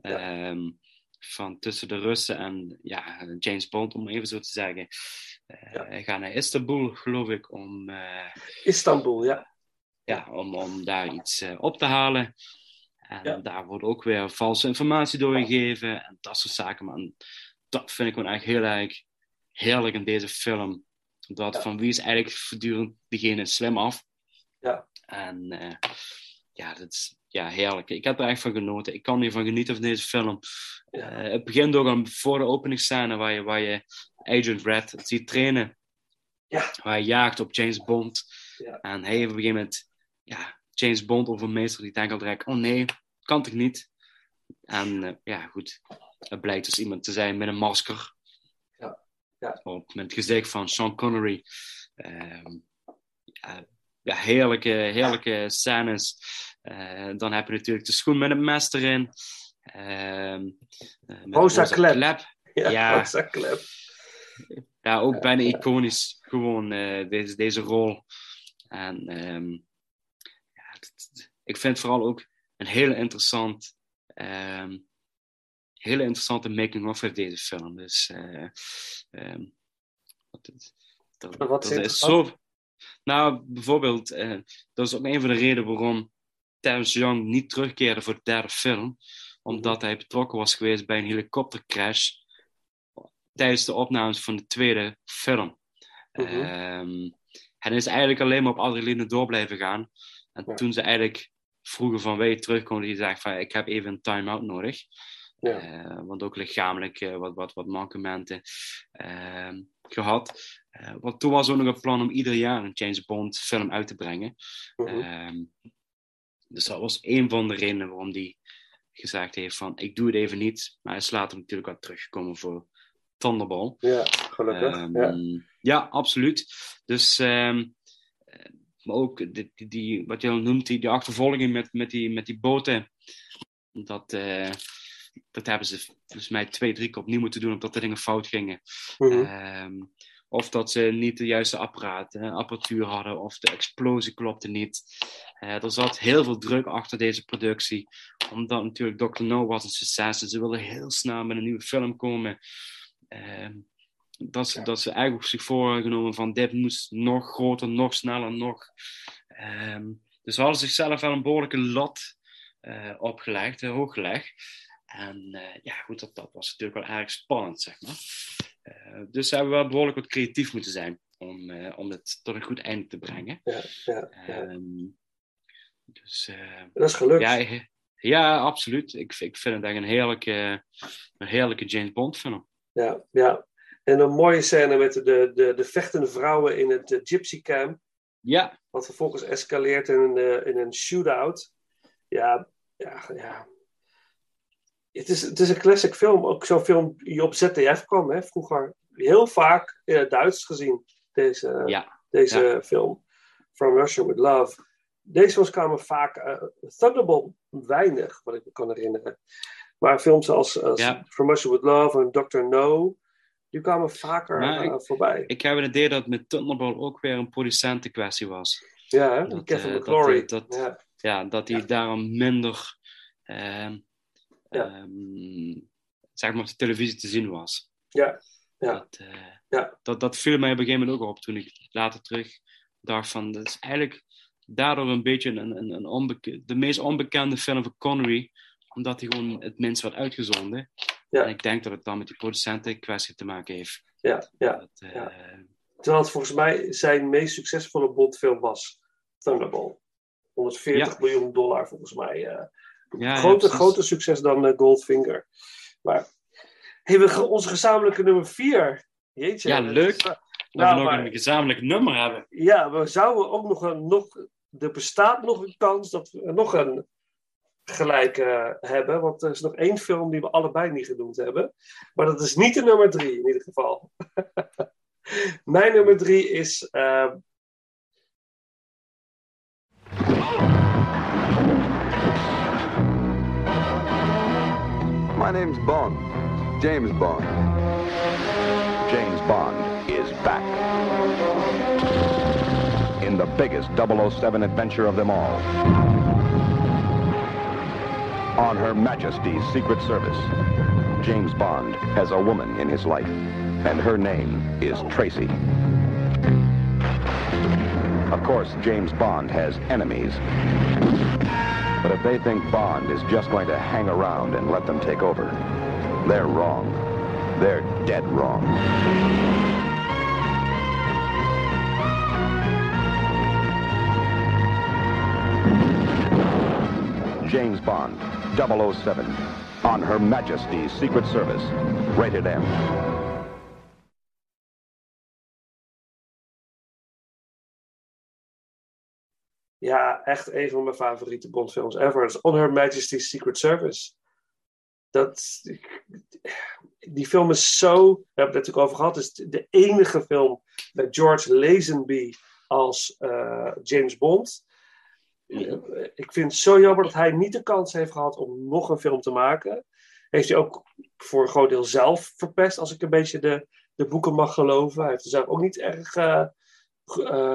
Ehm, van tussen de Russen en ja, James Bond, om even zo te zeggen. Eh, Hij gaat naar Istanbul, geloof ik, om, eh, Istanbul, ja. ja, om, om daar iets op te halen. En daar wordt ook weer valse informatie doorgegeven en dat soort zaken. Maar dat vind ik gewoon echt heel erg heerlijk in deze film. Dat van wie is eigenlijk voortdurend degene slim af. Ja. En eh, ja, dat is ja, heerlijk. Ik heb er echt van genoten. Ik kan hiervan genieten van deze film. Eh, het begint ook al voor de openingsscène waar je, waar je Agent Red ziet trainen. Ja. Waar hij jaagt op James Bond. Ja. En hij heeft op een gegeven moment ja, James Bond overmeester. Die denkt al direct, oh nee, kan toch niet? En eh, ja, goed. Het blijkt dus iemand te zijn met een masker. Ja. Op, met het gezicht van Sean Connery. Ehm, ja, ja, heerlijke, heerlijke scènes. Eh, dan heb je natuurlijk de schoen met een mes erin. Ehm, eh, Rosa Klep. Ja, Ja, Rosa Klep. ja, ook bijna iconisch. Gewoon eh, deze, deze rol. En ehm, ja, het- ik vind vooral ook een hele interessant, hele interessante making-of uit deze film. Dus eh, ehm, wat dat, Wat dat is zo. Nou, bijvoorbeeld, eh, dat is ook een van de redenen waarom Terence Young niet terugkeerde voor de derde film. Omdat hij betrokken was geweest bij een helikoptercrash tijdens de opnames van de tweede film. Mhm. Ehm, hij is eigenlijk alleen maar op adrenaline door blijven gaan. En toen ze eigenlijk vroegen van wil je terugkomen, die zei van ik heb even een time-out nodig. Ja. Eh, want ook lichamelijk eh, wat, wat, wat mankementen ehm, gehad. Eh, want toen was ook nog een plan om ieder jaar een James Bond film uit te brengen. Mhm. Ehm, dus dat was een van de redenen waarom hij gezegd heeft van ik doe het even niet. Maar hij is later natuurlijk wel teruggekomen voor Thunderball. Ja, gelukkig. Ehm, ja. ja, absoluut. Dus, maar ook die, die, die- wat je al noemt, die, die achtervolging met, met, die, met die boten. Dat, dat hebben ze volgens mij twee, drie keer opnieuw moeten doen, omdat de dingen fout gingen. Mhm. Ehm, of dat ze niet de juiste apparaat, apparatuur hadden, of de explosie klopte niet. Eh, er zat heel veel druk achter deze productie, omdat natuurlijk Dr. No was een succes en ze wilden heel snel met een nieuwe film komen. Ehm, dat, ze, dat ze eigenlijk zich voorgenomen van dit moest nog groter, nog sneller, nog. Ehm, dus ze hadden zichzelf wel een behoorlijke lat eh, opgelegd, uh, hooggelegd. En uh, ja, goed, dat, dat was natuurlijk wel erg spannend, zeg maar. dus ze hebben wel behoorlijk wat creatief moeten zijn om, om het tot een goed einde te brengen. Ja, ja, ja. Um, dus, dat is gelukt. Ja, ja absoluut. Ik, ik vind het echt een heerlijke, een heerlijke James Bond film. Ja, ja. En een mooie scène met de, de, de vechtende vrouwen in het uh, Gypsy Camp. Ja. Wat vervolgens escaleert in een, uh, in een shootout. Ja, ja, ja. Het is, het is een classic film. Ook zo'n film die op ZDF kwam, hè, vroeger. Heel vaak in het Duits gezien, deze, ja. deze ja. film. From Russia with Love. Deze films kwamen vaak... Uh, Thunderbolt weinig, wat ik me kan herinneren. Maar films als, als Ja. From Russia with Love en Dr. No... Die kwamen vaker uh, ik- voorbij. Ik heb het idee dat met Thunderball ook weer een producentenkwestie was. Ja, hè? Dat, Kevin eh, McClory. Dat, dat, Ja. ja. dat hij daarom minder Ja. ehm, zeg maar op de televisie te zien was. Ja, ja. Dat, eh, ja. dat, dat viel mij op een gegeven moment ook op toen ik later terug dacht van, dat is eigenlijk daardoor een beetje een, een, een onbeke- de meest onbekende film van Connery, omdat hij gewoon het minst werd uitgezonden. Ja. En ik denk dat het dan met die producentenkwestie te maken heeft. Ja, ja, Dat, eh, ja. Terwijl het volgens mij zijn meest succesvolle Bondfilm was Thunderball. 140 Ja. miljoen dollar volgens mij. eh. Ja, groter, succes dan eh, Goldfinger. Maar hey, we onze gezamenlijke nummer 4. Jeetje. Ja, leuk. eh, Dat nou, we nog maar- een gezamenlijk nummer hebben. Ja, we zouden ook nog een. Nog, er bestaat nog een kans dat we nog een gelijk hebben. Want er is nog één film die we allebei niet genoemd hebben. Maar dat is niet de nummer drie in ieder geval. (laughs) Mijn nummer drie is. eh, My name's Bond. James Bond. James Bond is back. In the biggest 007 adventure of them all. On Her Majesty's Secret Service, James Bond has a woman in his life, and her name is Tracy. Of course, James Bond has enemies. But if they think Bond is just going to hang around and let them take over, they're wrong. They're dead wrong. James Bond, 007, on Her Majesty's Secret Service, rated M. Ja, echt een van mijn favoriete Bondfilms ever. Is On Her Majesty's Secret Service. Dat, die film is zo, we hebben het natuurlijk over gehad, het is de enige film met George Lazenby als eh, James Bond. Ik vind het zo jammer dat hij niet de kans heeft gehad om nog een film te maken. Heeft hij ook voor een groot deel zelf verpest, als ik een beetje de, de boeken mag geloven. Hij heeft er zelf ook niet erg eh, uh,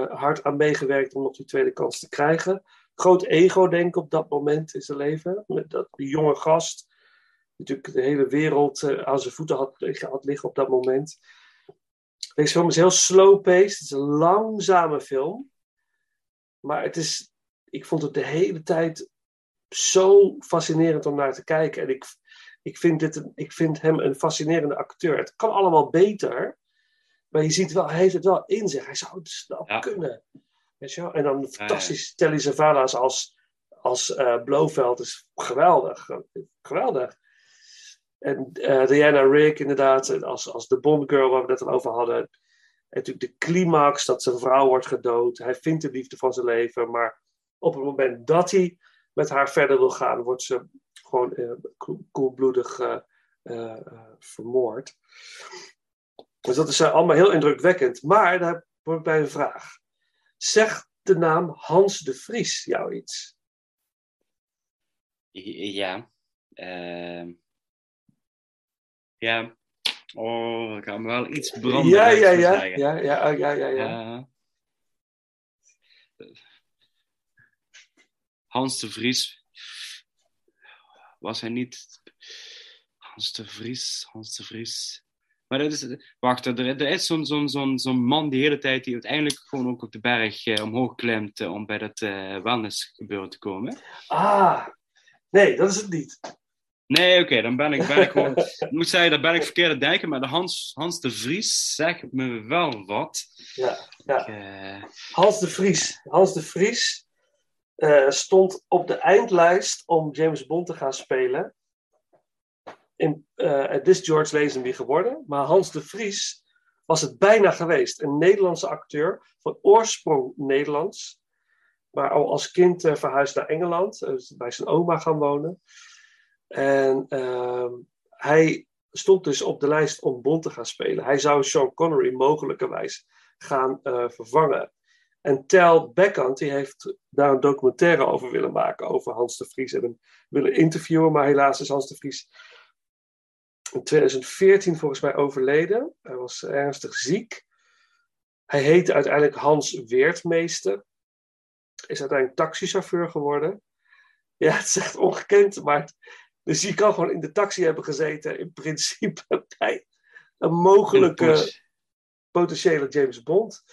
hard aan meegewerkt om nog die tweede kans te krijgen. Groot ego, denk ik, op dat moment in zijn leven. Met dat, die jonge gast, natuurlijk de hele wereld uh, aan zijn voeten had, had liggen op dat moment. Deze film is heel slow-paced. Het is een langzame film. Maar het is, ik vond het de hele tijd zo fascinerend om naar te kijken. En ik, ik, vind, dit ik vind hem een fascinerende acteur. Het kan allemaal beter. Maar je ziet wel, hij heeft het wel in zich. Hij zou het snel ja. kunnen. Weet je wel? En dan fantastisch. Ja, ja. Telly Savalas als, als uh, Blofeld is geweldig. Geweldig. En uh, Diana Rigg inderdaad, als, als de Bond Girl waar we het al over hadden. En natuurlijk de climax dat zijn vrouw wordt gedood. Hij vindt de liefde van zijn leven. Maar op het moment dat hij met haar verder wil gaan, wordt ze gewoon uh, koelbloedig vermoord. Dus dat is uh, allemaal heel indrukwekkend. Maar daar word ik bij een vraag. Zegt de naam Hans de Vries jou iets? Ja. Uh, ja. Oh, ik ga me wel iets branden. Ja, zou ja, ja. Ja, ja, oh, ja, ja, ja. Ja. Hans de Vries. Was hij niet. Hans de Vries, Hans de Vries. Maar dat is. Wacht, er, er is zo'n zo'n zo'n zo'n man die hele tijd die uiteindelijk gewoon ook op de berg eh, omhoog klimt eh, om bij dat eh wellnessgebeuren te komen. Ah, nee, dat is het niet. Nee, oké, dan ben ik, ben ik gewoon. (laughs) ik moet zeggen, daar ben ik verkeerd aan denken, maar de Hans, Hans de Vries zegt me wel wat. Ja, ja. Eh, Hans de Vries. Hans de Vries stond op de eindlijst om James Bond te gaan spelen. In, eh, het is George Lazenby geworden, maar Hans de Vries was het bijna geweest. Een Nederlandse acteur, van oorsprong Nederlands, maar al als kind eh, verhuisd naar Engeland, eh, is bij zijn oma gaan wonen. En ehm, hij stond dus op de lijst om Bond te gaan spelen. Hij zou Sean Connery mogelijkerwijs gaan vervangen. En Tel Beckhant die heeft daar een documentaire over willen maken, over Hans de Vries. En hem willen interviewen, maar helaas is Hans de Vries in 2014 volgens mij overleden. Hij was ernstig ziek. Hij heette uiteindelijk Hans Weertmeester. Is uiteindelijk taxichauffeur geworden. Ja, het is echt ongekend, maar... dus je kan gewoon in de taxi hebben gezeten, in principe (laughs) bij een mogelijke potentiële James Bond.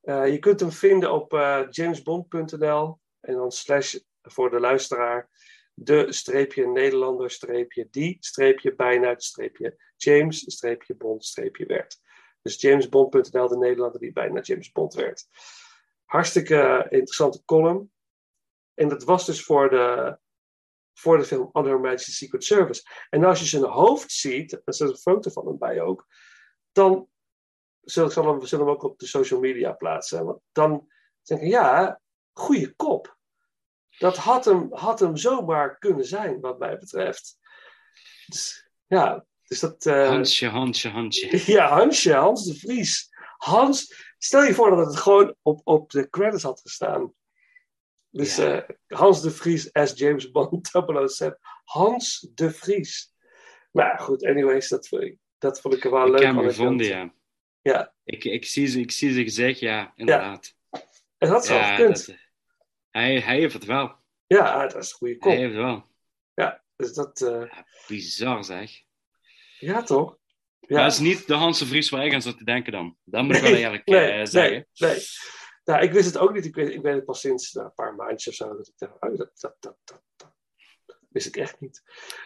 Eh, je kunt hem vinden op eh, jamesbond.nl en dan slash voor de luisteraar de streepje Nederlander streepje die streepje bijna streepje James streepje Bond streepje werd. Dus jamesbond.nl, de Nederlander die bijna James Bond werd. Hartstikke interessante column. En dat was dus voor de, voor de film Majesty's Secret Service. En als je zijn hoofd ziet, er zit een foto van hem bij ook, dan zullen zal hem, we zullen hem ook op de social media plaatsen. Want dan denk ik, ja, goede kop. Dat had hem, had hem zomaar kunnen zijn, wat mij betreft. Dus, ja, dus dat... eh, Hansje, Hansje, Hansje. (laughs) ja, Hansje, Hans de Vries. Hans, stel je voor dat het gewoon op, op de credits had gestaan. Dus Ja. eh, Hans de Vries as James Bond (laughs) 007. Hans de Vries. Maar goed, anyways, dat, vond ik- dat vond ik wel Ik leuk heb hem gevonden, ja. Ja, Ik, ik, zie ze, ik zie ze gezicht, ja, inderdaad. en dat zou Ja, gekund. Hij, hij heeft het wel. Ja, dat is een goede Hij kop. heeft het wel. Ja, dus dat... eh, Bizar zeg. ja, toch? Maar dat is niet de Hans de Vries waar ik aan zat te denken dan. Dat moet ik wel eerlijk eh, nee, zeggen. Nee, nee. Nou, ik wist het ook niet. Ik weet, ik weet het pas sinds nou, een paar maandjes of zo. Dat ik dacht, oh, dat, dat, dat, dat, dat wist ik echt niet.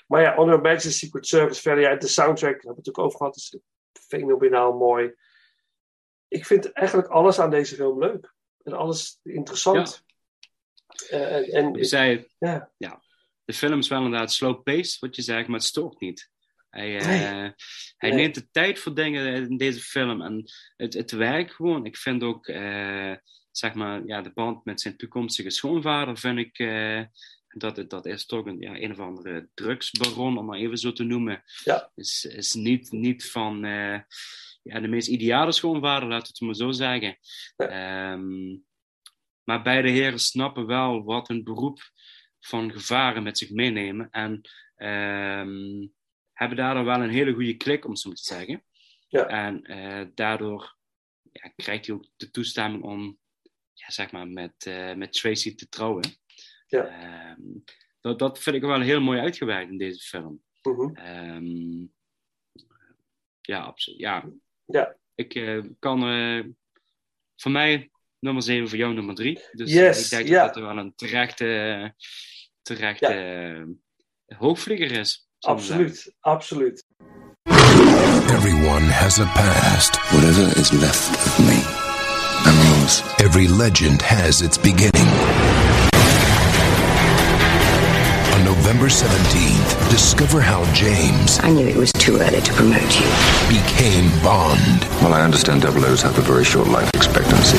Maar ja, On Her Majesty's Secret Service verder. Ja, de soundtrack, daar hebben we het natuurlijk over gehad. is fenomenaal mooi. Ik vind eigenlijk alles aan deze film leuk. En alles interessant. Eh, en, en, Je zei, ja. ja, de film is wel inderdaad slow pace, wat je zegt, maar het stoort niet. Hij, eh, Nee. hij Nee. neemt de tijd voor dingen in deze film en het, het werkt gewoon. Ik vind ook, eh, zeg maar, ja, de band met zijn toekomstige schoonvader vind ik, dat, dat is toch een, ja, een of andere drugsbaron, om maar even zo te noemen. Ja. Is, is niet, niet van ja, de meest ideale schoonvader, laten we het maar zo zeggen. Ehm, maar beide heren snappen wel wat hun beroep van gevaren met zich meenemen. En ehm, hebben daardoor wel een hele goede klik, om zo maar te zeggen. Ja. En eh, daardoor ja, krijgt hij ook de toestemming om ja, zeg maar met, eh, met Tracy te trouwen. Ja. Ehm, dat, dat vind ik wel heel mooi uitgewerkt in deze film. Ehm, ja, absoluut. Ja. Ja. Ik eh, kan voor mij nummer 7, voor jou nummer 3. Dus Yes, ik denk dat dat er wel een terechte, terechte eh, hoogvlieger is. zeggen. Absoluut, absoluut. Everyone has a past. Whatever is left of me, memories. Every legend has its beginning. On 17th, discover how James. I knew it was too early to promote you. Became Bond. Well, I understand double O's have a very short life expectancy.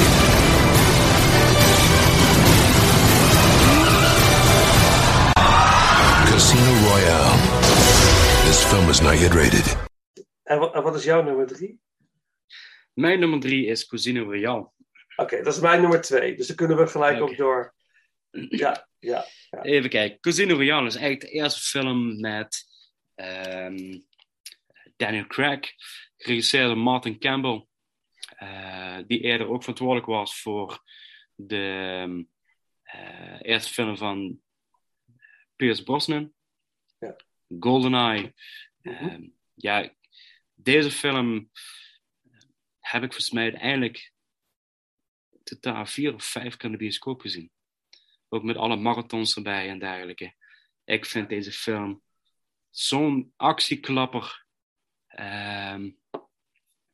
Casino Royale. This film is not yet rated. En wat, en wat is jouw nummer drie? Mijn nummer 3 is Cousine Royale. Oké, dat is mijn nummer twee. Dus dan kunnen we gelijk Oké. ook door. Ja, ja. ja. Even kijken. Casino Royale is eigenlijk de eerste film met ehm, Daniel Craig, geregisseerd door Martin Campbell, eh, die eerder ook verantwoordelijk was voor de eh, eerste film van Pierce Brosnan, Ja. GoldenEye. Ehm, ja, deze film heb ik volgens mij uiteindelijk totaal vier of vijf keer in de bioscoop gezien. Ook met alle marathons erbij en dergelijke. Ik vind deze film zo'n actieklapper ehm,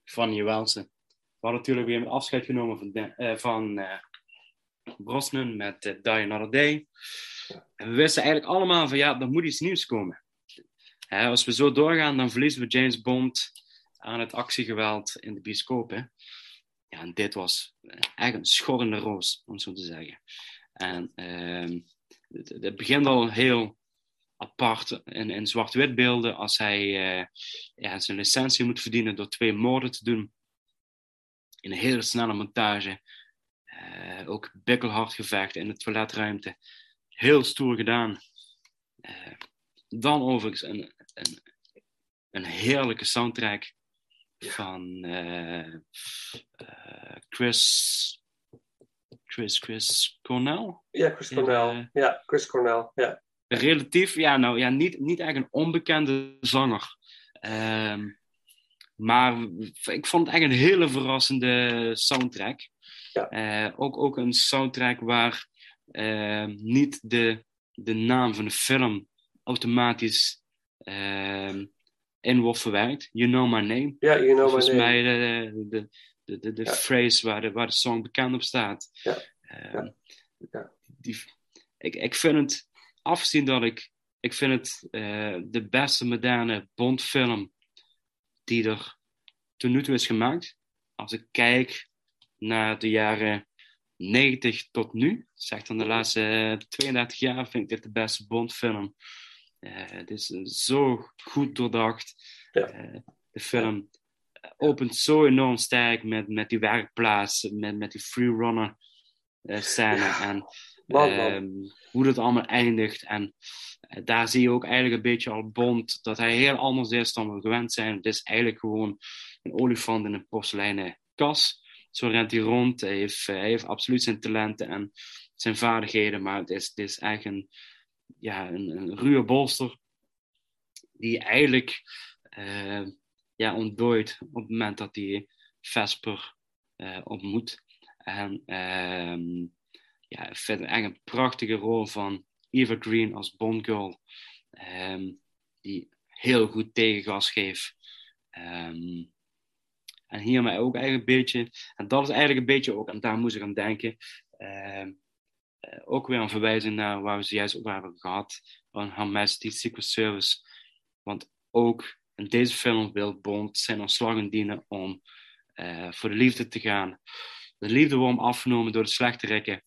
van Jewelsen. We hadden natuurlijk weer een afscheid genomen van, de- eh, van eh, Brosnan met eh, Die Another Day. En we wisten eigenlijk allemaal van ja, er moet iets nieuws komen. Als we zo doorgaan, dan verliezen we James Bond aan het actiegeweld in de bioscoop. Hè. Ja, en dit was echt een schorrende roos, om zo te zeggen. En ehm, het, begint al heel apart in, in zwart-wit beelden als hij eh, ja, zijn licentie moet verdienen door twee moorden te doen. In een hele snelle montage. Eh, ook bikkelhard gevecht in de toiletruimte. Heel stoer gedaan. Eh, dan overigens een, een, een heerlijke soundtrack van Chris, Chris, Chris Cornell. Ja, Chris Cornell. Ja, Chris Cornell. Ja. Relatief, ja, nou ja, niet, niet echt een onbekende zanger. Ehm, maar ik vond het echt een hele verrassende soundtrack. Eh, ook, ook een soundtrack waar eh, niet de, de naam van de film automatisch ehm, in wordt verwerkt. You Know My Name. Ja, You Know My Volgens Name. mij de, de, de, de, de phrase waar de, waar de song bekend op staat. Ja. Ehm, Die, ik, ik vind het, afgezien dat ik, ik vind het eh, de beste moderne Bond-film die er tot nu toe is gemaakt. Als ik kijk naar de jaren 90 tot nu, zeg dan de laatste eh, 32 jaar, vind ik dit de beste Bond-film. Eh, het is eh, zo goed doordacht. Eh, de film opent zo enorm sterk met, met die werkplaats, met, met die freerunner eh scène en Man, man. ehm, hoe dat allemaal eindigt. En eh, daar zie je ook eigenlijk een beetje al Bond dat hij heel anders is dan we gewend zijn. Het is eigenlijk gewoon een olifant in een porseleinen kas. Zo rent hij rond. Hij heeft, eh, hij heeft absoluut zijn talenten en zijn vaardigheden, maar het is, het is echt een, ja, een, een ruwe bolster die eigenlijk ja, ontdooit op het moment dat hij Vesper eh, ontmoet. En ehm, ja, ik vind een prachtige rol van Eva Green als Bond Girl, ehm, die heel goed tegengas geeft. Ehm, en hiermee ook eigenlijk een beetje, en dat is eigenlijk een beetje ook, en daar moest ik aan denken, eh, ook weer een verwijzing naar waar we zojuist over hebben gehad, van Her Majesty Secret Service. Want ook in deze film wil Bond zijn ontslag indienen om eh, voor de liefde te gaan. De liefde wordt hem afgenomen door de slechterikken.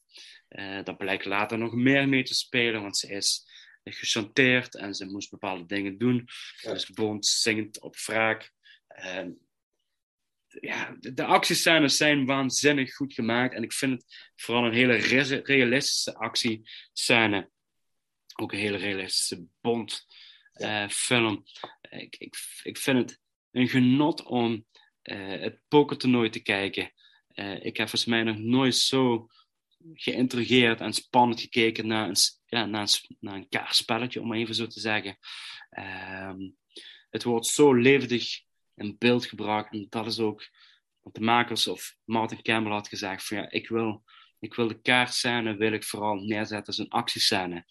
Eh dat blijkt later nog meer mee te spelen, want ze is gechanteerd en ze moest bepaalde dingen doen. Dus Bond zingt op wraak. Eh, ja, de, de actiescènes zijn waanzinnig goed gemaakt. En ik vind het vooral een hele re- realistische actiescène. Ook een hele realistische Bond-film. ik, ik, ik vind het een genot om eh, het pokertoernooi te kijken. Eh, ik heb volgens mij nog nooit zo geïntrigeerd en spannend gekeken naar een, ja, naar een, naar een kaartspelletje, om maar even zo te zeggen. Ehm, het wordt zo levendig in beeld gebracht. En dat is ook wat de makers of Martin Campbell had gezegd: van ja, ik wil, ik wil de kaartscène wil ik vooral neerzetten als een actiescène.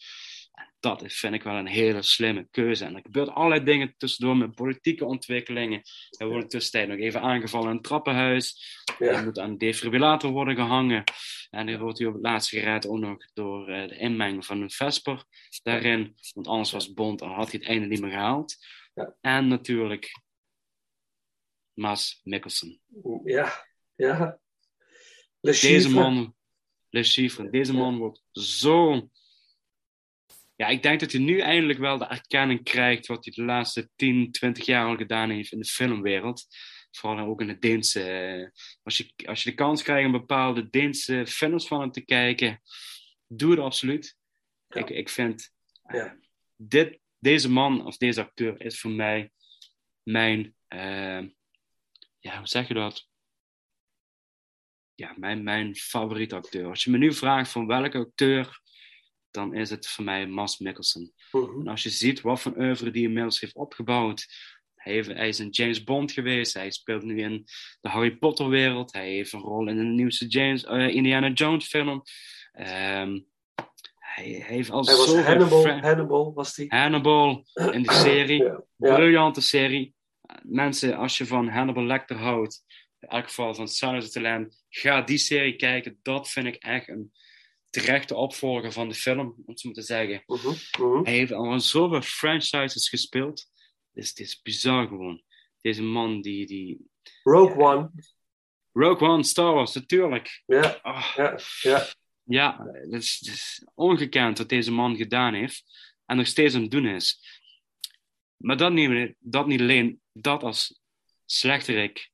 En dat is, vind ik wel een hele slimme keuze. En er gebeurt allerlei dingen tussendoor met politieke ontwikkelingen. Er wordt tussentijd nog even aangevallen in een trappenhuis. Er moet aan een defibrillator worden gehangen. En er wordt hij op het laatste gered ook nog door eh, de inmenging van een Vesper daarin. Want anders was Bond en had hij het einde niet meer gehaald. En natuurlijk Mas Mikkelsen. Ja, ja. Le Deze man, Le Chiffre, deze man wordt zo. Ja, ik denk dat hij nu eindelijk wel de erkenning krijgt wat hij de laatste 10, 20 jaar al gedaan heeft in de filmwereld. Vooral ook in de Deense. eh, Als je, als je de kans krijgt om bepaalde Deense films van hem te kijken, doe het absoluut. Ik, ik vind. eh, dit, deze man of deze acteur is voor mij mijn, eh, ja, hoe zeg je dat? Ja, mijn, mijn favoriete acteur. Als je me nu vraagt van welke acteur, dan is het voor mij Mas Mikkelsen. Mhm. En als je ziet wat voor oeuvre die inmiddels heeft opgebouwd. Hij, heeft, hij is in James Bond geweest. Hij speelt nu in de Harry Potter wereld. Hij heeft een rol in de nieuwste James, eh, Indiana Jones film. Ehm, hij, hij heeft al Hij was Hannibal, Hannibal was die. Hannibal in de (clears throat) serie. Ja, ja. Briljante serie. Mensen, als je van Hannibal Lecter houdt, in elk geval van Silence of the Lamb, ga die serie kijken. Dat vind ik echt een terechte opvolger van de film, om zo te zeggen. Mhm, Hij heeft al zoveel franchises gespeeld. Dus het is bizar gewoon. Deze man die... die Rogue One. Rogue One, Star Wars, natuurlijk. Ja, ja, ja. Ja, het is, het is ongekend wat deze man gedaan heeft. En nog steeds aan het doen is. Maar dat niet, dat niet alleen, dat als slechterik.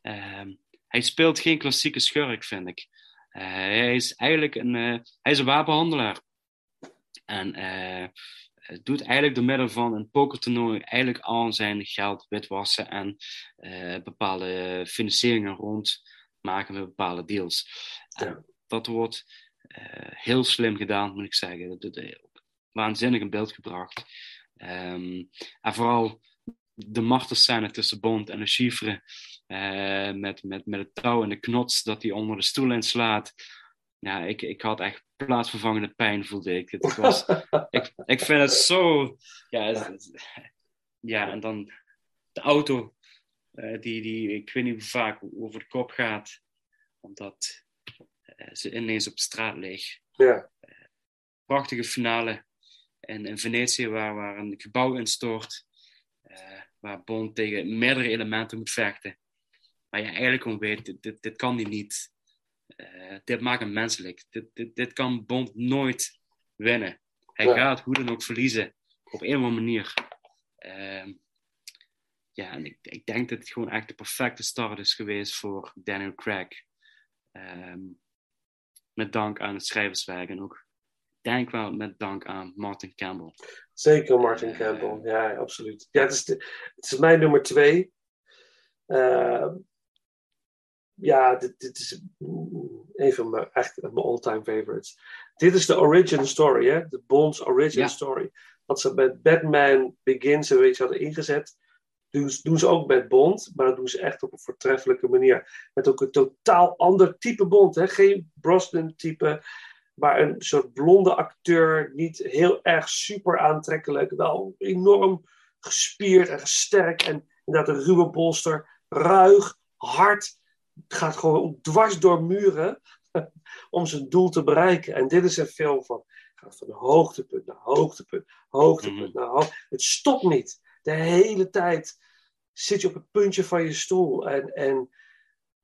Ehm, hij speelt geen klassieke schurk, vind ik. Eh, hij is eigenlijk een, eh, hij is een wapenhandelaar. En eh, doet eigenlijk door middel van een pokertoernooi eigenlijk al zijn geld witwassen en bepaalde financieringen rondmaken met bepaalde deals. En dat wordt heel slim gedaan, moet ik zeggen. Dat wordt waanzinnig in beeld gebracht. Ehm, en vooral de martelscène tussen Bond en de chiffre. Eh, met, met, met het touw en de knots dat hij onder de stoel inslaat. Ja, ik, ik had echt plaatsvervangende pijn, voelde ik. Het was, (laughs) ik, ik vind het zo... Ja, het- ja en dan de auto, eh, die, die ik weet niet hoe vaak over de kop gaat. Omdat eh, ze ineens op straat ligt. Ja. Prachtige finale in, in Venetië, waar, waar een gebouw instort. waar Bond tegen meerdere elementen moet vechten. Maar je eigenlijk gewoon weet, dit, dit, dit kan hij niet. Eh, dit maakt hem menselijk. Dit, dit, dit kan Bond nooit winnen. Hij Ja. gaat hoe dan ook verliezen. Op een of andere manier. Ehm, ja, en ik, ik denk dat het gewoon echt de perfecte start is geweest voor Daniel Craig. Ehm, met dank aan het schrijverswerk en ook, denk wel met dank aan Martin Campbell. Zeker Martin Campbell, ja, absoluut. Ja, het is, de, het is mijn nummer twee. Eh, ja, dit, dit is een van mijn, echt mijn all-time favorites. Dit is de origin story, hè? De Bond's origin Ja. story. Wat ze met Batman Begins en weet je hadden ingezet, doen, ze- doen ze ook met Bond, maar dat doen ze echt op een voortreffelijke manier. Met ook een totaal ander type Bond, hè? Geen Brosnan-type, maar een soort blonde acteur, niet heel erg super aantrekkelijk, wel enorm gespierd en sterk en inderdaad een ruwe bolster, ruig, hard, gaat gewoon dwars door muren (laughs) om zijn doel te bereiken. En dit is een film van, gaat van hoogtepunt naar hoogtepunt, hoogtepunt naar hoogtepunt. Het stopt niet. De hele tijd zit je op het puntje van je stoel en, en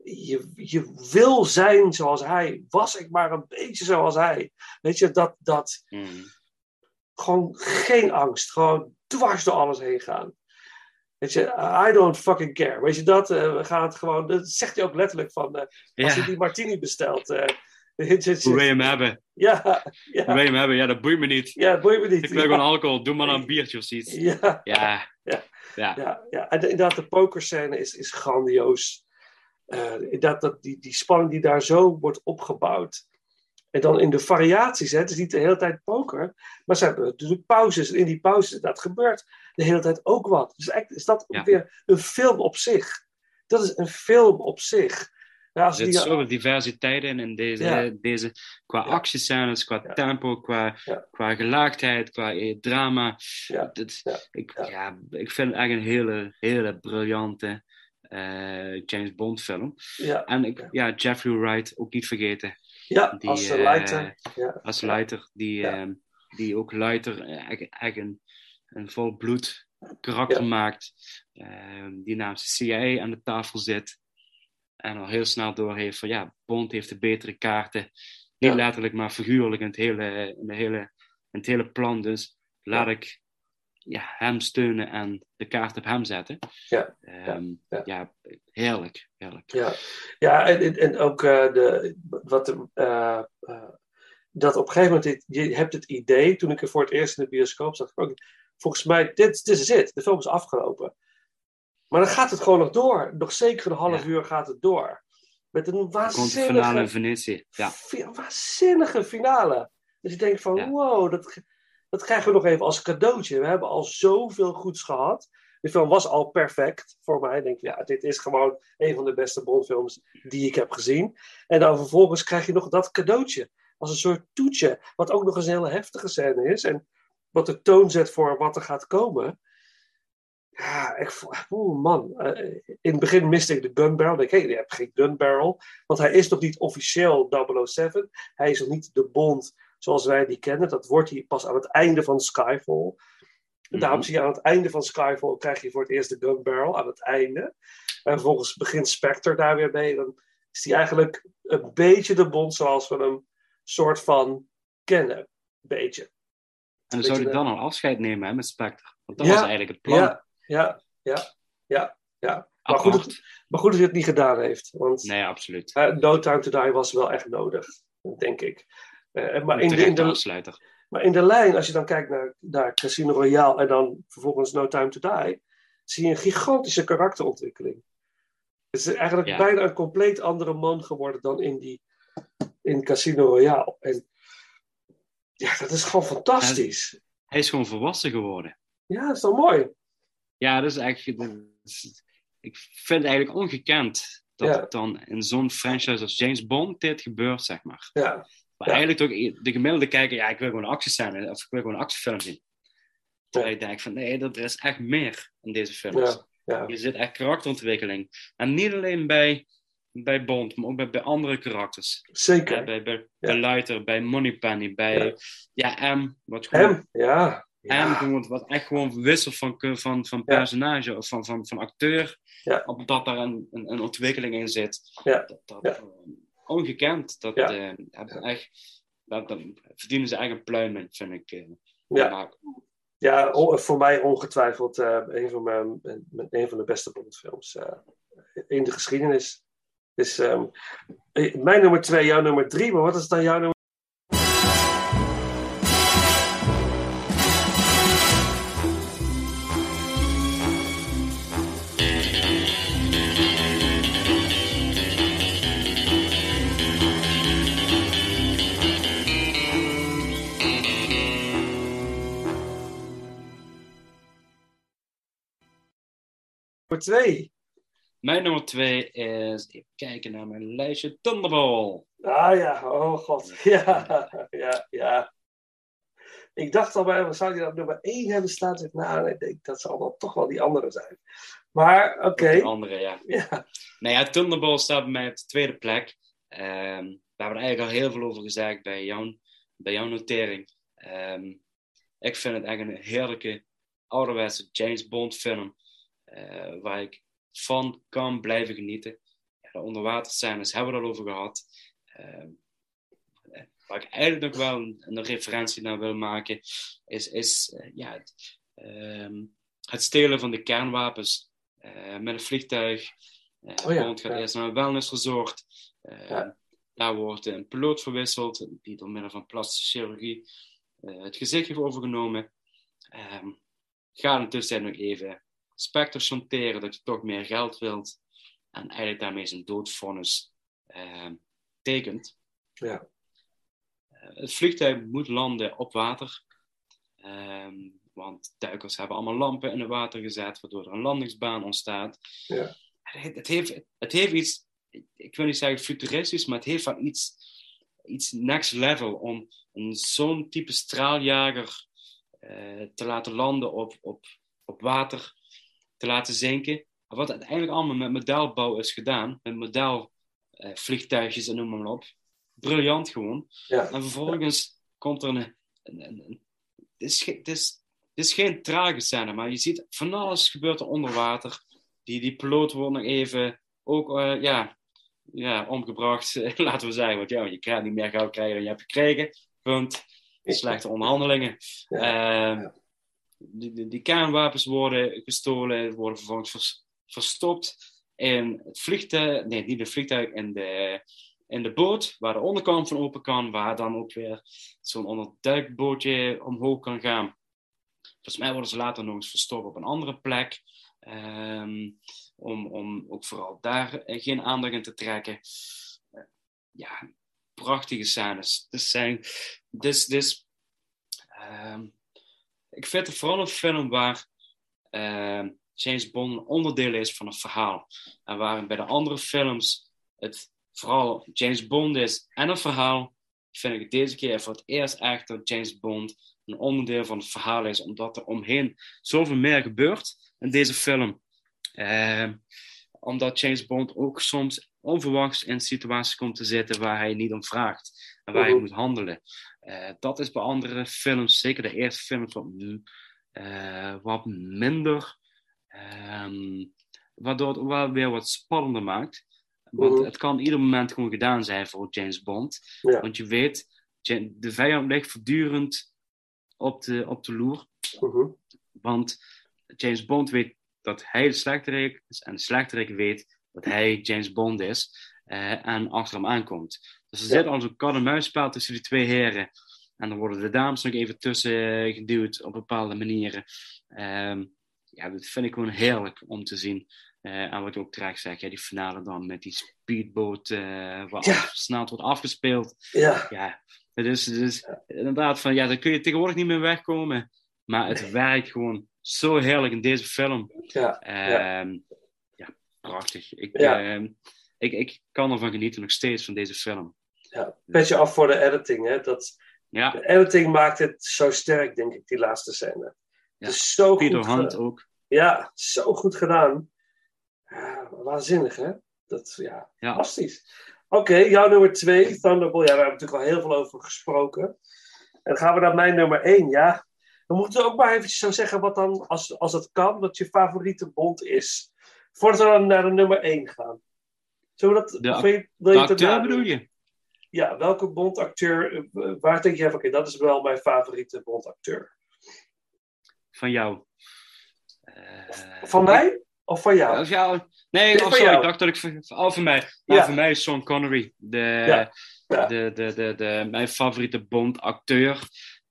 je, je wil zijn zoals hij. Was ik maar een beetje zoals hij. Weet je, dat, dat gewoon geen angst. Gewoon dwars door alles heen gaan. Weet je, I don't fucking care. Weet je dat? Eh, we gaan het gewoon, dat zegt hij ook letterlijk van, eh, als Ja. je die martini bestelt. eh, (laughs) je, Hoe wil je hem hebben? (laughs) Ja, Hoe wil je hem hebben? Ja, dat boeit me niet. Ja, dat boeit me niet. Ik wil Ja. gewoon alcohol. Doe maar dan een biertje of zoiets. Ja. Ja. Ja. Ja. Ja, ja. En inderdaad, de pokerscène is, is grandioos. Eh, inderdaad, dat, die, die spanning die daar zo wordt opgebouwd. En dan in de variaties, hè, het is niet de hele tijd poker, maar ze hebben natuurlijk pauzes. En in die pauzes, dat gebeurt de hele tijd ook wat. Dus eigenlijk is dat weer een film op zich. Dat is een film op zich. Ja, Er zit die, zoveel diversiteit in, in deze, Ja. deze qua actiescènes, qua tempo, qua, qua gelaagdheid, qua eh, drama. Dat- ik, ja. ik vind het echt een hele, hele briljante eh, James Bond film. Ja. En ik, ja, Jeffrey Wright ook niet vergeten. Ja, Die, als eh, Leiter. Ja. Als Leiter, die, die ook Leiter eh, echt een, een vol bloed karakter maakt. ehm, die namens de CIA aan de tafel zit. En al heel snel doorheeft van ja, Bond heeft de betere kaarten. Niet Ja. letterlijk, maar figuurlijk in het hele, in de hele, in het hele plan. Dus laat Ja. ik ja, hem steunen en de kaart op hem zetten. Ja. Ehm, ja. heerlijk, heerlijk. Ja, ja en, en, ook eh, de, wat, eh, eh, dat op een gegeven moment, dit- je hebt het idee, toen ik er voor het eerst in de bioscoop zat, ook, volgens mij, dit, dit is het, de film is afgelopen. Maar dan gaat het gewoon nog door. Nog zeker een half uur gaat het door. Met een Komt de finale in waanzinnige, Venetië. Ja. waanzinnige finale. Dus je denkt van, wow, dat, dat krijgen we nog even als cadeautje. We hebben al zoveel goeds gehad. De film was al perfect voor mij. Ik denk, ja, dit is gewoon een van de beste Bondfilms die ik heb gezien. En dan vervolgens krijg je nog dat cadeautje. Als een soort toetje. Wat ook nog eens een hele heftige scène is. En wat de toon zet voor wat er gaat komen. Ja, ik, vo- oeh man. Eh, in het begin miste ik de gun. Ik denk, hey, je hebt geen gun barrel. Want hij is nog niet officieel 007. Hij is nog niet de Bond zoals wij die kennen. Dat wordt hij pas aan het einde van Skyfall. En daarom Mhm. zie je aan het einde van Skyfall krijg je voor het eerst de gun barrel aan het einde. En vervolgens begint Spectre daar weer mee. Dan is hij eigenlijk een beetje de Bond zoals we hem soort van kennen. Beetje. En dan zou hij dan al afscheid nemen hè, met Spectre. Want dat Ja, was eigenlijk het plan. Ja, ja, ja, ja. ja. Maar, goed dat, maar goed dat hij het niet gedaan heeft. Want Nee, absoluut. eh, No Time to Die was wel echt nodig, denk ik. Eh, maar, in de, in de, maar in de lijn, als je dan kijkt naar, naar Casino Royale en dan vervolgens No Time to Die, zie je een gigantische karakterontwikkeling. Het is eigenlijk Ja. bijna een compleet andere man geworden dan in, die, in Casino Royale. En ja, dat is gewoon fantastisch. Hij is gewoon volwassen geworden. Ja, dat is toch mooi? Ja, dat is eigenlijk. dat is- ik vind het eigenlijk ongekend dat Ja. het dan in zo'n franchise als James Bond dit gebeurt, zeg maar. Ja. Maar eigenlijk toch de gemiddelde kijker, ja, ik wil gewoon actiescène of ik wil gewoon een actiefilm zien. Terwijl ik denk van nee, dat er is echt meer in deze films. Ja, ja. Je zit echt karakterontwikkeling. En niet alleen bij, bij Bond, maar ook bij, bij andere karakters. Zeker. Ja, bij, bij, bij Luiter, bij Moneypenny, bij ja. M. Wat gewoon, ja. M, gewoon, wat echt gewoon wissel van, van, van personage of van, van, van acteur. Ja. Omdat daar een, een, een ontwikkeling in zit. Ja. Dat, dat, Ja. Ongekend. Dat, Ja. eh, hebben echt, dat, dat verdienen ze eigenlijk een pluim in, vind ik. eh. Ja. Maar- Ja, voor mij ongetwijfeld eh, een, van mijn, een- van de beste Bondfilms eh, in de geschiedenis. Dus ehm, eh, mijn nummer twee, jouw nummer drie, maar wat is dan jouw nummer? Twee. Mijn nummer twee is, even kijken naar mijn lijstje, Thunderball. Ah ja, oh god. (laughs) Ja, ja, ja. Ik dacht al bij, zou die dat op nummer één hebben staan? Zeg, nou, ik denk dat zal dan toch wel die andere zijn. Maar, oké. Die andere, ja. Ja. Nou ja, Thunderball staat bij mij op de tweede plek. Ehm, daar hebben we eigenlijk al heel veel over gezegd bij, jou, bij jouw notering. Ehm, ik vind het echt een heerlijke ouderwetse James Bond film. Eh, waar ik van kan blijven genieten. Ja, de onderwaterscènes hebben we het al over gehad. Ehm, eh, waar ik eigenlijk nog wel een, een referentie naar wil maken, is, is eh, ja, het, ehm, het stelen van de kernwapens met een vliegtuig. Oh ja, gaat ja. eerst naar een wellnessresort. Eh, Ja. Daar wordt een piloot verwisseld, die door middel van plastische chirurgie het gezicht heeft overgenomen. Ehm ga intussen nog even Spectre chanteren dat je toch meer geld wilt. En eigenlijk daarmee zijn doodvonnis ehm, tekent. Ja. Eh, het vliegtuig moet landen op water. Ehm, want duikers hebben allemaal lampen in het water gezet, waardoor er een landingsbaan ontstaat. Ja. Het, het, heeft, het heeft iets, ik wil niet zeggen futuristisch, maar het heeft van iets, iets next level om zo'n type straaljager eh, te laten landen op, op, op water, te laten zinken. Wat uiteindelijk allemaal met modelbouw is gedaan, met modelvliegtuigjes en noem maar op. Briljant gewoon. Ja. En vervolgens komt er een. een, een- een- het, is, ge- het, is, het is geen trage scène, maar je ziet van alles gebeurt er onder water. Die, die piloot wordt nog even ook eh, ja, ja, omgebracht, (laughs) laten we zeggen. Want ja, je krijgt niet meer geld krijgen dan je hebt gekregen. Punt. Slechte onderhandelingen. Ehm, die, kernwapens worden gestolen, worden vervolgens vers- verstopt in het vliegtuig, nee, niet het vliegtuig, in de, in de boot, waar de onderkant van open kan, waar dan ook weer zo'n onderduikbootje omhoog kan gaan. Volgens mij worden ze later nog eens verstopt op een andere plek. Ehm, om, om ook vooral daar eh, geen aandacht in te trekken. Eh, ja, prachtige scènes. Dus zijn, dus, dus, ehm, ik vind het vooral een film waar ehm, James Bond een onderdeel is van een verhaal. En waar bij de andere films het vooral James Bond is en een verhaal, vind ik het deze keer voor het eerst echt dat James Bond een onderdeel van het verhaal is, omdat er omheen zoveel meer gebeurt in deze film. Ehm, omdat James Bond ook soms onverwachts in situaties komt te zitten waar hij niet om vraagt en waar hij moet handelen. Eh, dat is bij andere films, zeker de eerste films, wat, uh, wat minder, ehm, waardoor het wel weer wat spannender maakt. Want het kan ieder moment gewoon gedaan zijn voor James Bond. Want je weet, de vijand ligt voortdurend op de, op de loer. Want James Bond weet dat hij de slechterik is en de slechterik weet dat hij James Bond is uh, en achter hem aankomt. Dus er zit al zo'n kat-en-muisspel tussen die twee heren. En dan worden de dames nog even tussen geduwd op bepaalde manieren. Um, ja, dat vind ik gewoon heerlijk om te zien. Uh, en wat je ook terecht zegt, ja, die finale dan met die speedboot uh, waar ja. snel wordt afgespeeld. Ja. ja dus, dus inderdaad, van, ja, daar kun je tegenwoordig niet meer wegkomen. Maar het werkt gewoon zo heerlijk in deze film. Ja, ja. Uh, ja prachtig. Ik, ja. Uh, ik, ik kan ervan genieten nog steeds van deze film. Ja, petje af voor de editing. Hè? Dat, ja. De editing maakt het zo sterk, denk ik, die laatste scène. Ja. Het is zo Peter goed Hunt gedaan. ook. Ja, zo goed gedaan. Ja, waanzinnig, hè? Dat, ja, Ja. fantastisch. Oké, jouw nummer twee, Thunderbolt. Ja, we hebben natuurlijk al heel veel over gesproken. En dan gaan we naar mijn nummer één, ja. We moeten ook maar eventjes zo zeggen wat dan, als, als het kan, wat je favoriete Bond is. Voordat we dan naar de nummer één gaan. Zullen we dat... De, wil je, wil je acteur bedoel je? Ja, welke Bond-acteur, eh, waar denk je van, oké, dat is wel mijn favoriete Bond-acteur? Van jou. Van mij? Of van jou? Of jou? Nee, oh, van sorry, jou. ik dacht dat ik... van- Oh, van mij. Ja. Ja. voor mij is Sean Connery. De, Ja. Ja. De, de, de, de, mijn favoriete Bond-acteur.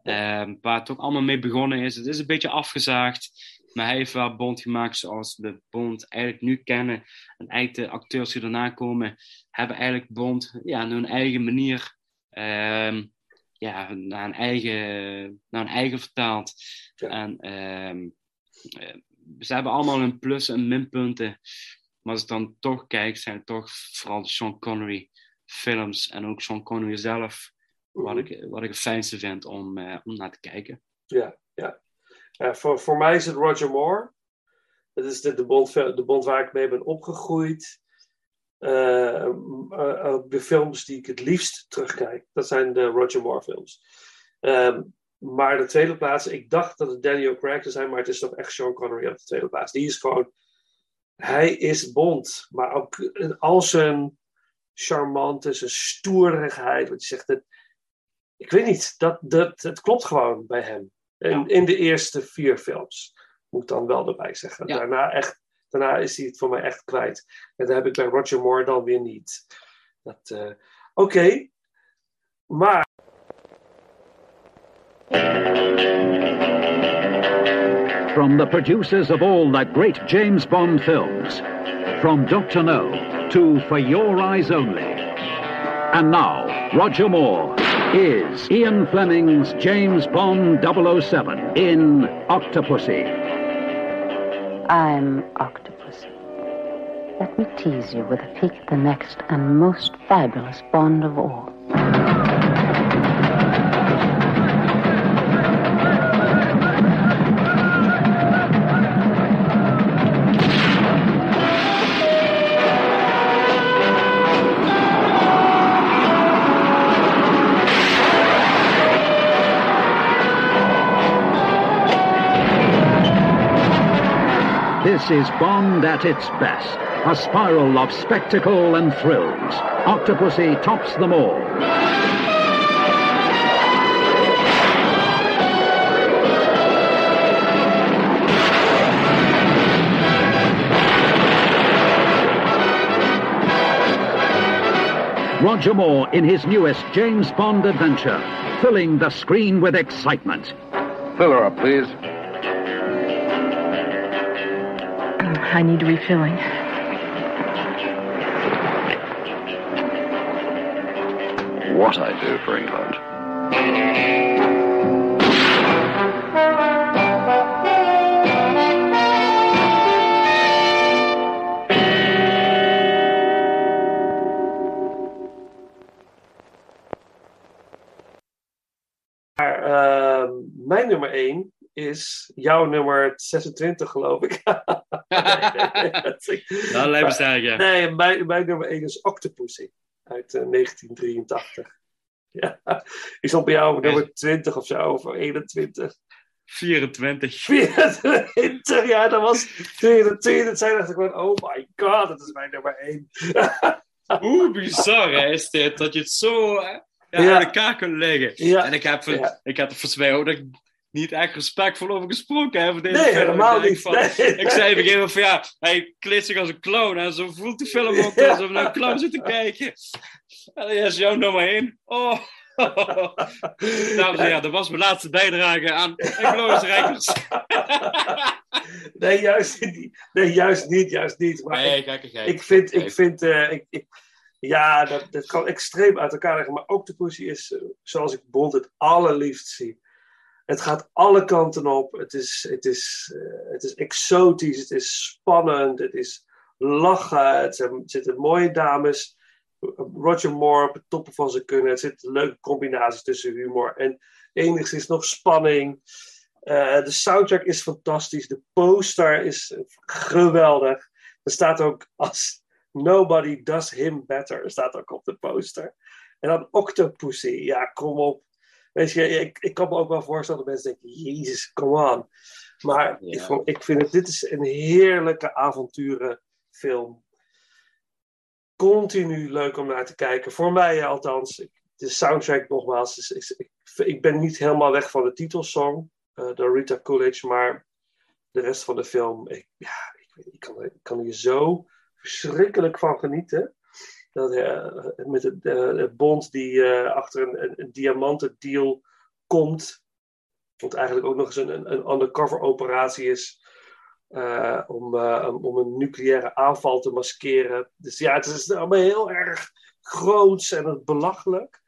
Ehm, waar het ook allemaal mee begonnen is. Het is een beetje afgezaagd. Maar hij heeft wel Bond gemaakt zoals we Bond eigenlijk nu kennen. En eigenlijk de acteurs die daarna komen, hebben eigenlijk Bond ja, naar hun eigen manier... ehm, ja, naar een eigen, naar een eigen vertaald. En ehm, eh, ze hebben allemaal hun plus- en minpunten. Maar als ik dan toch kijk, zijn het toch vooral Sean Connery films en ook Sean Connery zelf, wat, ik, wat ik het fijnste vind om, eh, om naar te kijken. Ja, ja. Voor, voor mij is het Roger Moore. Dat is de, de, bond, de bond waar ik mee ben opgegroeid. Eh, eh, ook de films die ik het liefst terugkijk, dat zijn de Roger Moore films. Ehm, maar de tweede plaats, ik dacht dat het Daniel Craig zou zijn, maar het is toch echt Sean Connery op de tweede plaats. Die is gewoon, hij is Bond, maar ook eh, al zijn charmante, zijn stoerigheid, wat je zegt, het, ik weet niet, dat, dat, het klopt gewoon bij hem. In, in de eerste vier films, moet ik dan wel erbij zeggen. Ja. Daarna, echt, daarna is hij het voor mij echt kwijt. En dat heb ik bij Roger Moore dan weer niet. Dat, eh, Oké, maar From the producers of all the great James Bond films, from Dr. No to For Your Eyes Only. And now, Roger Moore is Ian Fleming's James Bond 007 in Octopussy. I'm Octopus. Let me tease you with a peek at the next and most fabulous Bond of all. Is Bond at its best. A spiral of spectacle and thrills. Octopussy tops them all. Roger Moore in his newest James Bond adventure, filling the screen with excitement. Fill her up, please. I need refilling. What I do for England. Maar ehm, mijn nummer 1 is jouw nummer 26, geloof ik. (laughs) Nou, lijkt me sterk, ja. Nee, mijn, mijn nummer 1 is Octopussy uit eh, 1983. (laughs) Ja, die stond bij jou op nummer 20 of zo, of 21. 24. 24, ja, dat was 22. Dat zei dacht ik gewoon, oh my god, dat is mijn nummer 1. (laughs) Hoe bizar hè, is dit, dat je het zo hè, ja, Ja. aan elkaar kunt leggen. Ja. En ik heb, Ja. ik heb er volgens mij ook dat ik niet echt respectvol over gesproken heb. voor Deze Nee, film. helemaal niet. Van, Nee. Ik zei op een gegeven moment van ja, hij kleedt zich als een clown. En zo voelt de film ook Ja. alsof we naar een clown zitten kijken. En dat is jouw nummer 1. Oh. (laughs) Dames en heren, dat was mijn laatste bijdrage aan Rijkers. (laughs) Nee, juist niet. Nee, juist niet, juist niet. Maar Nee, ik, kijk, kijk, ik vind, ik vind, eh, ik, ik- ja, dat, dat kan extreem uit elkaar liggen. Maar Octopussy is, eh, zoals ik Bond het allerliefst zie. Het gaat alle kanten op. Het is, het is, eh, het is exotisch, het is spannend, het is lachen. Het zijn, zitten mooie dames. Roger Moore op het toppen van zijn kunnen. Het zit een leuke combinatie tussen humor en enigszins nog spanning. Eh, de soundtrack is fantastisch. De poster is geweldig. Er staat ook als Nobody Does Him Better. Er staat ook op de poster. En dan Octopussy. Ja, kom op. Weet je, ik, ik kan me ook wel voorstellen dat mensen denken: Jezus, come on. Maar ik, vond- ik vind het, dit is een heerlijke avonturenfilm. Continu leuk om naar te kijken. Voor mij althans. Ik- De soundtrack nogmaals. Is, is- ik, ik ben niet helemaal weg van de titelsong. eh door Rita Coolidge. Maar de rest van de film. Ik, ja, ik, ik kan, ik kan hier zo verschrikkelijk van genieten. Dat, met eh, het Bond die eh, achter een, een, een komt. Wat eigenlijk ook nog eens een, een, undercover operatie is. eh, om, om- een nucleaire aanval te maskeren. Dus ja, het is allemaal heel erg groots en belachelijk.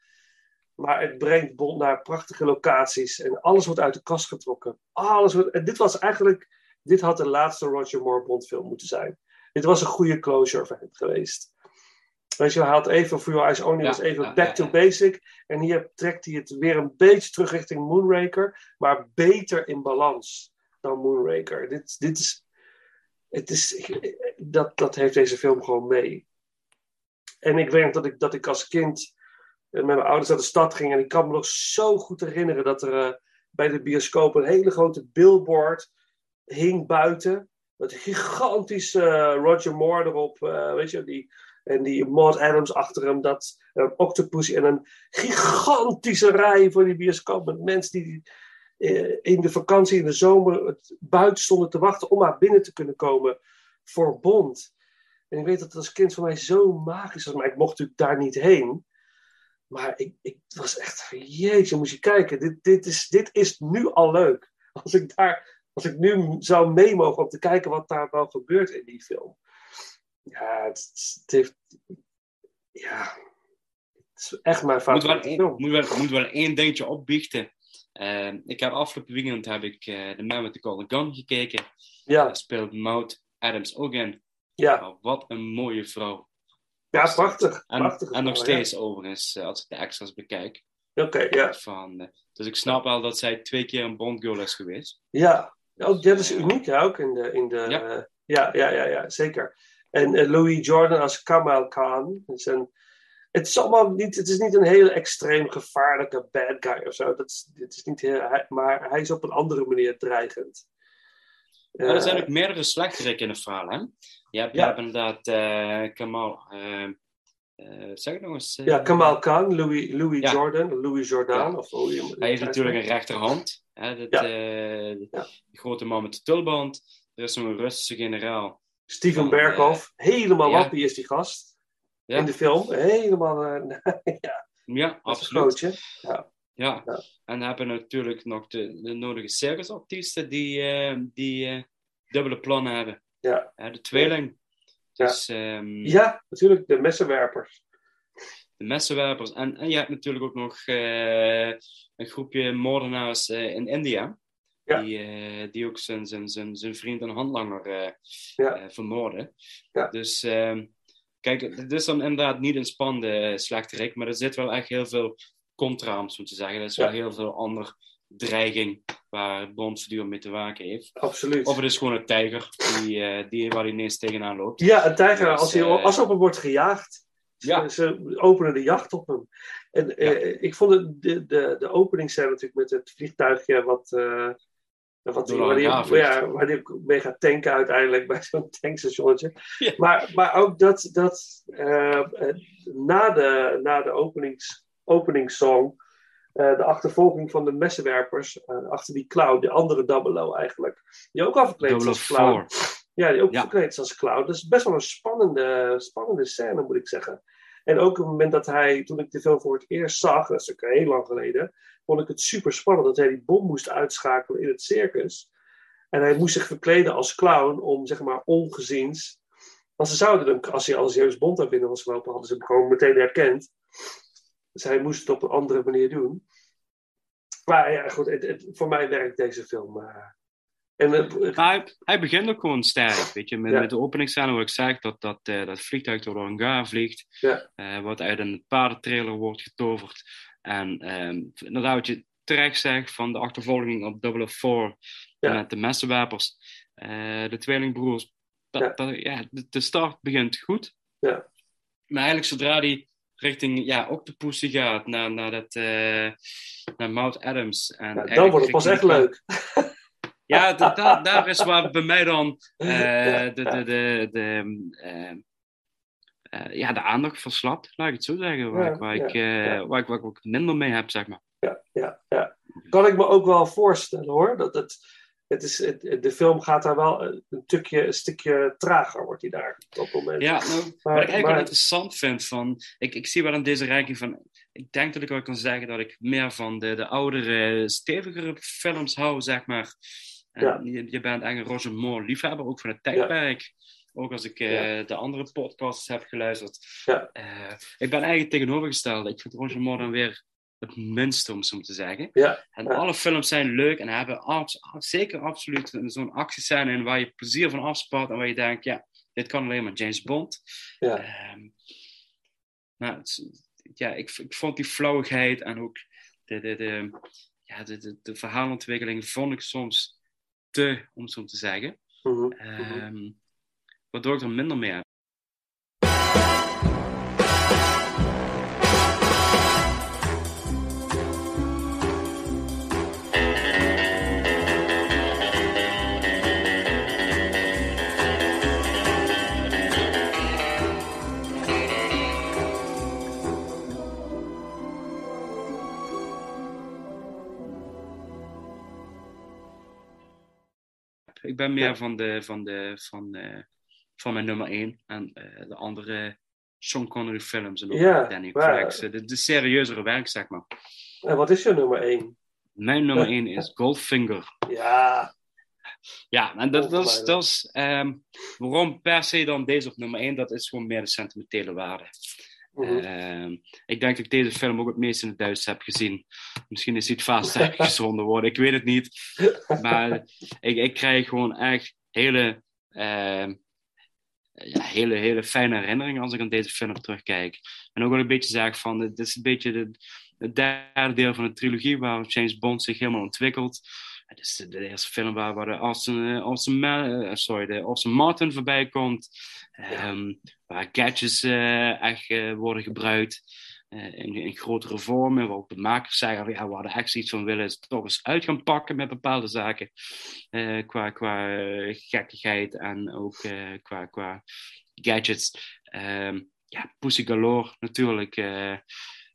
Maar het brengt Bond naar prachtige locaties. En alles wordt uit de kast getrokken. Alles wordt, en dit was eigenlijk... Dit had de laatste Roger Moore Bond film moeten zijn. Dit was een goede closure voor hem geweest. Weet je, hij had even Your Eyes Only, Ja, was even ja, back to basic. En hier trekt hij het weer een beetje terug richting Moonraker. Maar beter in balans dan Moonraker. Dit, dit is... Het is dat, dat heeft deze film gewoon mee. En ik weet dat ik, dat ik als kind eh, met mijn ouders naar de stad ging. En ik kan me nog zo goed herinneren dat er eh, bij de bioscoop een hele grote billboard hing buiten. Met een gigantische eh, Roger Moore erop. weet je, die, en die Maud Adams achter hem. Dat, en een octopus en een gigantische rij voor die bioscoop. Met mensen die eh, in de vakantie, in de zomer, het buiten stonden te wachten om maar binnen te kunnen komen voor Bond. En ik weet dat het als kind voor mij zo magisch was. Maar ik mocht natuurlijk daar niet heen. Maar ik, ik was echt van, jeetje, moet je kijken. Dit, dit, is, dit is nu al leuk. Als ik, daar, als ik nu zou mee mogen om te kijken wat daar wel gebeurt in die film. Ja, het, het heeft... Ja, het is echt mijn moet wel, favoriete één, film. moet, wel, moet wel één dingetje opbiechten. Eh, ik heb afgelopen weekend heb ik eh The Man with the Golden Gun gekeken. Ja. Daar speelt Maud Adams ook in. Ja. Nou, wat een mooie vrouw. Ja, prachtig. En, prachtige en nog vrouw, ja. steeds overigens, eh, als ik de extras bekijk. Oké, ja. Van, dus ik snap wel dat zij twee keer een Bond girl is geweest. Ja, ook, dat is uniek hè, ook in de. In de ja. ja, ja, ja, ja, zeker. En eh, Louis Jordan als Kamal Khan. Het is, een, het is allemaal niet, het is niet een hele extreem gevaarlijke bad guy of zo. Dat is, het is niet heel, maar hij is op een andere manier dreigend. Maar er zijn Eh, ook meerdere slechterikken in het verhaal, hè? Je hebt, Ja. inderdaad eh, Kamal... eh, eh, zeg nog eens. ja, Kamal Khan, Louis, Louis Ja. Jordan, Louis Jordan. Ja. Of Hij heeft natuurlijk een rechterhand. Hè, dat, Die grote man met de tulband. Er is zo'n Russische generaal. Steven van, Berghoff, helemaal ja. wappie is die gast. Ja. In de film, helemaal. eh, (laughs) ja, Ja, absoluut. Ja. Ja. En dan hebben we natuurlijk nog de, de nodige circusartiesten die, eh, die eh, dubbele plannen hebben. Ja. de tweeling. Ja. Dus, ehm, Ja, natuurlijk, de messenwerpers. de messenwerpers. En, en je hebt natuurlijk ook nog eh, een groepje moordenaars eh, in India. Ja. Die, eh, die ook zijn, zijn, zijn, zijn vriend en handlanger eh, Ja. eh, vermoorden. Ja. Dus ehm, kijk, het is dan inderdaad niet een spannende slechterik, maar er zit wel echt heel veel contra, om zo te zeggen. Er is wel heel veel andere dreiging waar Bond voortdurend mee te maken heeft. Absoluut. Of het is gewoon een tijger die, die, waar hij ineens tegenaan loopt. Ja, een tijger, Dus, als, hij, als op hem wordt gejaagd, Ja. ze, openen de jacht op hem. En eh, ik vond het, de, de, de openingsscène natuurlijk met het vliegtuigje wat... wat waar, die, ja, waar die ook mee gaat tanken uiteindelijk bij (laughs) zo'n tankstationnetje. Maar, maar ook dat, dat eh, na, de, na de openings, openingssong, eh, de achtervolging van de messenwerpers eh, achter die clown, de andere Double O eigenlijk, die ook al verkleed is als clown. 004. Ja, die ook Ja. verkleed is als clown. Dat is best wel een spannende, spannende scène, moet ik zeggen. En ook op het moment dat hij, toen ik de film voor het eerst zag, dat is ook heel lang geleden, vond ik het super spannend dat hij die bom moest uitschakelen in het circus. En hij moest zich verkleden als clown om, zeg maar, ongeziens. Want ze zouden hem, als hij als James Bond daar binnen was gelopen, hadden ze hem gewoon meteen herkend. Dus hij moest het op een andere manier doen. Maar ja, goed, voor mij werkt deze film. eh. En, het- Maar hij, hij begint ook gewoon sterk, weet je. Met, Ja. met de openingsscène waar ik zeg dat dat, eh, dat vliegtuig door de hangar vliegt. Ja. eh, wat uit een paardentrailer wordt getoverd. En ehm, inderdaad wat je terecht zegt van de achtervolging op 004 Ja. met de messenwapers. eh, de tweelingbroers. Dat, Ja. Dat, ja, de, start begint goed. Ja. Maar eigenlijk zodra die richting ja, Octopussy gaat, naar, naar, dat, eh, naar Mount Adams. En dan wordt het pas echt leuk. Ja, da- da- daar is waar bij mij dan eh, Ja, de, de, de, de, eh, eh, ja, de aandacht verslapt, laat ik het zo zeggen. Waar, Ja, ik, waar, ja, ik, ja. waar, ik, waar ik ook minder mee heb, zeg maar. ja, ja. Kan ik me ook wel voorstellen hoor. Dat het, het is, het, de film gaat daar wel een, een, stukje, een stukje trager, wordt hij daar op het moment. Ja, nou, wat ik Maar- eigenlijk maar- wel interessant vind van... Ik, ik zie wel in deze ranking van... Ik denk dat ik wel kan zeggen dat ik meer van de, de oudere, stevigere films hou, zeg maar. Ja. je, je bent eigenlijk een Roger Moore liefhebber, ook van het tijdperk. Ook als ik eh, de andere podcasts heb geluisterd. Ja. Eh, ik ben eigenlijk tegenovergesteld. Ik vind Roger Moore dan weer het minste, om zo te zeggen. Ja, En alle films zijn leuk en hebben abs- zeker absoluut zo'n actiescène in waar je plezier van afspat en waar je denkt, ja, dit kan alleen maar James Bond. Ja. Ehm, nou, het ja, ik, ik vond die flauwigheid en ook de, de, de, ja, de, de, de verhaalontwikkeling vond ik soms te, om zo te zeggen. Mhm. Ehm, waardoor ik er minder mee heb. Ik ben meer van, de, van, de, van, eh, van mijn nummer 1 en eh, de andere Sean Connery films en ook Danny Craigs. De, de serieuzere werk, zeg maar. En wat is je nummer 1? Mijn nummer 1 is Goldfinger. Ja, Ja, en dat, dat is, dat is ehm, waarom per se dan deze op nummer 1, dat is gewoon meer de sentimentele waarde. Mhm. Ehm, ik denk dat ik deze film ook het meest in het Duits heb gezien. Misschien is hij het vaast (laughs) uitgezonden worden, ik weet het niet. Maar ik, ik krijg gewoon echt hele, ehm, ja, hele, hele fijne herinneringen als ik aan deze film terugkijk. En ook wel een beetje zeg van, het is een beetje de, het derde deel van de trilogie waar James Bond zich helemaal ontwikkelt. Is de, de eerste film waar, waar de Austin, eh, Austin, Ma- eh, sorry, de Austin Martin voorbij komt. Ehm, waar gadgets eh, echt eh, worden gebruikt. eh, in, in grotere vormen, waar ook de makers zeggen, ja, we hadden echt zoiets van willen toch eens uit gaan pakken met bepaalde zaken. eh, qua qua eh, gekkigheid en ook eh, qua, qua gadgets. Ehm, ja, Pussy Galore natuurlijk. eh,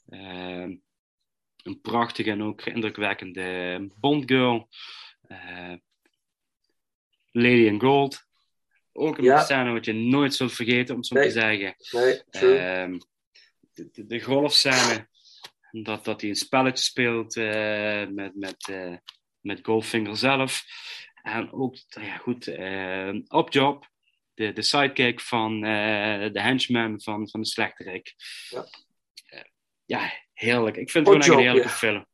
ehm, een prachtige en ook indrukwekkende Bondgirl. Eh Lady in Gold. Ook een Ja. scène wat je nooit zult vergeten, om zo Nee. te zeggen. nee. Ehm, de, de, de golfscène. Dat, dat hij een spelletje speelt eh, met, met, eh, met Goldfinger zelf. En ook, ja, goed, op job. de, de sidekick van de henchman van, van de slechterik. Ja. Ja, heerlijk. Ik vind het gewoon een heerlijke ja. film.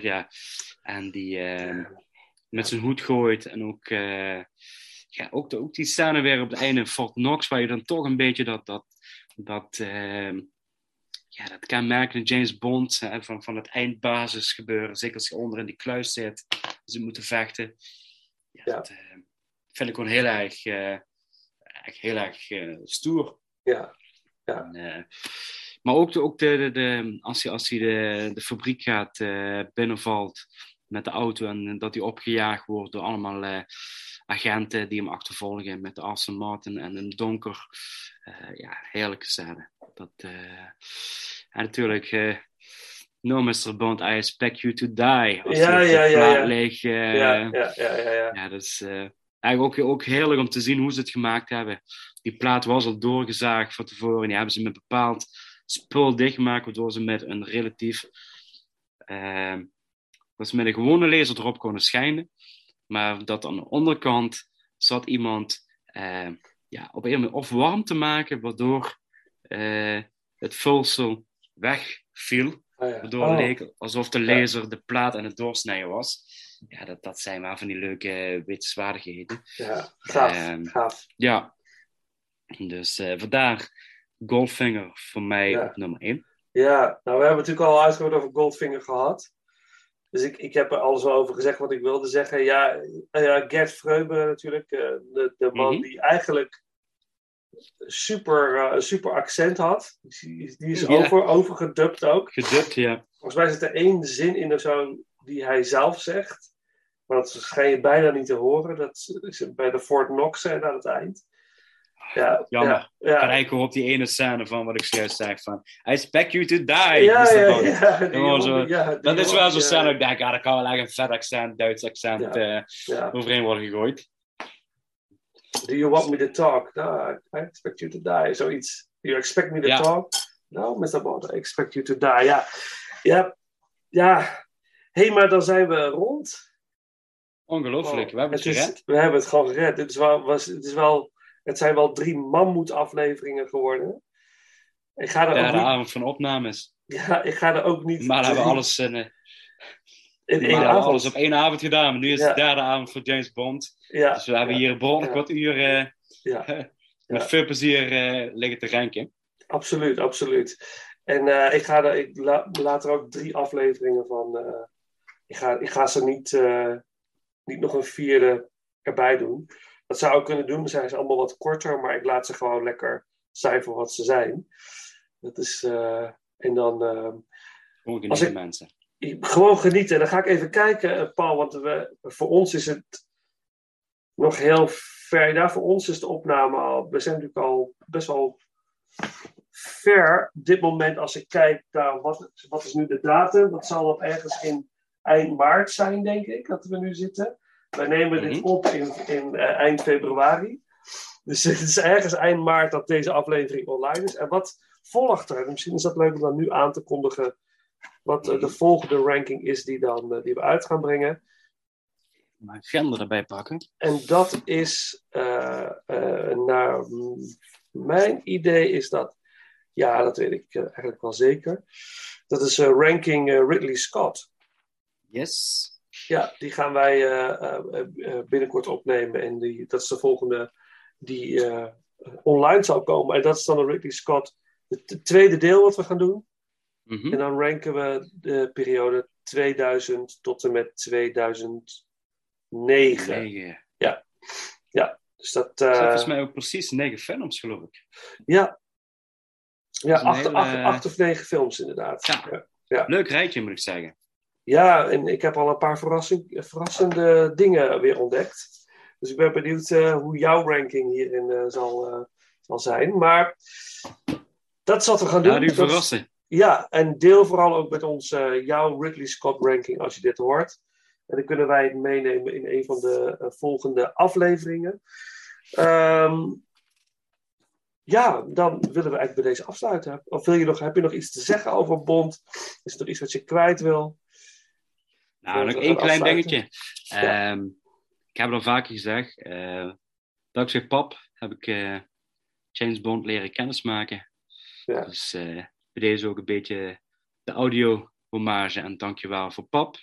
Ja. En die eh, met zijn hoed gooit. En ook, eh, ja, ook, de, ook die scène weer op het einde in Fort Knox, waar je dan toch een beetje dat, dat, dat, eh, ja, dat kenmerkende James Bond hè, van, van het eindbasis gebeuren. Zeker als je onder in die kluis zit, ze moeten vechten. Ja, Dat eh, vind ik gewoon heel erg, eh, heel erg eh, stoer. Ja. ja. En, maar ook, de, ook de, de, als hij, als hij de, de fabriek gaat eh, binnenvalt met de auto en dat hij opgejaagd wordt door allemaal eh, agenten die hem achtervolgen met de Aston Martin en het donker. Eh, ja, heerlijke scène. Dat, en natuurlijk, no Mr. Bond, I expect you to die. Als Ja, ja, ja, ja. leeg, Ja, ja, ja, ja, ja. is eh, eigenlijk ook, ook heerlijk om te zien hoe ze het gemaakt hebben. Die plaat was al doorgezaagd van tevoren. Die hebben ze met bepaald spul dichtgemaakt, waardoor ze met een relatief... eh, dat ze met een gewone laser erop konden schijnen. Maar dat aan de onderkant zat iemand eh, ja, op een manier of warm te maken, waardoor eh, het vulsel wegviel. Waardoor het Oh. leek alsof de laser de plaat aan het doorsnijden was. Ja, dat, dat zijn maar van die leuke wetenswaardigheden. Ja, gaaf, Ehm, gaaf. Ja. Dus eh, vandaar Goldfinger voor mij Ja. op nummer 1. Ja, nou we hebben natuurlijk al uitgebreid over Goldfinger gehad. Dus ik, ik heb er alles wel over gezegd wat ik wilde zeggen. Ja, eh, ja Gert Freuber natuurlijk, eh, de, de man Mhm. die eigenlijk super, een super accent had. Die, is- die is Ja. over, overgedubt ook. Gedubt, ja. Volgens mij zit er één zin in of zo die hij zelf zegt. Maar dat schijn je bijna niet te horen. Dat is bij de Fort Knox aan het eind. Ja, Jammer. Ja, Ik ja. op die ene scène van wat ik zojuist zeg van I expect you to die. Ja, ja, Bond. ja, die zo- ja, dat is wel zo'n scène dat ik denk, ja, daar kan wel echt een vet accent, Duits accent Ja. overheen worden gegooid. Do you want me to talk? No, I expect you to die. Zoiets. Do you expect me to talk? No, Mr. Bond, I expect you to die. Ja, ja, ja. Hé, hey, maar dan zijn we rond. Ongelooflijk, we hebben het, is, gered. We hebben het gewoon gered. Het, is wel, was, het, is wel, het zijn wel drie mammoetafleveringen geworden. Ik ga er Ja, ook de niet, avond van opnames. ja, ik ga er ook niet Maar we hebben drie- alles eh, in maar één we avond. alles op één avond gedaan. Maar nu is het de derde avond voor James Bond. Ja, Dus we hebben ja, hier behoorlijk wat Ja. (laughs) met veel plezier eh, liggen te ranken. Absoluut, absoluut. En eh, ik, ga er, ik la, laat er ook drie afleveringen van. ik, ga, ik ga ze niet, niet nog een vierde erbij doen. Dat zou ik kunnen doen, dan zijn ze allemaal wat korter, maar ik laat ze gewoon lekker zijn voor wat ze zijn. Dat is, eh, en dan. Gewoon Als genieten ik- mensen. gewoon genieten. Dan ga ik even kijken, eh, Paul, want we, voor ons is het nog heel ver. Ja, voor ons is de opname al. We zijn natuurlijk al best wel ver op dit moment. Als ik kijk naar wat, wat is nu de datum, dat zal dat ergens in eind maart zijn, denk ik, dat we nu zitten. Wij nemen dit Mhm. op in, in eh, eind februari. Dus (laughs) het is ergens eind maart dat deze aflevering online is. En wat volgt er? Misschien is dat leuk om dan nu aan te kondigen. Wat eh, de volgende ranking is die, dan, eh, die we uit gaan brengen. Mijn agenda erbij pakken. En dat is, naar mijn idee is dat, ja, dat weet ik eigenlijk wel zeker. Dat is ranking Ridley Scott. Yes. Ja, die gaan wij eh, eh, eh, binnenkort opnemen. En die, dat is de volgende die online zal komen. En dat is dan de Ridley Scott, het tweede deel wat we gaan doen. Mhm. En dan ranken we de periode 2000 tot en met 2009. Negen. Ja, ja. Dus dat. Zijn eh, volgens mij ook precies negen films, geloof ik. Ja. Ja, acht, hele- acht, acht of negen films inderdaad. Ja. Ja. Leuk rijtje, moet ik zeggen. Ja, en ik heb al een paar verrassing, verrassende dingen weer ontdekt. Dus ik ben benieuwd eh, hoe jouw ranking hierin eh, zal, eh, zal zijn. Maar dat is wat we gaan doen. Ja, Dat is- verrassen. Ja, en deel vooral ook met ons jouw Ridley Scott ranking als je dit hoort. En dan kunnen wij het meenemen in een van de volgende afleveringen. Ehm, ja, dan willen we eigenlijk bij deze afsluiten. Of wil je nog, heb je nog iets te zeggen over Bond? Is er nog iets wat je kwijt wil? Nou, nog één klein afsluiten. dingetje. Ja. Ehm, ik heb het al vaker gezegd. eh dankzij pap heb ik eh, James Bond leren kennismaken. Ja. Dus eh, bij deze ook een beetje de audio hommage. En dankjewel voor pap,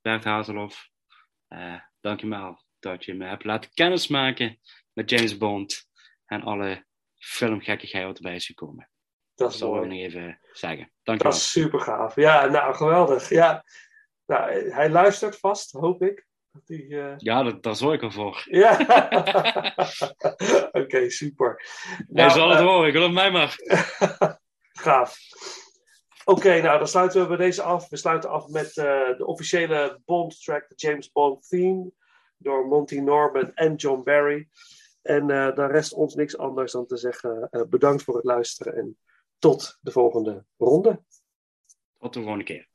Bert Hazelhoff. Dankjewel dat je me hebt laten kennismaken met James Bond. En alle filmgekkigheid wat erbij is gekomen. Dat is zal ik nog even zeggen. Dankjewel. Dat is super gaaf. Ja, nou geweldig. Ja. Nou, hij luistert vast, hoop ik. Dat hij, eh, Ja, dat, daar zorg ik al voor. (laughs) Ja, oké, super. Hij Nou, zal het eh, horen, geloof mij maar. (laughs) Gaaf. Oké, nou dan sluiten we bij deze af. We sluiten af met eh, de officiële Bond track, de James Bond theme, door Monty Norman en John Barry. En eh, dan rest ons niks anders dan te zeggen bedankt voor het luisteren en tot de volgende ronde. Tot de volgende keer.